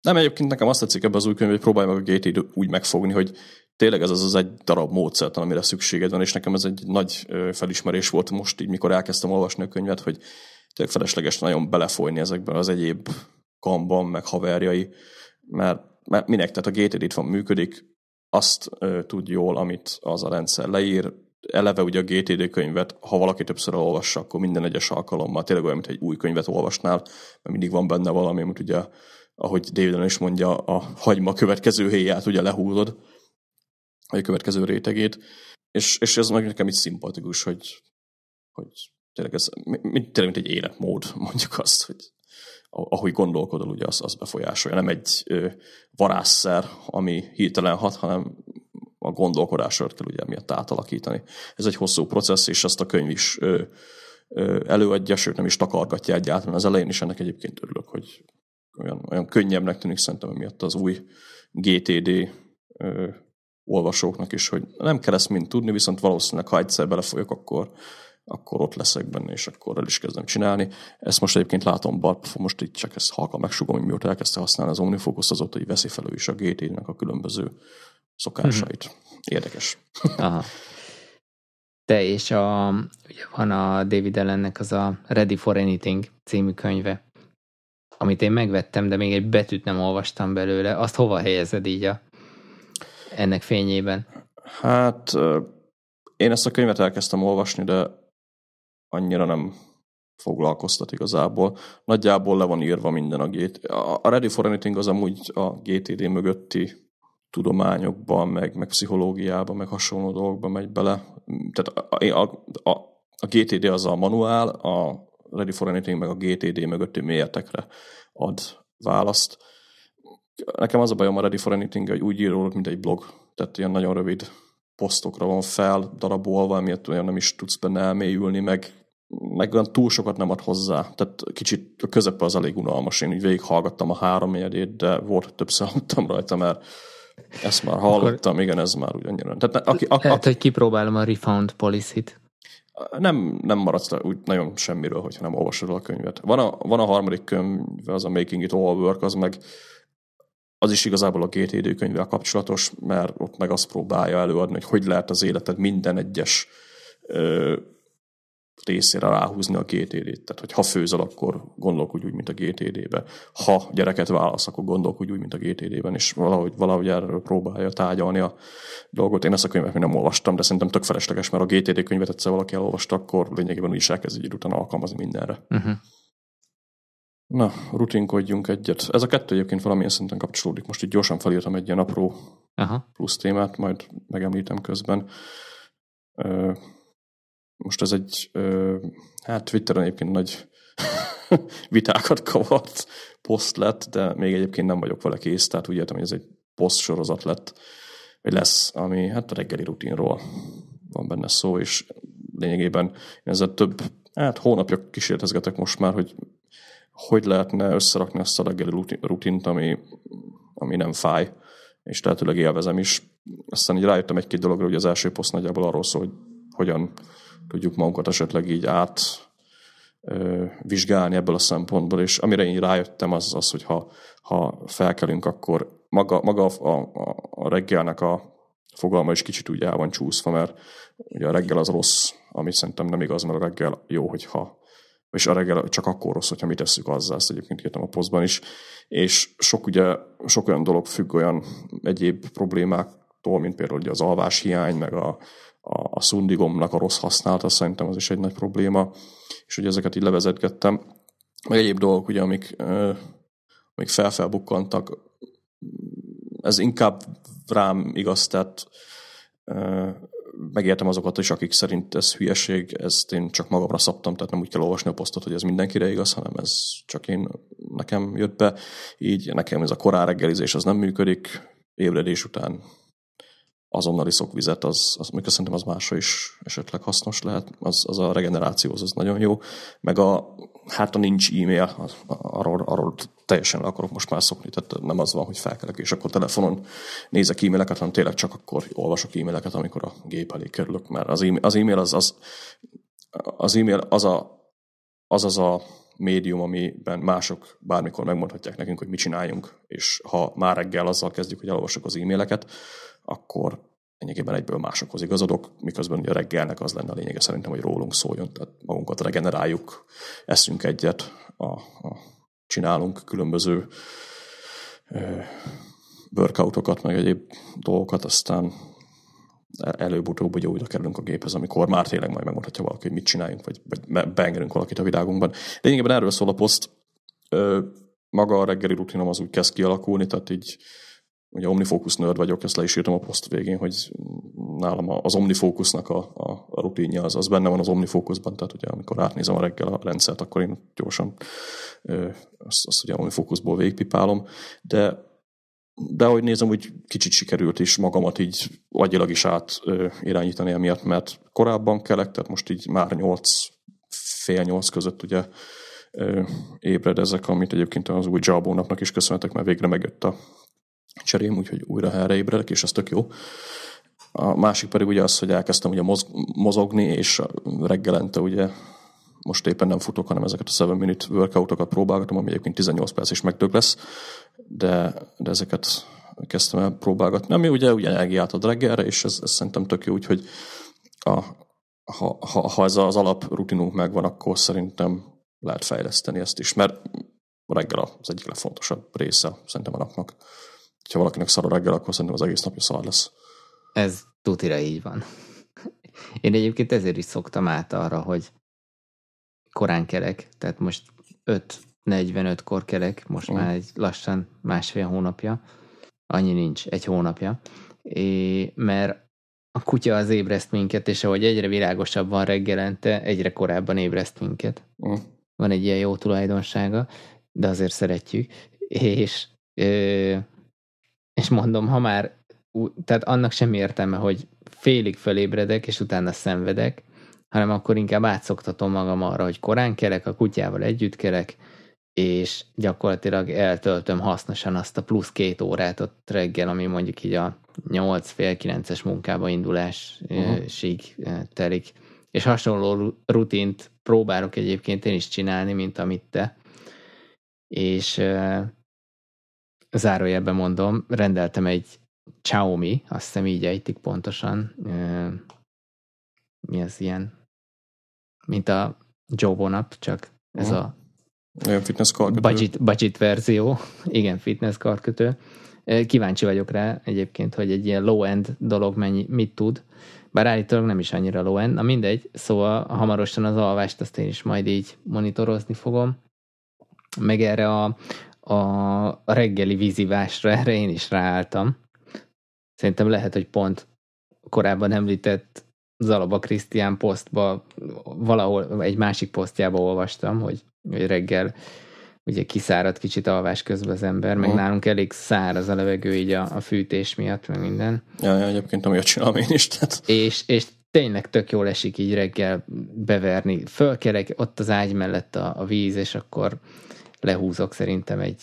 Nem, egyébként nekem azt tetszik ebbe az új könyv, hogy próbálj meg a gate úgy megfogni, hogy tényleg ez az, az egy darab módszert, amire szükséged van, és nekem ez egy nagy felismerés volt most így, mikor elkezdtem olvasni a könyvet, hogy tényleg felesleges nagyon belefolyni ezekben az egyéb kamban, meg haverjai, mert, mert minek, tehát a gated itt van működik, azt ö, tud jól, amit az a rendszer leír, eleve ugye a GTD könyvet, ha valaki többször olvassa, akkor minden egyes alkalommal tényleg olyan, mint egy új könyvet olvasnál, mert mindig van benne valami, amit ugye, ahogy David is mondja, a hagyma következő héját ugye lehúzod, vagy a következő rétegét, és, és ez meg nekem is szimpatikus, hogy, hogy tényleg ez mint, tényleg mint egy életmód, mondjuk azt, hogy ahogy gondolkodol, ugye az, az befolyásolja. Nem egy varázsszer, ami hirtelen hat, hanem a gondolkodásodat kell ugye miatt átalakítani. Ez egy hosszú processz, és ezt a könyv is ö, ö, előadja, sőt nem is takargatja egyáltalán. Az elején is ennek egyébként örülök, hogy olyan, olyan könnyebbnek tűnik szerintem miatt az új GTD ö, olvasóknak is, hogy nem kell ezt mind tudni, viszont valószínűleg, ha egyszer belefolyok, akkor, akkor ott leszek benne, és akkor el is kezdem csinálni. Ezt most egyébként látom, Barb, most itt csak ezt halkan megsugom, hogy mióta elkezdte használni az OmniFocus, azóta hogy veszi felő is a GTD-nek a különböző szokásait. Mhm. Érdekes. Aha. Te és a, ugye van a David Ellennek az a Ready for Anything című könyve, amit én megvettem, de még egy betűt nem olvastam belőle. Azt hova helyezed így a, ennek fényében? Hát én ezt a könyvet elkezdtem olvasni, de annyira nem foglalkoztat igazából. Nagyjából le van írva minden a GT. A Ready for Anything az amúgy a GTD mögötti tudományokban, meg, meg pszichológiában, meg hasonló dolgokban megy bele. Tehát a, a, a, a GTD az a manuál, a Ready for Anything meg a GTD mögötti méretekre ad választ. Nekem az a bajom a Ready for Anything, hogy úgy írólok, mint egy blog. Tehát ilyen nagyon rövid posztokra van fel darabolva, amiért olyan nem is tudsz benne elmélyülni, meg, meg olyan túl sokat nem ad hozzá. Tehát kicsit a közepe az elég unalmas. Én úgy végighallgattam a három de volt, többször aludtam rajta, mert ezt már hallottam, Akkor igen, ez már ugyannyira. Tehát, aki, a, lehet, hogy kipróbálom a Refound Policy-t. Nem, nem maradsz le úgy nagyon semmiről, hogyha nem olvasod a könyvet. Van a, van a harmadik könyv, az a Making It All Work, az meg az is igazából a GTD könyvvel kapcsolatos, mert ott meg azt próbálja előadni, hogy hogy lehet az életed minden egyes ö, részére ráhúzni a GTD-t. Tehát, hogy ha főzel, akkor gondolkodj úgy, mint a GTD-be. Ha gyereket válasz, akkor gondolkodj úgy, mint a GTD-ben, és valahogy, valahogy erről próbálja tárgyalni a dolgot. Én ezt a könyvet még nem olvastam, de szerintem tök felesleges, mert a GTD könyvet egyszer valaki elolvasta, akkor lényegében úgy is elkezd egy után alkalmazni mindenre. Uh-huh. Na, rutinkodjunk egyet. Ez a kettő egyébként valamilyen szinten kapcsolódik. Most itt gyorsan felírtam egy ilyen apró Aha. plusz témát, majd megemlítem közben. Most ez egy, hát Twitteren egyébként nagy vitákat kavart poszt lett, de még egyébként nem vagyok vele kész, tehát úgy értem, hogy ez egy poszt sorozat lett, vagy lesz, ami hát a reggeli rutinról van benne szó, és lényegében én ezzel több, hát hónapja kísérletezgetek most már, hogy hogy lehetne összerakni ezt a reggeli rutint, ami, ami nem fáj, és tehetőleg élvezem is. Aztán így rájöttem egy-két dologra, hogy az első poszt nagyjából arról szól, hogy hogyan tudjuk magunkat esetleg így át ö, vizsgálni ebből a szempontból, és amire én rájöttem az az, hogy ha, ha felkelünk, akkor maga, maga a, a, a reggelnek a fogalma is kicsit úgy el van csúszva, mert ugye a reggel az rossz, amit szerintem nem igaz, mert a reggel jó, hogyha és a reggel csak akkor rossz, hogyha mi tesszük azzal, ezt egyébként írtam a posztban is, és sok, ugye, sok olyan dolog függ olyan egyéb problémáktól, mint például ugye az alváshiány, meg a, a, a szundigomnak a rossz használata, szerintem az is egy nagy probléma, és ugye ezeket így levezetgettem. Meg egyéb dolgok, ugye, amik, amik felfelbukkantak, ez inkább rám igaz, tehát megértem azokat is, akik szerint ez hülyeség, ezt én csak magamra szabtam, tehát nem úgy kell olvasni a posztot, hogy ez mindenkire igaz, hanem ez csak én, nekem jött be. Így nekem ez a korán reggelizés az nem működik, ébredés után azonnali szokvizet, az, az mikor szerintem az másra is esetleg hasznos lehet, az, az a regenerációhoz az nagyon jó, meg a, hát a nincs e-mail, arról, arról teljesen le akarok most már szokni, tehát nem az van, hogy felkelek, és akkor telefonon nézek e-maileket, hanem tényleg csak akkor olvasok e-maileket, amikor a gép elé kerülök, mert az e-mail az, e-mail az, az, az e-mail az a, az, az a médium, amiben mások bármikor megmondhatják nekünk, hogy mit csináljunk, és ha már reggel azzal kezdjük, hogy elolvasok az e-maileket, akkor lényegében egyből másokhoz igazodok, miközben ugye a reggelnek az lenne a lényege szerintem, hogy rólunk szóljon, tehát magunkat regeneráljuk, eszünk egyet, a, a, csinálunk különböző workoutokat, meg egyéb dolgokat, aztán előbb-utóbb ugye újra kerülünk a géphez, amikor már tényleg majd megmondhatja valaki, hogy mit csináljunk, vagy, vagy beengedünk valakit a világunkban. Lényegében erről szól a poszt. Maga a reggeli rutinom az úgy kezd kialakulni, tehát így ugye Omnifocus nerd vagyok, ezt le is írtam a poszt végén, hogy nálam az Omnifocusnak a, a, a rutinja az, az benne van az Omnifocusban, tehát ugye amikor átnézem a reggel a rendszert, akkor én gyorsan ö, azt, azt ugye Omnifocusból végigpipálom, de de ahogy nézem, úgy kicsit sikerült is magamat így agyilag is át irányítani emiatt, mert korábban kelek, tehát most így már nyolc, fél nyolc között ugye ébredezek, amit egyébként az új Jabónapnak is köszönhetek, mert végre megjött a cserém, úgyhogy újra helyre ébredek, és ez tök jó. A másik pedig ugye az, hogy elkezdtem ugye mozogni, és reggelente ugye most éppen nem futok, hanem ezeket a 7 minute workoutokat próbálgatom, ami egyébként 18 perc is megdög lesz, de, de ezeket kezdtem el próbálgatni, ami ugye, ugye energiát ad reggelre, és ez, ez szerintem tök jó, úgyhogy a, ha, ha, ha ez az alaprutinunk megvan, akkor szerintem lehet fejleszteni ezt is, mert reggel az egyik legfontosabb része szerintem a napnak. Ha valakinek szar a reggel, akkor szerintem az egész napja szar lesz. Ez tutira így van. Én egyébként ezért is szoktam át arra, hogy korán kelek, tehát most 5.45-kor kelek, most mm. már egy lassan másfél hónapja, annyi nincs, egy hónapja, é, mert a kutya az ébreszt minket, és ahogy egyre világosabb van reggelente, egyre korábban ébreszt minket. Mm. Van egy ilyen jó tulajdonsága, de azért szeretjük, és, ö, és mondom, ha már, tehát annak sem értelme, hogy félig fölébredek, és utána szenvedek, hanem akkor inkább átszoktatom magam arra, hogy korán kelek, a kutyával együtt kelek, és gyakorlatilag eltöltöm hasznosan azt a plusz két órát ott reggel, ami mondjuk így a 8 fél 9-es munkába indulásig uh-huh. telik. És hasonló rutint próbálok egyébként én is csinálni, mint amit te. És uh, zárójelben mondom, rendeltem egy Xiaomi, azt hiszem így ejtik pontosan, mi az ilyen mint a Joe Bonap, csak ez a olyan fitness karkötő. Budget, budget verzió. Igen, fitness karkötő. Kíváncsi vagyok rá egyébként, hogy egy ilyen low-end dolog mennyi, mit tud. Bár állítólag nem is annyira low-end. Na mindegy, szóval hamarosan az alvást azt én is majd így monitorozni fogom. Meg erre a, a reggeli vízivásra, erre én is ráálltam. Szerintem lehet, hogy pont korábban említett Zalaba Krisztián posztba, valahol egy másik posztjába olvastam, hogy, hogy reggel ugye kiszárad kicsit alvás közben az ember, meg uh. nálunk elég száraz a levegő így a, a fűtés miatt, meg minden. Ja, ja egyébként amiatt csinálom én is. Tehát. És, és tényleg tök jól esik így reggel beverni. Fölkerek ott az ágy mellett a, a víz, és akkor lehúzok szerintem egy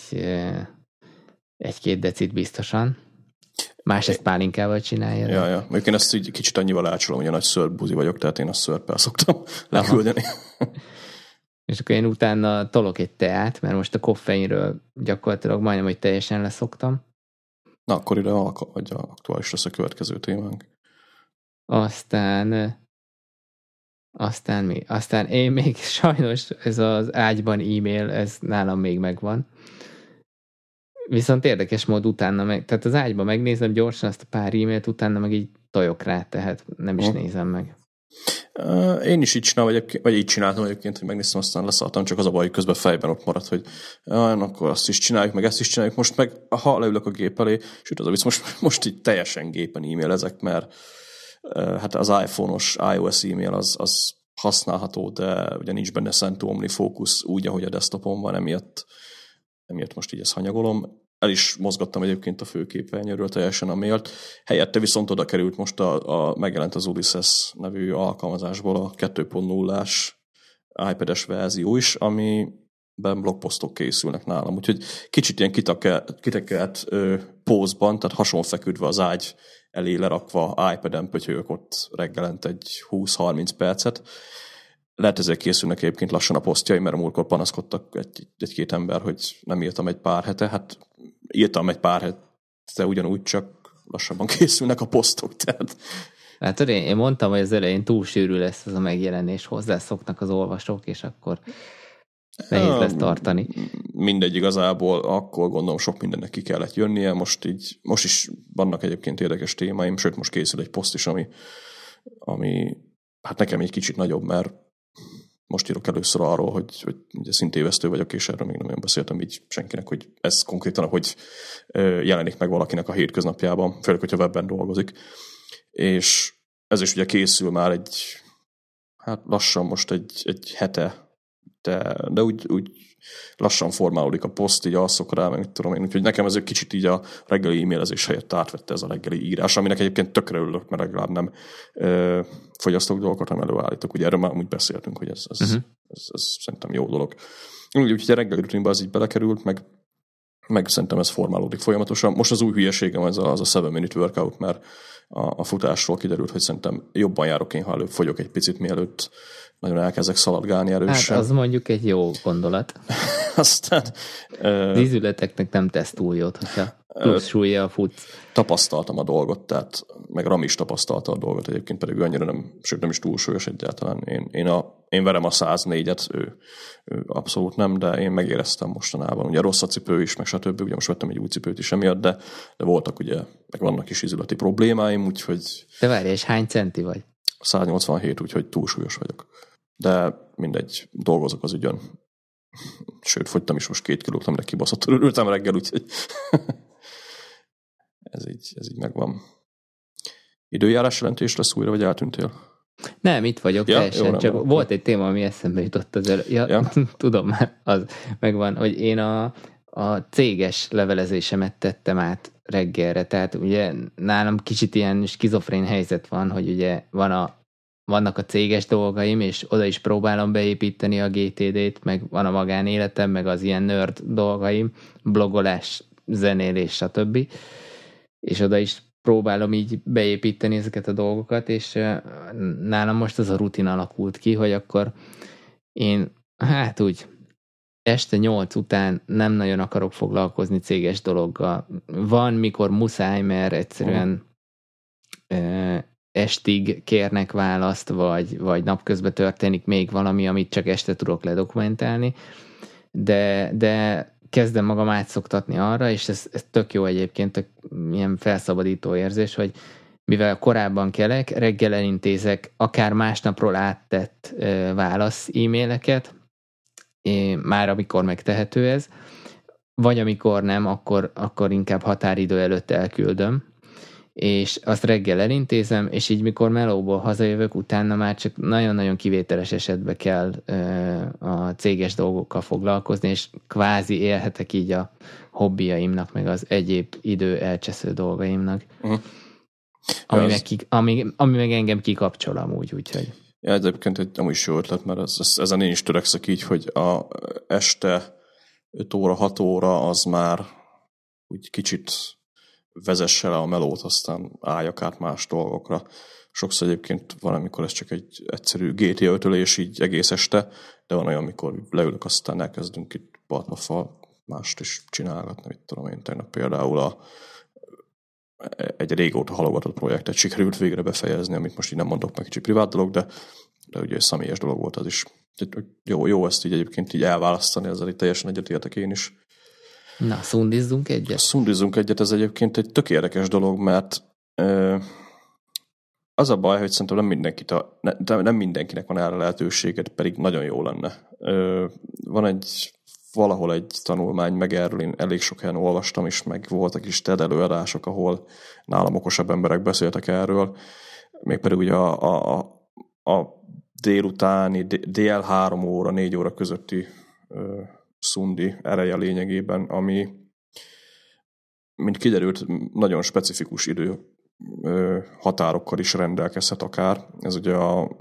egy-két decit biztosan. Más ezt pálinkával csinálja. Ja, ja. Mondjuk én ezt így kicsit annyival ácsolom, hogy a nagy szörbuzi vagyok, tehát én a szörppel szoktam leküldeni. És akkor én utána tolok egy teát, mert most a koffeinről gyakorlatilag majdnem, hogy teljesen leszoktam. Na, akkor ide vagy aktuális lesz a következő témánk. Aztán aztán mi? Aztán én még sajnos ez az ágyban e-mail, ez nálam még megvan. Viszont érdekes mód utána meg, tehát az ágyba megnézem gyorsan azt a pár e-mailt, utána meg így tojok rá, tehát nem is hmm. nézem meg. Én is így csinálom, vagy, vagy így csináltam egyébként, hogy megnéztem, aztán leszálltam, csak az a baj, hogy közben fejben ott maradt, hogy ah, akkor azt is csináljuk, meg ezt is csináljuk. Most meg, ha leülök a gép elé, sőt az a vicc, most, most így teljesen gépen e-mailezek, mert hát az iPhone-os iOS e-mail az, az használható, de ugye nincs benne Sento OmniFocus úgy, ahogy a desktopon van, emiatt emiatt most így ezt hanyagolom. El is mozgattam egyébként a főképernyőről teljesen a mailt. Helyette viszont oda került most a, a megjelent az Ulysses nevű alkalmazásból a 2.0-ás iPad-es verzió is, ami ben blogposztok készülnek nálam. Úgyhogy kicsit ilyen kitekelt ö, pózban, tehát hasonló feküdve az ágy elé lerakva iPad-en pötyögök ott reggelent egy 20-30 percet, lehet ezért készülnek egyébként lassan a posztjai, mert a múltkor panaszkodtak egy, egy-két ember, hogy nem írtam egy pár hete. Hát írtam egy pár hete ugyanúgy, csak lassabban készülnek a posztok. Tehát... Hát én, én mondtam, hogy az elején túl sűrű lesz ez a megjelenés, hozzászoknak az olvasók, és akkor nehéz lesz tartani. Mindegy igazából, akkor gondolom sok mindennek ki kellett jönnie, most így, most is vannak egyébként érdekes témáim, sőt most készül egy poszt is, ami, ami hát nekem egy kicsit nagyobb, mert most írok először arról, hogy, hogy ugye szintévesztő vagyok, és erről még nem olyan beszéltem így senkinek, hogy ez konkrétan, hogy jelenik meg valakinek a hétköznapjában, főleg, hogyha webben dolgozik. És ez is ugye készül már egy, hát lassan most egy, egy hete, de, de úgy, úgy lassan formálódik a poszt, így alszok rá, meg tudom én, úgyhogy nekem ez egy kicsit így a reggeli e-mailezés helyett átvette ez a reggeli írás, aminek egyébként tökre örülök, mert legalább nem ö, fogyasztok dolgokat, hanem előállítok. Ugye erről már úgy beszéltünk, hogy ez, ez, uh-huh. ez, ez, ez szerintem jó dolog. Úgyhogy a reggeli rutinba az így belekerült, meg meg szerintem ez formálódik folyamatosan. Most az új hülyeségem az a, az a 7 minute workout, mert a, a futásról kiderült, hogy szerintem jobban járok én, ha előbb fogyok egy picit, mielőtt nagyon elkezdek szaladgálni erősen. Hát az mondjuk egy jó gondolat. Aztán... Az ízületeknek nem tesz túl jót, hogyha plusz súlya futsz. Tapasztaltam a dolgot, tehát meg Ram is tapasztalta a dolgot, egyébként pedig ő annyira nem, sőt nem is túlsúlyos egyáltalán. Én, én, a, én verem a 104-et, ő, ő abszolút nem, de én megéreztem mostanában. Ugye rossz a cipő is, meg stb. Ugye most vettem egy új cipőt is emiatt, de, de voltak ugye, meg vannak is izületi problémáim, úgyhogy... De várj, és hány centi vagy? 187, úgyhogy túlsúlyos vagyok. De mindegy, dolgozok az ügyön. Sőt, fogytam is most két kilót, amire kibaszottul örültem reggel, úgyhogy ez így, ez így megvan. Időjárás jelentés lesz újra, vagy eltűntél? Nem, itt vagyok ja, teljesen, jó, csak nem, volt egy téma, ami eszembe jutott az elő. Ja, ja. tudom már, az megvan, hogy én a, a céges levelezésemet tettem át reggelre, tehát ugye nálam kicsit ilyen skizofrén helyzet van, hogy ugye van a vannak a céges dolgaim, és oda is próbálom beépíteni a GTD-t, meg van a magánéletem, meg az ilyen nerd dolgaim, blogolás, zenélés, stb. És oda is próbálom így beépíteni ezeket a dolgokat, és nálam most az a rutin alakult ki, hogy akkor én, hát úgy, este nyolc után nem nagyon akarok foglalkozni céges dologgal. Van, mikor muszáj, mert egyszerűen estig kérnek választ, vagy, vagy napközben történik még valami, amit csak este tudok ledokumentálni, de, de kezdem magam átszoktatni arra, és ez, ez tök jó egyébként, tök ilyen felszabadító érzés, hogy mivel korábban kelek, reggel elintézek akár másnapról áttett e, válasz e-maileket, már amikor megtehető ez, vagy amikor nem, akkor, akkor inkább határidő előtt elküldöm, és azt reggel elintézem, és így mikor melóból hazajövök, utána már csak nagyon-nagyon kivételes esetben kell a céges dolgokkal foglalkozni, és kvázi élhetek így a hobbiaimnak, meg az egyéb idő elcsesző dolgaimnak. Uh-huh. Ami, az... meg ki, ami, ami meg engem kikapcsol amúgy, úgyhogy. Ja, egyébként egy amúgy jó ötlet, mert ez, ez, ezen én is törekszek így, hogy a este 5 óra, 6 óra az már úgy kicsit vezesse le a melót, aztán álljak át más dolgokra. Sokszor egyébként van, amikor ez csak egy egyszerű GTA ötölés így egész este, de van olyan, amikor leülök, aztán elkezdünk itt partnafal mást is csinálgatni, mit tudom én, tegnap például a, egy régóta halogatott projektet sikerült végre befejezni, amit most így nem mondok meg, kicsi privát dolog, de, de ugye egy személyes dolog volt az is. Jó, jó ezt így egyébként így elválasztani, ezzel így teljesen egyetértek én is. Na, szundizzunk egyet? Szundizzunk egyet, ez egyébként egy tök érdekes dolog, mert ö, az a baj, hogy szerintem nem, mindenkit a, ne, nem mindenkinek van erre lehetőséget, pedig nagyon jó lenne. Ö, van egy valahol egy tanulmány, meg erről én elég sok helyen olvastam is, meg voltak is TED előadások, ahol nálam okosabb emberek beszéltek erről, mégpedig ugye a, a, a, délutáni, DL3 óra, 4 óra közötti szundi ereje lényegében, ami, mint kiderült, nagyon specifikus idő határokkal is rendelkezhet akár. Ez ugye a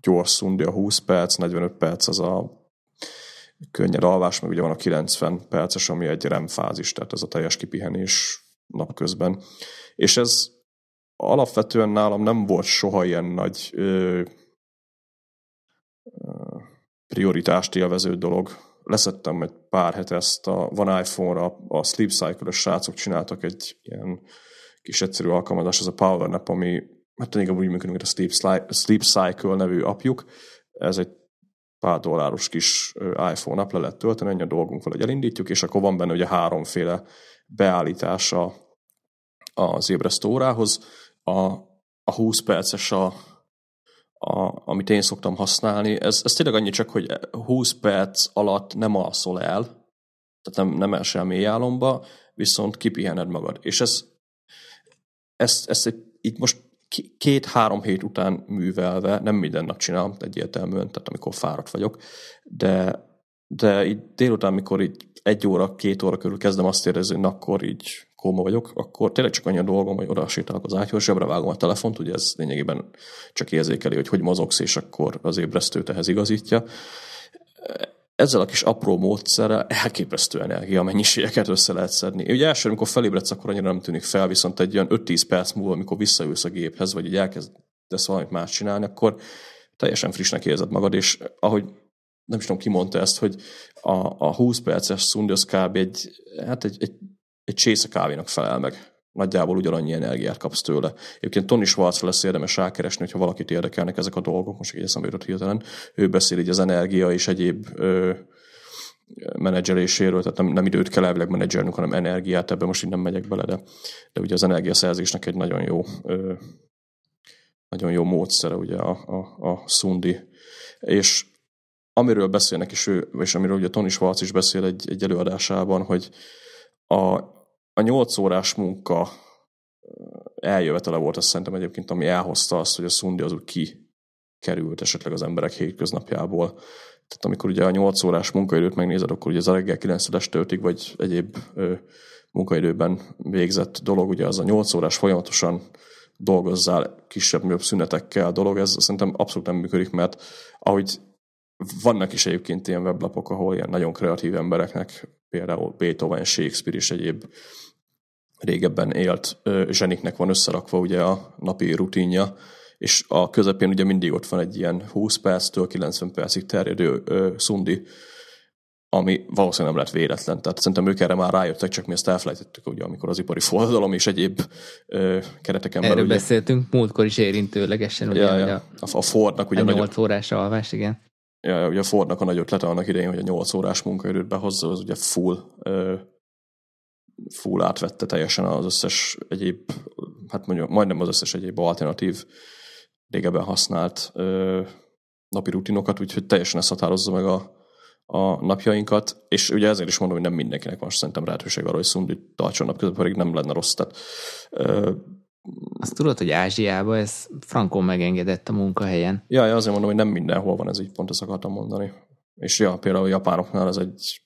gyors szundi a 20 perc, 45 perc az a könnyed alvás, meg ugye van a 90 perces, ami egy REM fázis, tehát ez a teljes kipihenés napközben. És ez alapvetően nálam nem volt soha ilyen nagy ö, ö, prioritást élvező dolog, leszettem egy pár hete ezt a, van iPhone-ra, a Sleep Cycle-ös srácok csináltak egy ilyen kis egyszerű alkalmazás, az a Power Nap, ami hát inkább úgy működik, mint a Sleep, Sleep Cycle nevű apjuk. Ez egy pár dolláros kis iPhone app le lehet tölteni, ennyi a dolgunk hogy elindítjuk, és akkor van benne ugye háromféle beállítása az ébresztő órához. A, a 20 perces a a, amit én szoktam használni, ez, ez tényleg annyi csak, hogy 20 perc alatt nem alszol el, tehát nem, nem esel mély álomba, viszont kipihened magad. És ez, ezt, ezt így most két-három hét után művelve, nem minden nap csinálom egyértelműen, tehát amikor fáradt vagyok, de, de így délután, mikor így egy óra, két óra körül kezdem azt érezni, hogy akkor így kóma vagyok, akkor tényleg csak annyi a dolgom, hogy oda sétálok az ágyhoz, zsebre vágom a telefont, ugye ez lényegében csak érzékeli, hogy hogy mozogsz, és akkor az ébresztőt ehhez igazítja. Ezzel a kis apró módszerrel elképesztő energia mennyiségeket össze lehet szedni. Ugye első, amikor felébredsz, akkor annyira nem tűnik fel, viszont egy olyan 5-10 perc múlva, amikor visszaülsz a géphez, vagy így elkezdesz valamit más csinálni, akkor teljesen frissnek érzed magad, és ahogy nem is tudom, ki mondta ezt, hogy a, a 20 perces szundi az kb. egy, hát egy, egy, egy csésze kávénak felel meg. Nagyjából ugyanannyi energiát kapsz tőle. Egyébként Tony Schwarzra lesz érdemes rákeresni, hogyha valakit érdekelnek ezek a dolgok, most így eszembe jutott hirtelen. Ő beszél így az energia és egyéb ö, menedzseléséről, tehát nem, nem időt kell elvileg menedzselnünk, hanem energiát, ebben most így nem megyek bele, de, de ugye az energiaszerzésnek egy nagyon jó ö, nagyon jó módszere ugye a, a, a szundi. És amiről beszélnek is ő, és amiről ugye Tony Schwartz is beszél egy, egy előadásában, hogy a, a nyolc órás munka eljövetele volt, azt szerintem egyébként, ami elhozta azt, hogy a szundi az úgy kikerült esetleg az emberek hétköznapjából. Tehát amikor ugye a 8 órás munkaidőt megnézed, akkor ugye az a reggel 9 este vagy egyéb ö, munkaidőben végzett dolog, ugye az a 8 órás folyamatosan dolgozzál kisebb-nagyobb szünetekkel dolog, ez szerintem abszolút nem működik, mert ahogy vannak is egyébként ilyen weblapok, ahol ilyen nagyon kreatív embereknek, például Beethoven, Shakespeare és egyéb régebben élt zseniknek van összerakva ugye a napi rutinja, és a közepén ugye mindig ott van egy ilyen 20 perctől 90 percig terjedő ö, szundi, ami valószínűleg nem lett véletlen. Tehát szerintem ők erre már rájöttek, csak mi ezt elfelejtettük, ugye, amikor az ipari forradalom és egyéb ö, kereteken Erről ugye, beszéltünk múltkor is érintőlegesen, ugye, ja, ja. A, a Fordnak ugye a 8 nagyobb, órás alvás, igen ja, ugye Fordnak a nagy ötlete annak idején, hogy a 8 órás munkaidőt behozza, az ugye full, full átvette teljesen az összes egyéb, hát mondjuk majdnem az összes egyéb alternatív régebben használt napi rutinokat, úgyhogy teljesen ezt határozza meg a, a napjainkat, és ugye ezért is mondom, hogy nem mindenkinek van szerintem lehetőség arra, hogy szundit tartson napközben, pedig nem lenne rossz. Tehát, azt tudod, hogy Ázsiában ez frankon megengedett a munkahelyen. Ja, ja, azért mondom, hogy nem mindenhol van ez így, pont ezt akartam mondani. És ja, például a japánoknál ez egy,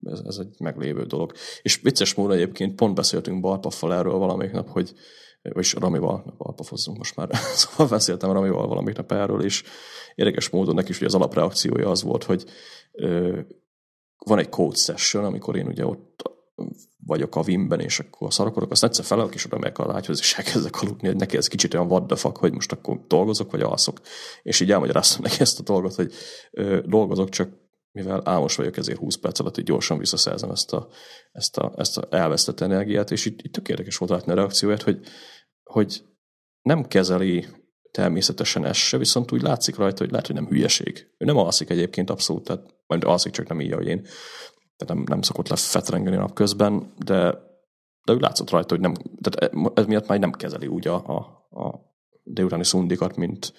ez, ez egy meglévő dolog. És vicces módon egyébként pont beszéltünk Balpaffal erről valamelyik nap, hogy vagyis Ramival, Balpafozzunk most már, szóval beszéltem Ramival valamelyik nap erről, és érdekes módon neki is ugye az alapreakciója az volt, hogy ö, van egy code session, amikor én ugye ott vagyok a Wimben, és akkor szarakodok, azt egyszer felelök, és oda meg a lágyhoz, és elkezdek aludni, hogy neki ez kicsit olyan fuck, hogy most akkor dolgozok, vagy alszok. És így elmagyaráztam neki ezt a dolgot, hogy ö, dolgozok, csak mivel álmos vagyok, ezért 20 perc alatt így gyorsan visszaszerzem ezt a, ezt a, ezt a elvesztett energiát, és itt, itt tök érdekes volt látni a reakcióját, hogy, hogy nem kezeli természetesen ez se, viszont úgy látszik rajta, hogy lehet, hogy nem hülyeség. Ő nem alszik egyébként abszolút, tehát majd alszik, csak nem így, ahogy én tehát nem, nem szokott lefetrengeni napközben, de, de úgy látszott rajta, hogy nem, tehát ez miatt már nem kezeli úgy a, a, a délutáni szundikat, mint,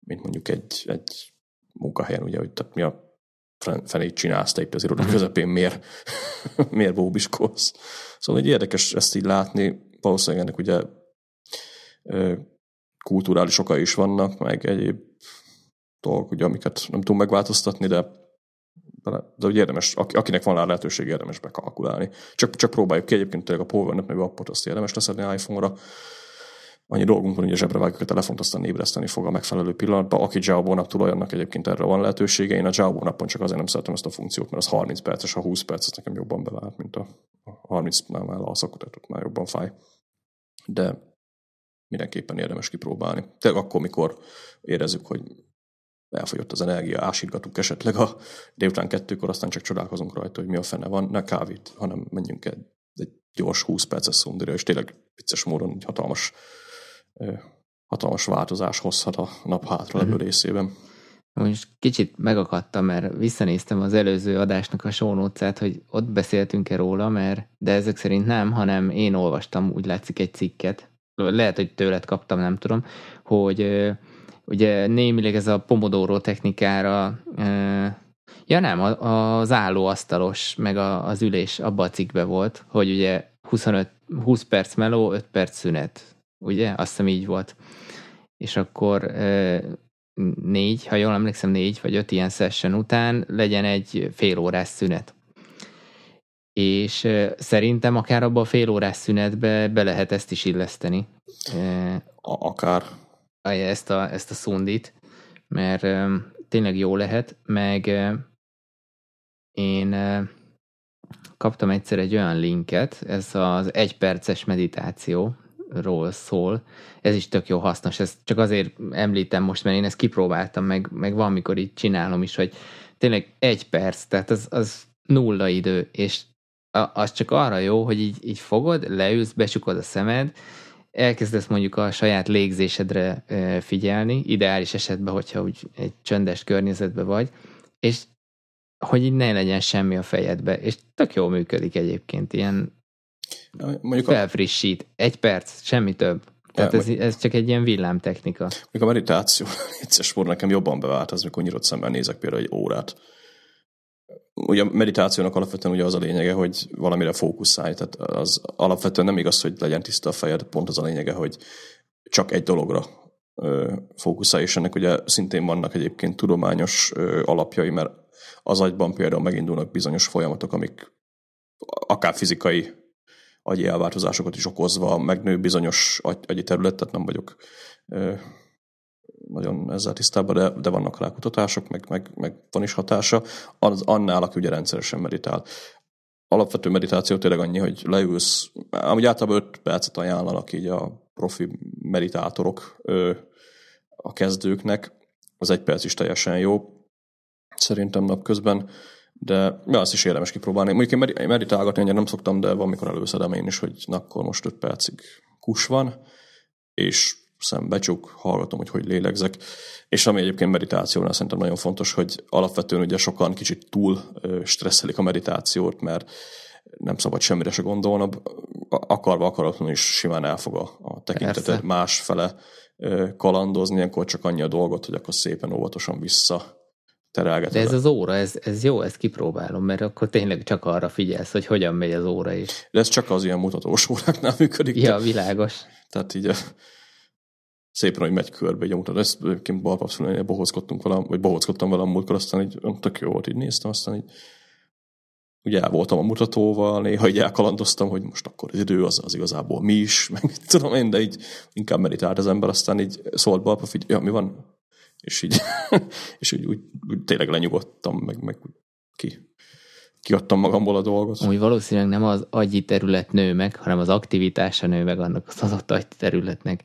mint mondjuk egy, egy munkahelyen, ugye, hogy tehát mi a fenét csinálsz te itt az iroda közepén, miért, miért bóbiskolsz. Szóval egy érdekes ezt így látni, valószínűleg ennek ugye kulturális okai is vannak, meg egyéb dolgok, ugye, amiket nem tudunk megváltoztatni, de de ugye érdemes, akinek van rá lehetőség, érdemes bekalkulálni. Csak, csak próbáljuk ki, egyébként tényleg a PowerNet nevű appot, azt érdemes leszedni iPhone-ra. Annyi dolgunk van, hogy a zsebre vágjuk a telefont, aztán ébreszteni fog a megfelelő pillanatban. Aki Jawbo-nak tulajdonak egyébként erre van lehetősége. Én a Jawbo napon csak azért nem szeretem ezt a funkciót, mert az 30 perces, a 20 perc, ez nekem jobban bevált, mint a 30-nál már alszak, tehát már jobban fáj. De mindenképpen érdemes kipróbálni. Tehát akkor, mikor érezzük, hogy elfogyott az energia, ásítgatunk esetleg a délután kettőkor, aztán csak csodálkozunk rajta, hogy mi a fene van, ne kávét, hanem menjünk egy, egy gyors 20 perces szundira, és tényleg vicces módon egy hatalmas, hatalmas változás hozhat a nap hátra levő mm-hmm. részében. Most kicsit megakadtam, mert visszanéztem az előző adásnak a sónócát, hogy ott beszéltünk-e róla, mert de ezek szerint nem, hanem én olvastam, úgy látszik egy cikket, lehet, hogy tőled kaptam, nem tudom, hogy ugye némileg ez a pomodoro technikára, ja nem, az állóasztalos, meg az ülés abba a cikkbe volt, hogy ugye 25, 20 perc meló, 5 perc szünet. ugye? Azt hiszem így volt. És akkor négy, ha jól emlékszem, négy vagy öt ilyen session után legyen egy fél órás szünet. És szerintem akár abba a fél órás szünetbe be lehet ezt is illeszteni. Akár. Ezt a, ezt a szundit, mert tényleg jó lehet, meg én kaptam egyszer egy olyan linket, ez az egyperces meditációról szól. Ez is tök jó hasznos, ezt csak azért említem most, mert én ezt kipróbáltam, meg, meg valamikor így csinálom is, hogy tényleg egy perc, tehát az, az nulla idő, és az csak arra jó, hogy így, így fogod, leülsz, becsukod a szemed, elkezdesz mondjuk a saját légzésedre figyelni, ideális esetben, hogyha úgy egy csöndes környezetben vagy, és hogy így ne legyen semmi a fejedbe, és tök jól működik egyébként, ilyen mondjuk felfrissít, egy perc, semmi több. Tehát ez, ez csak egy ilyen villámtechnika. Még a meditáció, egyszer sport nekem jobban bevált az, mikor nyitott szemben nézek például egy órát. Ugye a meditációnak alapvetően ugye az a lényege, hogy valamire fókuszálj, tehát az alapvetően nem igaz, hogy legyen tiszta a fejed, pont az a lényege, hogy csak egy dologra fókuszálj, és ennek ugye szintén vannak egyébként tudományos alapjai, mert az agyban például megindulnak bizonyos folyamatok, amik akár fizikai agyi elváltozásokat is okozva megnő bizonyos agy, agyi terület, tehát nem vagyok nagyon ezzel tisztában, de, de vannak rá kutatások, meg, meg, meg van is hatása. Az annál, aki ugye rendszeresen meditál. Alapvető meditáció tényleg annyi, hogy leülsz, amúgy általában 5 percet ajánlanak így a profi meditátorok a kezdőknek, az egy perc is teljesen jó szerintem napközben, de ja, azt is érdemes kipróbálni. Mondjuk én meditálgatni ennyire nem szoktam, de van, mikor előszedem én is, hogy na, akkor most 5 percig kus van, és szembecsuk, hallgatom, hogy hogy lélegzek. És ami egyébként meditációnál szerintem nagyon fontos, hogy alapvetően ugye sokan kicsit túl stresszelik a meditációt, mert nem szabad semmire se gondolna, akarva akaratlanul is simán elfog a, a tekinteted más fele kalandozni, ilyenkor csak annyi a dolgot, hogy akkor szépen óvatosan vissza terelgeted. De ez az óra, ez, ez jó, ezt kipróbálom, mert akkor tényleg csak arra figyelsz, hogy hogyan megy az óra is. De ez csak az ilyen mutatós óráknál működik. Ja, te, világos. Tehát így szépen, hogy megy körbe, így a mutató. Ezt egyébként balpapszulán bohózkodtunk vele, vagy bohózkodtam vele a múltkor, aztán így tök jó volt, így néztem, aztán így ugye el voltam a mutatóval, néha így elkalandoztam, hogy most akkor az idő az, az igazából mi is, meg tudom én, de így inkább meditált az ember, aztán így szólt balpap, így, ja, mi van? és így, és úgy, úgy, úgy tényleg lenyugodtam, meg, meg ki, kiadtam magamból a dolgot. Úgy valószínűleg nem az agyi terület nő meg, hanem az aktivitása nő meg annak az adott agy területnek.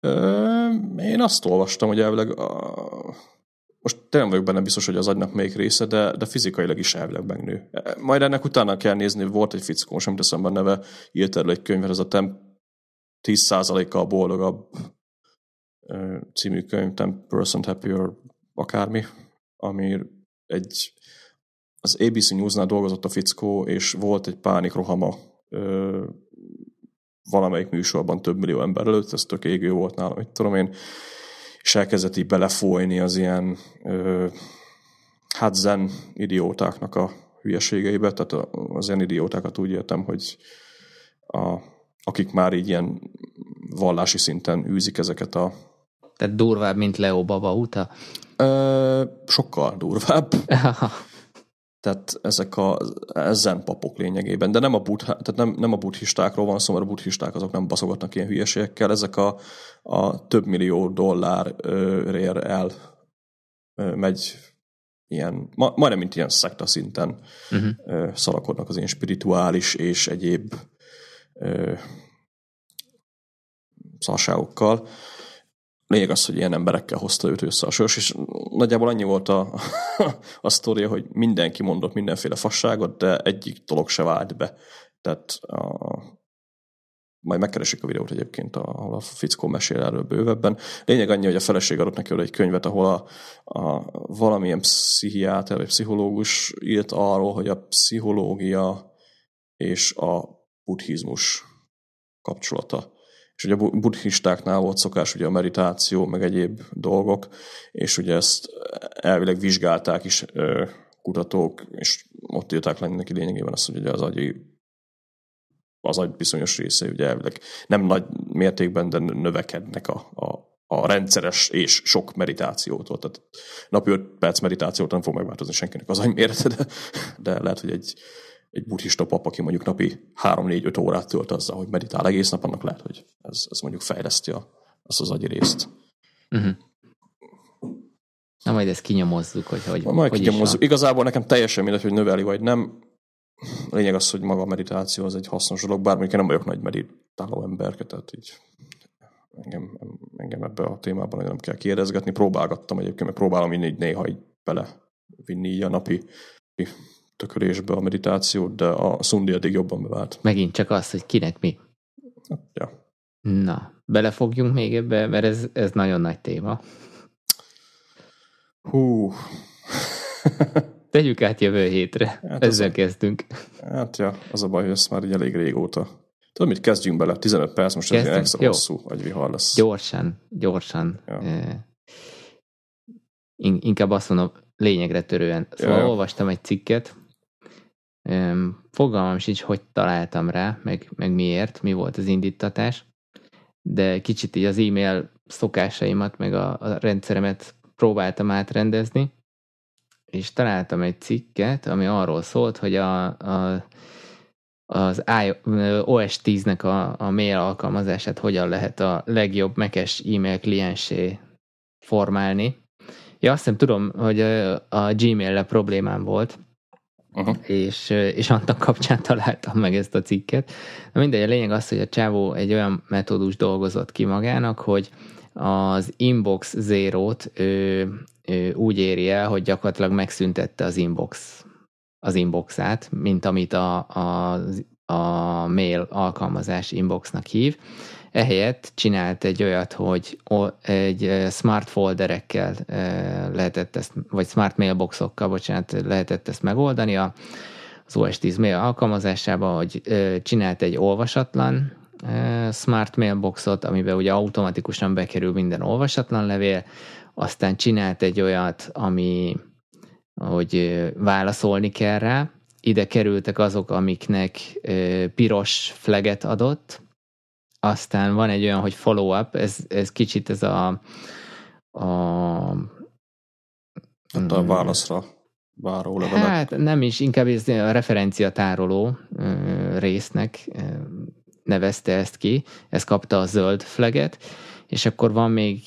Ö, én azt olvastam, hogy elvileg a, most tényleg vagyok benne biztos, hogy az agynak melyik része, de, de fizikailag is elvileg megnő. Majd ennek utána kell nézni, volt egy fickó, sem teszem a neve, írt erről egy könyvet, ez a Temp 10%-kal boldogabb című könyv, 10% Happier akármi, ami egy az ABC News-nál dolgozott a fickó, és volt egy pánik rohama ö, valamelyik műsorban több millió ember előtt, ez tök égő volt nálam, hogy tudom én, és elkezdett így belefolyni az ilyen ö, hát zen idiótáknak a hülyeségeibe, tehát az ilyen idiótákat úgy értem, hogy a, akik már így ilyen vallási szinten űzik ezeket a tehát durvább, mint Leo Baba uta? Ö, sokkal durvább. tehát ezek a ezen papok lényegében, de nem a, buddha, tehát nem, nem a buddhistákról van szó, mert a buddhisták azok nem baszogatnak ilyen hülyeségekkel, ezek a, a több millió dollárért el ö, megy ilyen, ma, majdnem mint ilyen szekta szinten uh-huh. ö, szalakodnak az ilyen spirituális és egyéb ö, szarságokkal lényeg az, hogy ilyen emberekkel hozta őt össze a sors, és nagyjából annyi volt a, a sztoria, hogy mindenki mondott mindenféle fasságot, de egyik dolog se vált be. Tehát a, majd megkeresik a videót egyébként, ahol a fickó mesél erről bővebben. Lényeg annyi, hogy a feleség adott neki egy könyvet, ahol a, a valamilyen pszichiáter vagy pszichológus írt arról, hogy a pszichológia és a buddhizmus kapcsolata és ugye a buddhistáknál volt szokás ugye a meditáció, meg egyéb dolgok, és ugye ezt elvileg vizsgálták is kutatók, és ott írták le neki lényegében azt, hogy ugye az agyi az agy bizonyos része, ugye elvileg nem nagy mértékben, de növekednek a, a, a rendszeres és sok meditációtól. Tehát napi 5 perc meditációt nem fog megváltozni senkinek az agymérete, de, de lehet, hogy egy, egy buddhista pap, aki mondjuk napi 3-4-5 órát tölt azzal, hogy meditál egész nap, annak lehet, hogy ez, ez mondjuk fejleszti a, azt az agyi részt. Uh-huh. Na majd ezt kinyomozzuk, hogy hogy, majd hogy kinyomozzuk. Igazából nekem teljesen mindegy, hogy növeli vagy nem. A lényeg az, hogy maga a meditáció az egy hasznos dolog, bár mondjuk én nem vagyok nagy meditáló ember, tehát így engem, engem ebbe a témában nem kell kérdezgetni. Próbálgattam egyébként, mert próbálom így néha így bele vinni így a napi tökölésbe a meditációt, de a szundi addig jobban bevált. Megint csak az, hogy kinek mi. Ja. Na, belefogjunk még ebbe, mert ez, ez nagyon nagy téma. Hú. Tegyük át jövő hétre. Hát Ezzel a, kezdünk. Hát ja, az a baj, hogy ezt már így elég régóta. Tudod, mit kezdjünk bele? 15 perc, most ez egy extra hosszú vihar lesz. Gyorsan, gyorsan. Ja. Eh, inkább azt mondom, lényegre törően. Szóval ja. olvastam egy cikket, fogalmam sincs, hogy találtam rá, meg, meg miért, mi volt az indítatás, de kicsit így az e-mail szokásaimat, meg a, a rendszeremet próbáltam átrendezni, és találtam egy cikket, ami arról szólt, hogy a, a, az OS 10-nek a, a mail alkalmazását hogyan lehet a legjobb mekes e-mail kliensé formálni. Ja, azt hiszem tudom, hogy a Gmail-le problémám volt, uh-huh. és, és annak kapcsán találtam meg ezt a cikket. Na mindegy, a lényeg az, hogy a csávó egy olyan metódus dolgozott ki magának, hogy az Inbox Zero-t ő, ő úgy éri el, hogy gyakorlatilag megszüntette az inbox az inboxát, mint amit a, a, a mail alkalmazás inboxnak hív. Ehelyett csinált egy olyat, hogy egy smart folderekkel lehetett ezt, vagy smart mailboxokkal, bocsánat, lehetett ezt megoldani az OS 10 mail alkalmazásában, hogy csinált egy olvasatlan smart mailboxot, amiben ugye automatikusan bekerül minden olvasatlan levél, aztán csinált egy olyat, ami hogy válaszolni kell rá, ide kerültek azok, amiknek piros flaget adott, aztán van egy olyan, hogy follow-up, ez, ez kicsit ez a, a Hát a válaszra váró levelek. Hát nem is, inkább ez a referenciatároló résznek nevezte ezt ki, ez kapta a zöld flaget, és akkor van még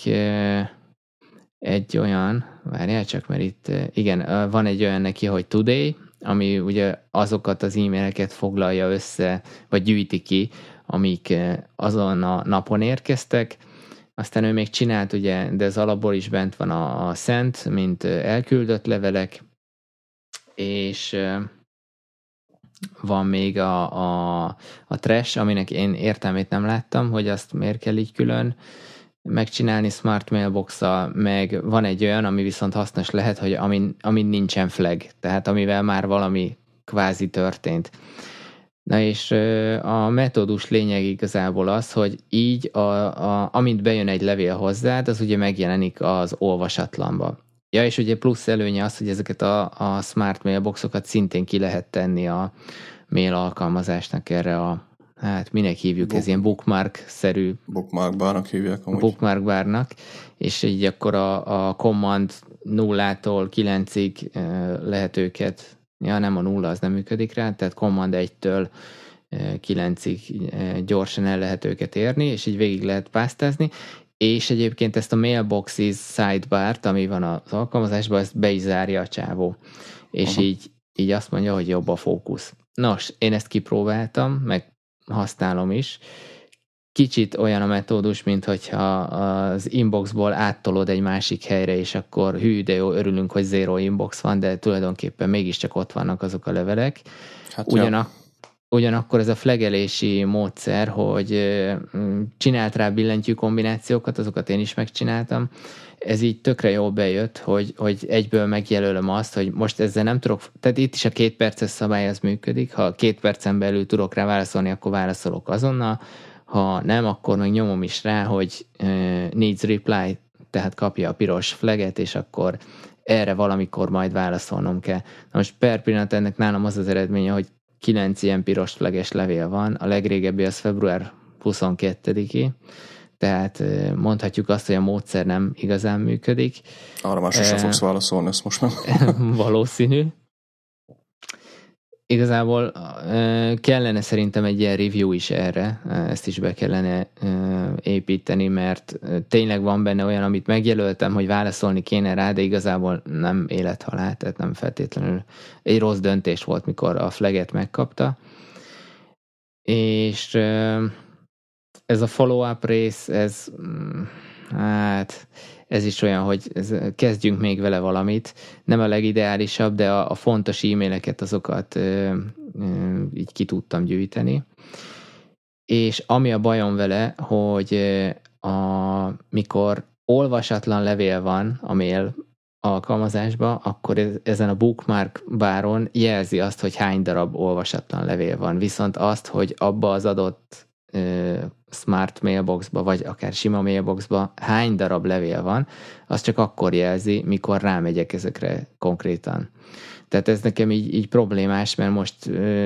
egy olyan, várjál csak, mert itt, igen, van egy olyan neki, hogy today, ami ugye azokat az e-maileket foglalja össze, vagy gyűjti ki, amik azon a napon érkeztek, aztán ő még csinált, ugye, de ez alapból is bent van a, a szent, mint elküldött levelek, és van még a, a, a trash, aminek én értelmét nem láttam, hogy azt miért kell így külön megcsinálni smart mailbox meg van egy olyan, ami viszont hasznos lehet, hogy amin, amin nincsen flag, tehát amivel már valami kvázi történt. Na és a metódus lényeg igazából az, hogy így, a, a, amint bejön egy levél hozzád, az ugye megjelenik az olvasatlanba. Ja, és ugye plusz előnye az, hogy ezeket a, a smart mailboxokat szintén ki lehet tenni a mail alkalmazásnak erre a, hát minek hívjuk, Book, ez ilyen bookmark-szerű. Bookmark bárnak hívják amúgy. Bookmark bárnak, és így akkor a, a command nullától kilencig lehet őket, ja nem a nulla, az nem működik rá, tehát command 1-től 9-ig gyorsan el lehet őket érni, és így végig lehet pásztázni, és egyébként ezt a mailboxes sidebar-t, ami van az alkalmazásban, ezt be is zárja a csávó. És Aha. így, így azt mondja, hogy jobb a fókusz. Nos, én ezt kipróbáltam, meg használom is. Kicsit olyan a metódus, mint hogyha az inboxból áttolod egy másik helyre, és akkor hű, de jó, örülünk, hogy zero inbox van, de tulajdonképpen mégiscsak ott vannak azok a levelek. Hát Ugyanak, Ugyanakkor ez a flegelési módszer, hogy csinált rá billentyű kombinációkat, azokat én is megcsináltam, ez így tökre jól bejött, hogy, hogy egyből megjelölöm azt, hogy most ezzel nem tudok, tehát itt is a két perces szabály az működik, ha két percen belül tudok rá válaszolni, akkor válaszolok azonnal, ha nem, akkor meg nyomom is rá, hogy needs reply, tehát kapja a piros flaget, és akkor erre valamikor majd válaszolnom kell. Na most per pillanat ennek nálam az az eredménye, hogy kilenc ilyen piros fleges levél van, a legrégebbi az február 22-i, tehát mondhatjuk azt, hogy a módszer nem igazán működik. Arra már sosem fogsz válaszolni, ezt most nem. Valószínű. Igazából kellene szerintem egy ilyen review is erre, ezt is be kellene építeni, mert tényleg van benne olyan, amit megjelöltem, hogy válaszolni kéne rá, de igazából nem élethalál, tehát nem feltétlenül egy rossz döntés volt, mikor a flaget megkapta. És ez a follow-up rész, ez mm, hát ez is olyan, hogy ez, kezdjünk még vele valamit. Nem a legideálisabb, de a, a fontos e-maileket azokat ö, ö, így ki tudtam gyűjteni. És ami a bajom vele, hogy a, mikor olvasatlan levél van a mail alkalmazásba, akkor ezen a bookmark báron jelzi azt, hogy hány darab olvasatlan levél van. Viszont azt, hogy abba az adott smart mailboxba, vagy akár sima mailboxba hány darab levél van, az csak akkor jelzi, mikor rámegyek ezekre konkrétan. Tehát ez nekem így, így problémás, mert most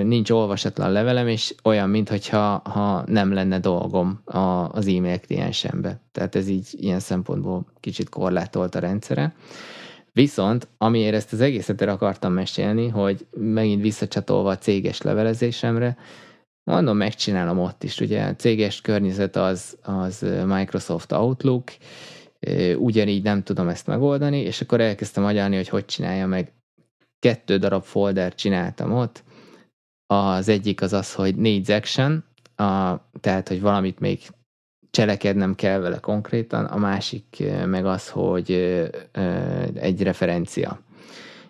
nincs olvasatlan levelem, és olyan, mintha ha nem lenne dolgom a, az e-mail kliensembe. Tehát ez így ilyen szempontból kicsit korlátolt a rendszere. Viszont, amiért ezt az egészet el akartam mesélni, hogy megint visszacsatolva a céges levelezésemre, Mondom, megcsinálom ott is. Ugye a céges környezet az, az Microsoft Outlook, ugyanígy nem tudom ezt megoldani, és akkor elkezdtem agyalni, hogy hogy csinálja meg. Kettő darab folder csináltam ott. Az egyik az az, hogy needs action, a, tehát, hogy valamit még cselekednem kell vele konkrétan, a másik meg az, hogy egy referencia.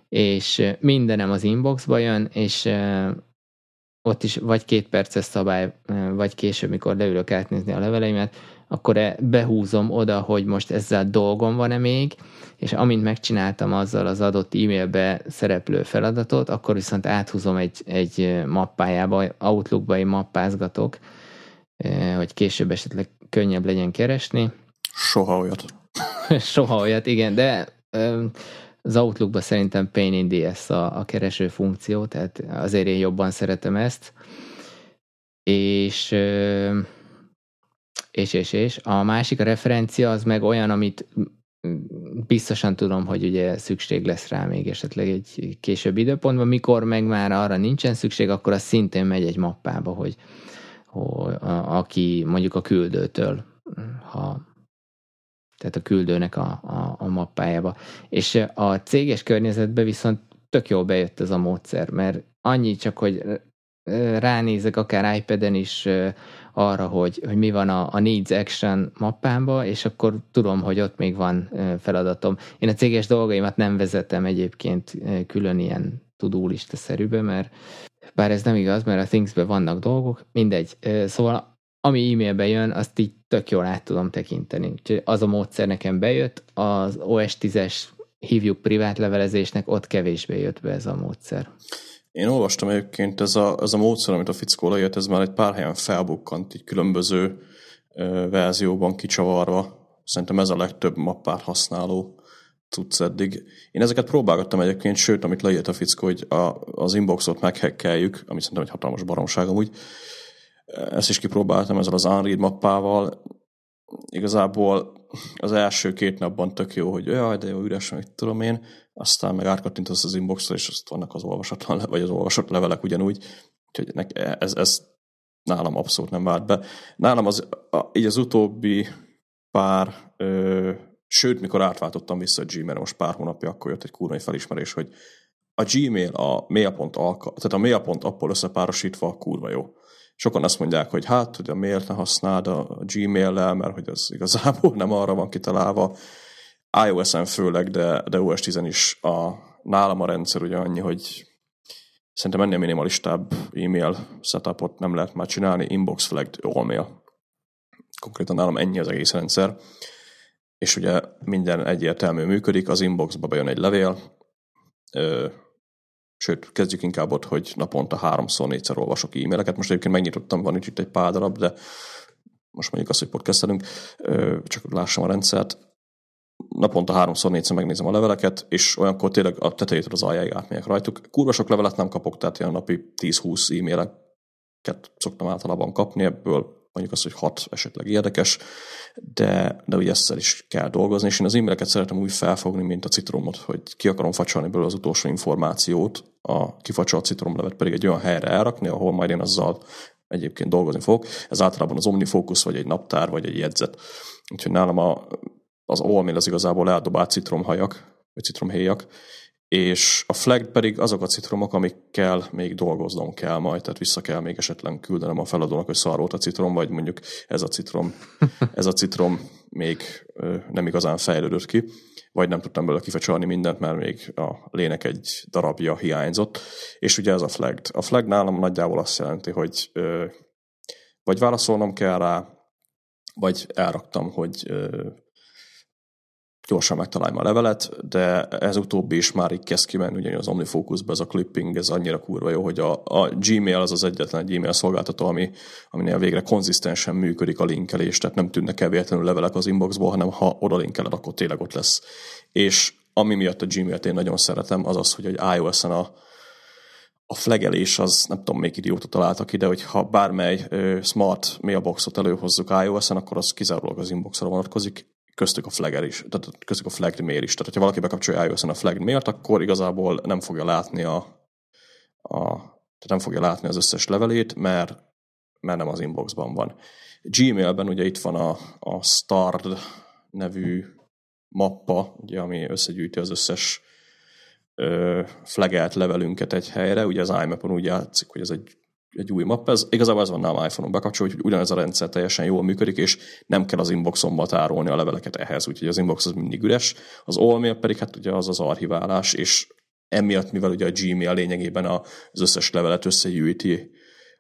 És mindenem az inboxba jön, és ott is vagy két perces szabály, vagy később, mikor leülök átnézni a leveleimet, akkor e behúzom oda, hogy most ezzel dolgom van-e még, és amint megcsináltam azzal az adott e-mailbe szereplő feladatot, akkor viszont áthúzom egy, egy mappájába, Outlookba én mappázgatok, hogy később esetleg könnyebb legyen keresni. Soha olyat. Soha olyat, igen, de az Outlookban szerintem Pain in the a, a kereső funkció, tehát azért én jobban szeretem ezt. És, és, és, és. A másik, a referencia, az meg olyan, amit biztosan tudom, hogy ugye szükség lesz rá még esetleg egy később időpontban, mikor meg már arra nincsen szükség, akkor az szintén megy egy mappába, hogy, hogy a, aki mondjuk a küldőtől, ha tehát a küldőnek a, a, a mappájába. És a céges környezetbe viszont tök jól bejött ez a módszer, mert annyi csak, hogy ránézek akár iPad-en is arra, hogy, hogy mi van a, a Needs Action mappámba, és akkor tudom, hogy ott még van feladatom. Én a céges dolgaimat nem vezetem egyébként külön ilyen tudó szerűbe, mert bár ez nem igaz, mert a Things-ben vannak dolgok, mindegy. Szóval ami e-mailbe jön, azt így tök jól át tudom tekinteni. Úgyhogy az a módszer nekem bejött, az OS 10-es hívjuk privát levelezésnek, ott kevésbé jött be ez a módszer. Én olvastam egyébként, ez a, ez a módszer, amit a fickó leírt, ez már egy pár helyen felbukkant, így különböző ö, verzióban kicsavarva. Szerintem ez a legtöbb mappát használó tudsz eddig. Én ezeket próbálgattam egyébként, sőt, amit leírt a fickó, hogy a, az inboxot meghekkeljük, ami szerintem egy hatalmas baromság amúgy, ezt is kipróbáltam ezzel az Unread mappával. Igazából az első két napban tök jó, hogy jaj, de jó, üres, meg tudom én, aztán meg átkattintasz az inboxra, és azt vannak az olvasatlan, vagy az olvasott levelek ugyanúgy. Úgyhogy ez, ez nálam abszolút nem vált be. Nálam az, a, így az utóbbi pár, ö, sőt, mikor átváltottam vissza a Gmail, most pár hónapja, akkor jött egy kurva felismerés, hogy a Gmail a mail.alka, tehát a mail.appol appol összepárosítva kurva jó. Sokan azt mondják, hogy hát, hogy a mailt ne használd a Gmail-lel, mert hogy az igazából nem arra van kitalálva. iOS-en főleg, de, de OS 10 is a, nálam a rendszer ugye annyi, hogy szerintem ennél minimalistább e-mail setupot nem lehet már csinálni, inbox flagged all mail. Konkrétan nálam ennyi az egész rendszer. És ugye minden egyértelmű működik, az inboxba bejön egy levél, sőt, kezdjük inkább ott, hogy naponta háromszor, négyszer olvasok e-maileket. Most egyébként megnyitottam, van itt egy pár darab, de most mondjuk azt, hogy podcastelünk, csak lássam a rendszert. naponta háromszor, négyszer megnézem a leveleket, és olyankor tényleg a tetejétől az aljáig átmegyek rajtuk. Kurva sok levelet nem kapok, tehát ilyen napi 10-20 e-maileket szoktam általában kapni, ebből mondjuk azt, hogy hat esetleg érdekes, de, de ugye ezzel is kell dolgozni, és én az e-maileket szeretem úgy felfogni, mint a citromot, hogy ki akarom facsolni belőle az utolsó információt, a kifacsolt citromlevet pedig egy olyan helyre elrakni, ahol majd én azzal egyébként dolgozni fogok. Ez általában az OmniFocus, vagy egy naptár, vagy egy jegyzet. Úgyhogy nálam a, az olmél az igazából eldobált citromhajak, vagy citromhéjak, és a flag pedig azok a citromok, amikkel még dolgoznom kell majd, tehát vissza kell még esetleg küldenem a feladónak, hogy szar volt a citrom, vagy mondjuk ez a citrom, ez a citrom még nem igazán fejlődött ki, vagy nem tudtam belőle kifecsalni mindent, mert még a lének egy darabja hiányzott, és ugye ez a flag. A flag nálam nagyjából azt jelenti, hogy vagy válaszolnom kell rá, vagy elraktam, hogy gyorsan megtalálja a levelet, de ez utóbbi is már így kezd kimenni, ugye az OmniFocusba ez a clipping, ez annyira kurva jó, hogy a, a Gmail az az egyetlen Gmail szolgáltató, ami, aminél végre konzisztensen működik a linkelés, tehát nem tűnnek el véletlenül levelek az inboxból, hanem ha oda linkeled, akkor tényleg ott lesz. És ami miatt a Gmail-t én nagyon szeretem, az az, hogy egy iOS-en a, a flagelés az nem tudom, még idióta találtak ide, hogy ha bármely smart mailboxot előhozzuk iOS-en, akkor az kizárólag az inboxra vonatkozik, köztük a flagger is, tehát köztük a flagged mail is. Tehát, hogyha valaki bekapcsolja iOS-en a flagged mailt, akkor igazából nem fogja látni a, a tehát nem fogja látni az összes levelét, mert, mert nem az inboxban van. Gmailben ugye itt van a, a Stard nevű mappa, ugye, ami összegyűjti az összes ö, flagelt levelünket egy helyre. Ugye az iMap-on úgy játszik, hogy ez egy egy új map, ez igazából ez van nálam iPhone-on bekapcsolva, hogy ugyanez a rendszer teljesen jól működik, és nem kell az inboxomba tárolni a leveleket ehhez, úgyhogy az inbox az mindig üres. Az Allmail pedig hát ugye az az archiválás, és emiatt, mivel ugye a Gmail lényegében az összes levelet összegyűjti,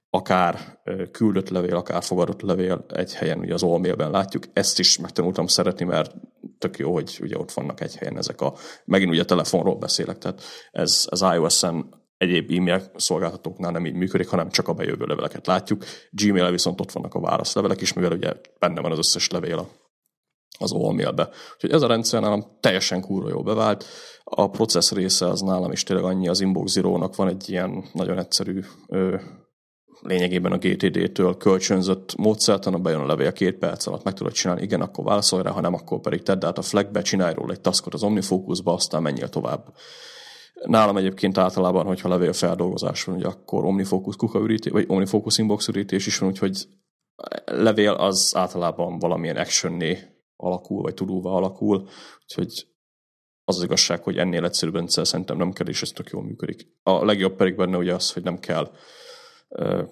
akár küldött levél, akár fogadott levél egy helyen, ugye az Allmailben látjuk. Ezt is megtanultam szeretni, mert tök jó, hogy ugye ott vannak egy helyen ezek a, megint ugye telefonról beszélek, tehát ez, ez iOS-en egyéb e-mail szolgáltatóknál nem így működik, hanem csak a bejövő leveleket látjuk. Gmail viszont ott vannak a válaszlevelek is, mivel ugye benne van az összes levél az OLmailbe. Úgyhogy ez a rendszer nálam teljesen kúró jó bevált. A processz része az nálam is tényleg annyi, az Inbox Zero-nak van egy ilyen nagyon egyszerű ö, lényegében a GTD-től kölcsönzött módszertan, bejön a levél két perc alatt, meg tudod csinálni, igen, akkor válaszolj rá, ha nem, akkor pedig tedd át a flagbe, csinálj róla egy taskot az OmniFocusba, aztán menjél tovább. Nálam egyébként általában, hogyha levélfeldolgozás van, ugye akkor OmniFocus ürítés, vagy OmniFocus inbox ürítés is van, úgyhogy levél az általában valamilyen actionné alakul, vagy tudóva alakul, úgyhogy az az igazság, hogy ennél egyszerűbb rendszer szerintem nem kell, és ez tök jól működik. A legjobb pedig benne ugye az, hogy nem kell uh,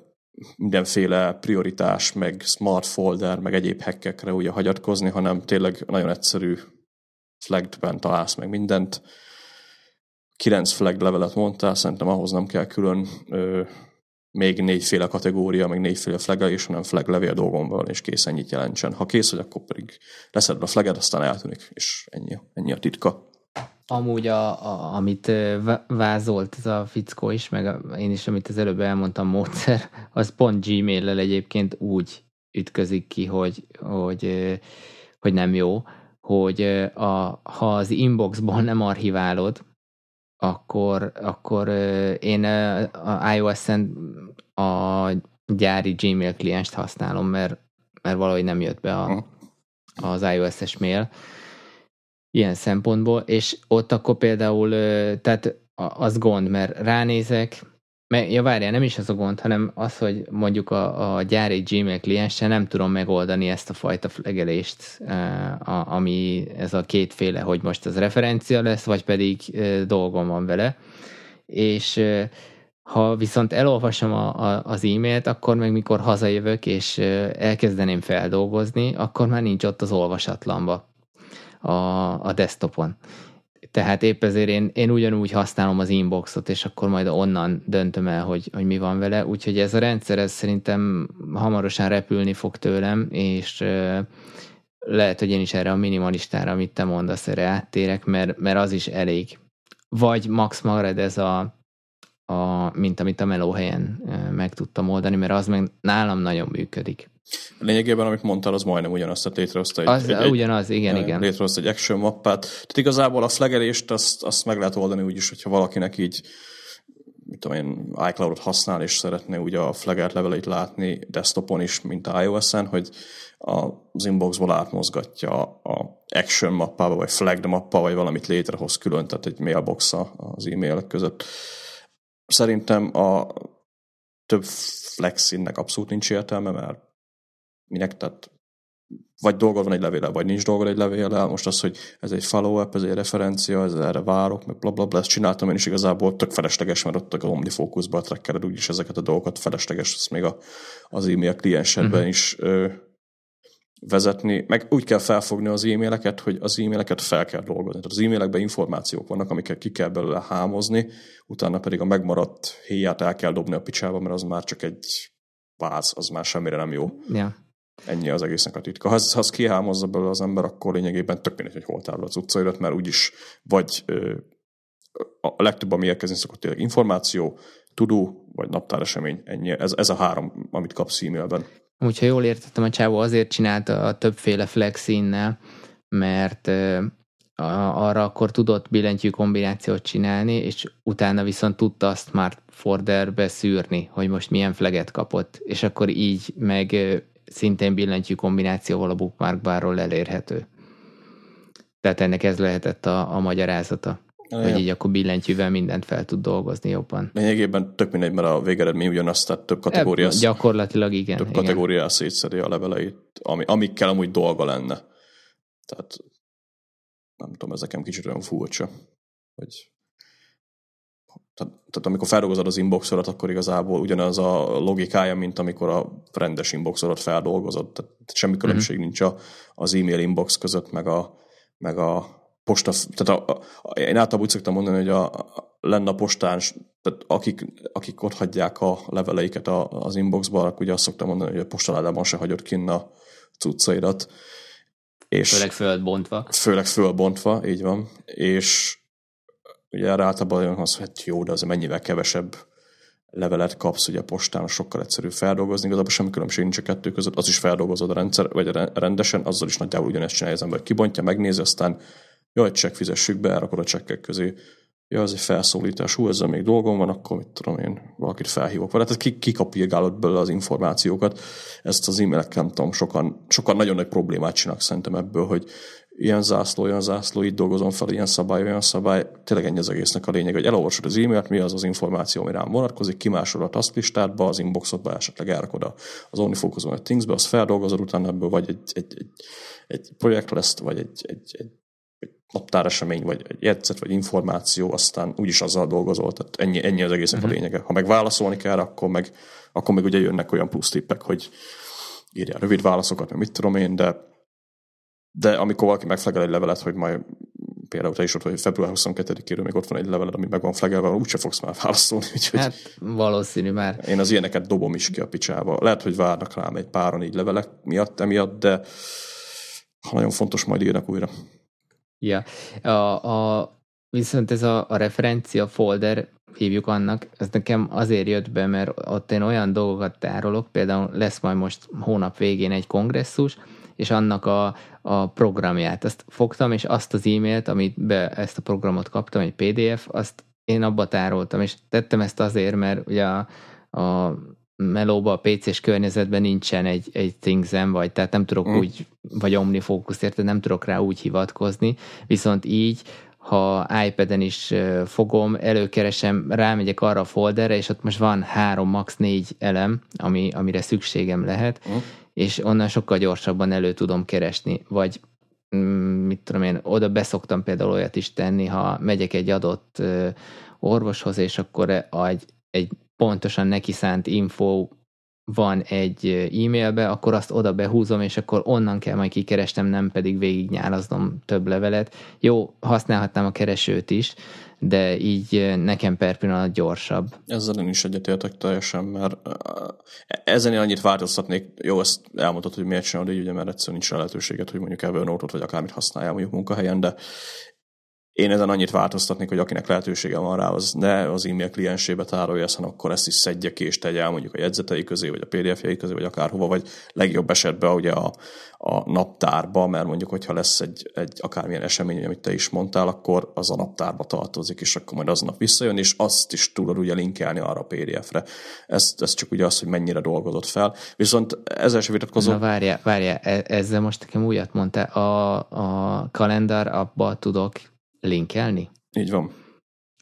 mindenféle prioritás, meg smart folder, meg egyéb hackekre ugye hagyatkozni, hanem tényleg nagyon egyszerű flaggedben találsz meg mindent, kilenc flag levelet mondtál, szerintem ahhoz nem kell külön ö, még négyféle kategória, meg négyféle flagelés, hanem flag levél dolgom van, és kész ennyit jelentsen. Ha kész vagy, akkor pedig leszed a flaged, aztán eltűnik, és ennyi, ennyi a titka. Amúgy, a, a, amit vázolt ez a fickó is, meg a, én is, amit az előbb elmondtam, módszer, az pont Gmail-lel egyébként úgy ütközik ki, hogy, hogy, hogy nem jó, hogy a, ha az inboxból nem archiválod, akkor, akkor én a iOS-en a gyári Gmail klienst használom, mert, mert valahogy nem jött be a, az iOS-es mail ilyen szempontból, és ott akkor például, tehát az gond, mert ránézek, meg, ja várjál, nem is az a gond, hanem az, hogy mondjuk a, a gyári Gmail klienssel nem tudom megoldani ezt a fajta flegelést, a, ami ez a kétféle, hogy most az referencia lesz, vagy pedig dolgom van vele. És ha viszont elolvasom a, a, az e-mailt, akkor meg mikor hazajövök, és elkezdeném feldolgozni, akkor már nincs ott az olvasatlanba a, a desktopon. Tehát épp ezért én, én ugyanúgy használom az inboxot, és akkor majd onnan döntöm el, hogy, hogy mi van vele. Úgyhogy ez a rendszer, ez szerintem hamarosan repülni fog tőlem, és lehet, hogy én is erre a minimalistára, amit te mondasz, erre áttérek, mert, mert az is elég. Vagy max marad ez a, a, mint amit a meló helyen meg tudtam oldani, mert az meg nálam nagyon működik. Lényegében, amit mondtál, az majdnem ugyanazt, tehát létrehozta egy, az, egy, ugyanaz, igen, egy, igen. Létrehozta egy action mappát. Tehát igazából a flagelést azt, azt meg lehet oldani úgy is, hogyha valakinek így mit tudom én, iCloud-ot használ, és szeretné ugye a flagelt leveleit látni desktopon is, mint iOS-en, hogy az inboxból átmozgatja a action mappába, vagy flagged mappa, vagy valamit létrehoz külön, tehát egy mailbox az e-mailek között. Szerintem a több flexinnek abszolút nincs értelme, mert minek, tehát vagy dolgod van egy levéllel, vagy nincs dolgod egy levéllel. Most az, hogy ez egy follow-up, ez egy referencia, ez erre várok, meg blablabla, bla, bla, ezt csináltam én is igazából tök felesleges, mert ott a OmniFocus-ba a trackered úgyis ezeket a dolgokat felesleges, ezt még a, az e-mail kliensedben uh-huh. is ö, vezetni, meg úgy kell felfogni az e-maileket, hogy az e-maileket fel kell dolgozni. Tehát az e-mailekben információk vannak, amiket ki kell belőle hámozni, utána pedig a megmaradt héját el kell dobni a picsába, mert az már csak egy váz, az már semmire nem jó. Yeah. Ennyi az egésznek a titka. Ha, ha azt kihámozza belőle az ember, akkor lényegében tök mindegy, hogy hol tárol az utcairat, mert úgyis vagy ö, a legtöbb, ami érkezni szokott tényleg információ, tudó, vagy naptáresemény. Ennyi. Ez, ez a három, amit kapsz e-mailben. Úgyhogy jól értettem, a csávó azért csinálta a többféle flexinnel, mert arra akkor tudott billentyű kombinációt csinálni, és utána viszont tudta azt már forderbe szűrni, hogy most milyen fleget kapott, és akkor így meg szintén billentyű kombinációval a bookmark barról elérhető. Tehát ennek ez lehetett a, a magyarázata. Ja. Hogy így akkor billentyűvel mindent fel tud dolgozni jobban. Lényegében tök mindegy, mert a végeredmény ugyanazt, tehát több kategória. E, gyakorlatilag igen. Több kategóriá szétszedi a leveleit, ami, amikkel amúgy dolga lenne. Tehát nem tudom, ez nekem kicsit olyan furcsa, hogy tehát, tehát amikor feldolgozod az inboxodat, akkor igazából ugyanaz a logikája, mint amikor a rendes inboxodat feldolgozod. Tehát semmi különbség mm-hmm. nincs a, az e-mail inbox között, meg a, meg a posta, tehát a, a, én általában úgy szoktam mondani, hogy a, a, lenne a postán, tehát akik, akik ott hagyják a leveleiket a, az inboxba, akkor ugye azt szoktam mondani, hogy a postaládában se hagyod kinn a cuccaidat. És főleg fölbontva. Főleg fölbontva, így van. És ugye erre általában olyan az, hogy jó, de az mennyivel kevesebb levelet kapsz, ugye a postán sokkal egyszerűbb feldolgozni, igazából semmi különbség nincs a kettő között, az is feldolgozod a rendszer, vagy rendesen, azzal is nagyjából ugyanezt csinálja az ember, kibontja, megnézi, aztán jaj, csekk fizessük be, elrakod a csekkek közé, ja, ez egy felszólítás, hú, ezzel még dolgom van, akkor mit tudom én, valakit felhívok. Hát ki, kikapírgálod belőle az információkat. Ezt az e-mailek nem tudom, sokan, sokan nagyon nagy problémát csinálnak szerintem ebből, hogy ilyen zászló, olyan zászló, itt dolgozom fel, ilyen szabály, olyan szabály. Tényleg ennyi az egésznek a lényeg, hogy elolvasod az e-mailt, mi az az információ, ami rám vonatkozik, kimásolod a taskplistádba, az inboxodba esetleg elrakod az OmniFocus a Thingsbe, azt feldolgozod, utána ebből vagy egy, egy, egy, egy projekt lesz, vagy egy, egy, egy naptáresemény, vagy egy jegyzet, vagy információ, aztán úgyis azzal dolgozol. Tehát ennyi, ennyi az egésznek uh-huh. a mhm. lényege. Ha meg válaszolni kell, akkor meg, akkor meg ugye jönnek olyan plusz tippek, hogy írjál rövid válaszokat, meg mit tudom én, de de amikor valaki megflegel egy levelet, hogy majd például te is ott vagy február 22-éről még ott van egy leveled, ami meg van flegelve, úgyse fogsz már válaszolni. Úgyhogy hát valószínű már. Én az ilyeneket dobom is ki a picsába. Lehet, hogy várnak rám egy páron így levelek miatt, emiatt, de ha nagyon fontos, majd írnak újra. Ja, a, a, viszont ez a, a referencia folder, hívjuk annak, ez nekem azért jött be, mert ott én olyan dolgokat tárolok, például lesz majd most hónap végén egy kongresszus, és annak a, a programját. Azt fogtam, és azt az e-mailt, amit be ezt a programot kaptam, egy PDF, azt én abba tároltam, és tettem ezt azért, mert ugye a, a melóba, a PC-s környezetben nincsen egy, egy Things-en, vagy tehát nem tudok mm. úgy, vagy OmniFocus, érted, nem tudok rá úgy hivatkozni, viszont így, ha iPad-en is fogom, előkeresem, rámegyek arra a folderre, és ott most van három, max. négy elem, ami, amire szükségem lehet, mm. és onnan sokkal gyorsabban elő tudom keresni, vagy mm, mit tudom én, oda beszoktam például olyat is tenni, ha megyek egy adott orvoshoz, és akkor egy, egy pontosan neki szánt info van egy e-mailbe, akkor azt oda behúzom, és akkor onnan kell majd kikerestem, nem pedig végignyálaznom több levelet. Jó, használhatnám a keresőt is, de így nekem per pillanat gyorsabb. Ezzel én is egyetértek teljesen, mert ezen én annyit változtatnék, jó, ezt elmondtad, hogy miért csinálod így, ugye, mert egyszerűen nincs lehetőséget, hogy mondjuk Evernote-ot vagy akármit használjál mondjuk munkahelyen, de én ezen annyit változtatnék, hogy akinek lehetősége van rá, az ne az e-mail kliensébe tárolja hanem akkor ezt is szedje ki és tegye el mondjuk a jegyzetei közé, vagy a PDF-jei közé, vagy akárhova, vagy legjobb esetben ugye a, a naptárba, mert mondjuk, hogyha lesz egy, egy akármilyen esemény, amit te is mondtál, akkor az a naptárba tartozik, és akkor majd aznap visszajön, és azt is tudod ugye linkelni arra a PDF-re. Ez, ez csak ugye az, hogy mennyire dolgozott fel. Viszont ezzel sem vitatkozom. Na várjál, várjál, e- ezzel most nekem újat mondta, a, a kalendár abba tudok linkelni? Így van.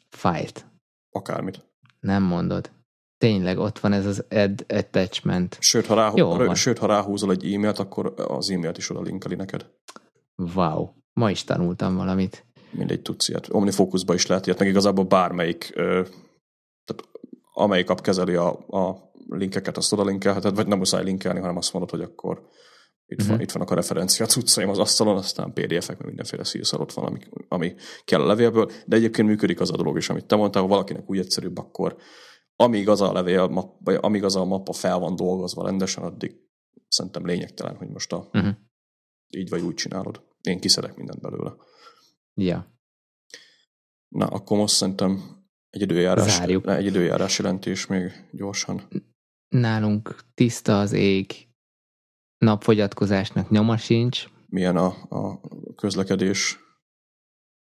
Fájlt. Akármit. Nem mondod. Tényleg ott van ez az add attachment. Sőt, ha, ráhú, Jó van. sőt, ha ráhúzol egy e-mailt, akkor az e-mailt is oda linkeli neked. Wow. Ma is tanultam valamit. Mindegy tudsz ilyet. OmniFocusba is lehet ilyet, meg igazából bármelyik, ö, tehát amelyik app kezeli a, a linkeket, azt oda linkelheted, vagy nem muszáj linkelni, hanem azt mondod, hogy akkor itt, uh-huh. van, itt vannak a referencia cuccaim az asztalon, aztán PDF-ek, meg mindenféle szírszar ott van, ami, ami kell a levélből, de egyébként működik az a dolog is, amit te mondtál, ha valakinek úgy egyszerűbb, akkor amíg az a levél, map, vagy amíg az a mappa fel van dolgozva rendesen, addig szerintem lényegtelen, hogy most a, Uh-huh. így vagy úgy csinálod. Én kiszedek mindent belőle. Ja. Na, akkor most szerintem egy időjárás, Zárjuk. ne, egy időjárás jelentés még gyorsan. Nálunk tiszta az ég, napfogyatkozásnak nyoma sincs. Milyen a, a közlekedés?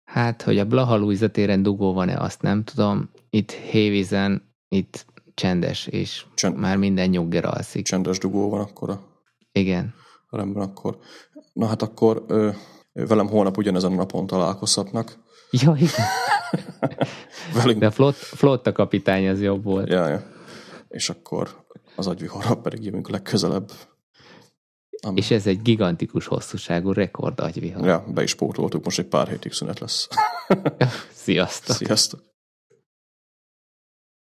Hát, hogy a Blaha téren dugó van-e, azt nem tudom. Itt Hévízen, itt csendes, és Csend, már minden nyugger alszik. csendes dugó van akkor a Igen. rendben akkor. Na hát akkor ö, velem holnap ugyanezen a napon találkozhatnak. Ja, igen. Velünk, De flott, flotta kapitány az jobb volt. ja, ja. És akkor az agyvihorra pedig jövünk legközelebb. Ami, És ez egy gigantikus hosszúságú rekord agyvihar. ja, be is pótoltuk, most egy pár hétig szünet lesz. Sziasztok! Sziasztok!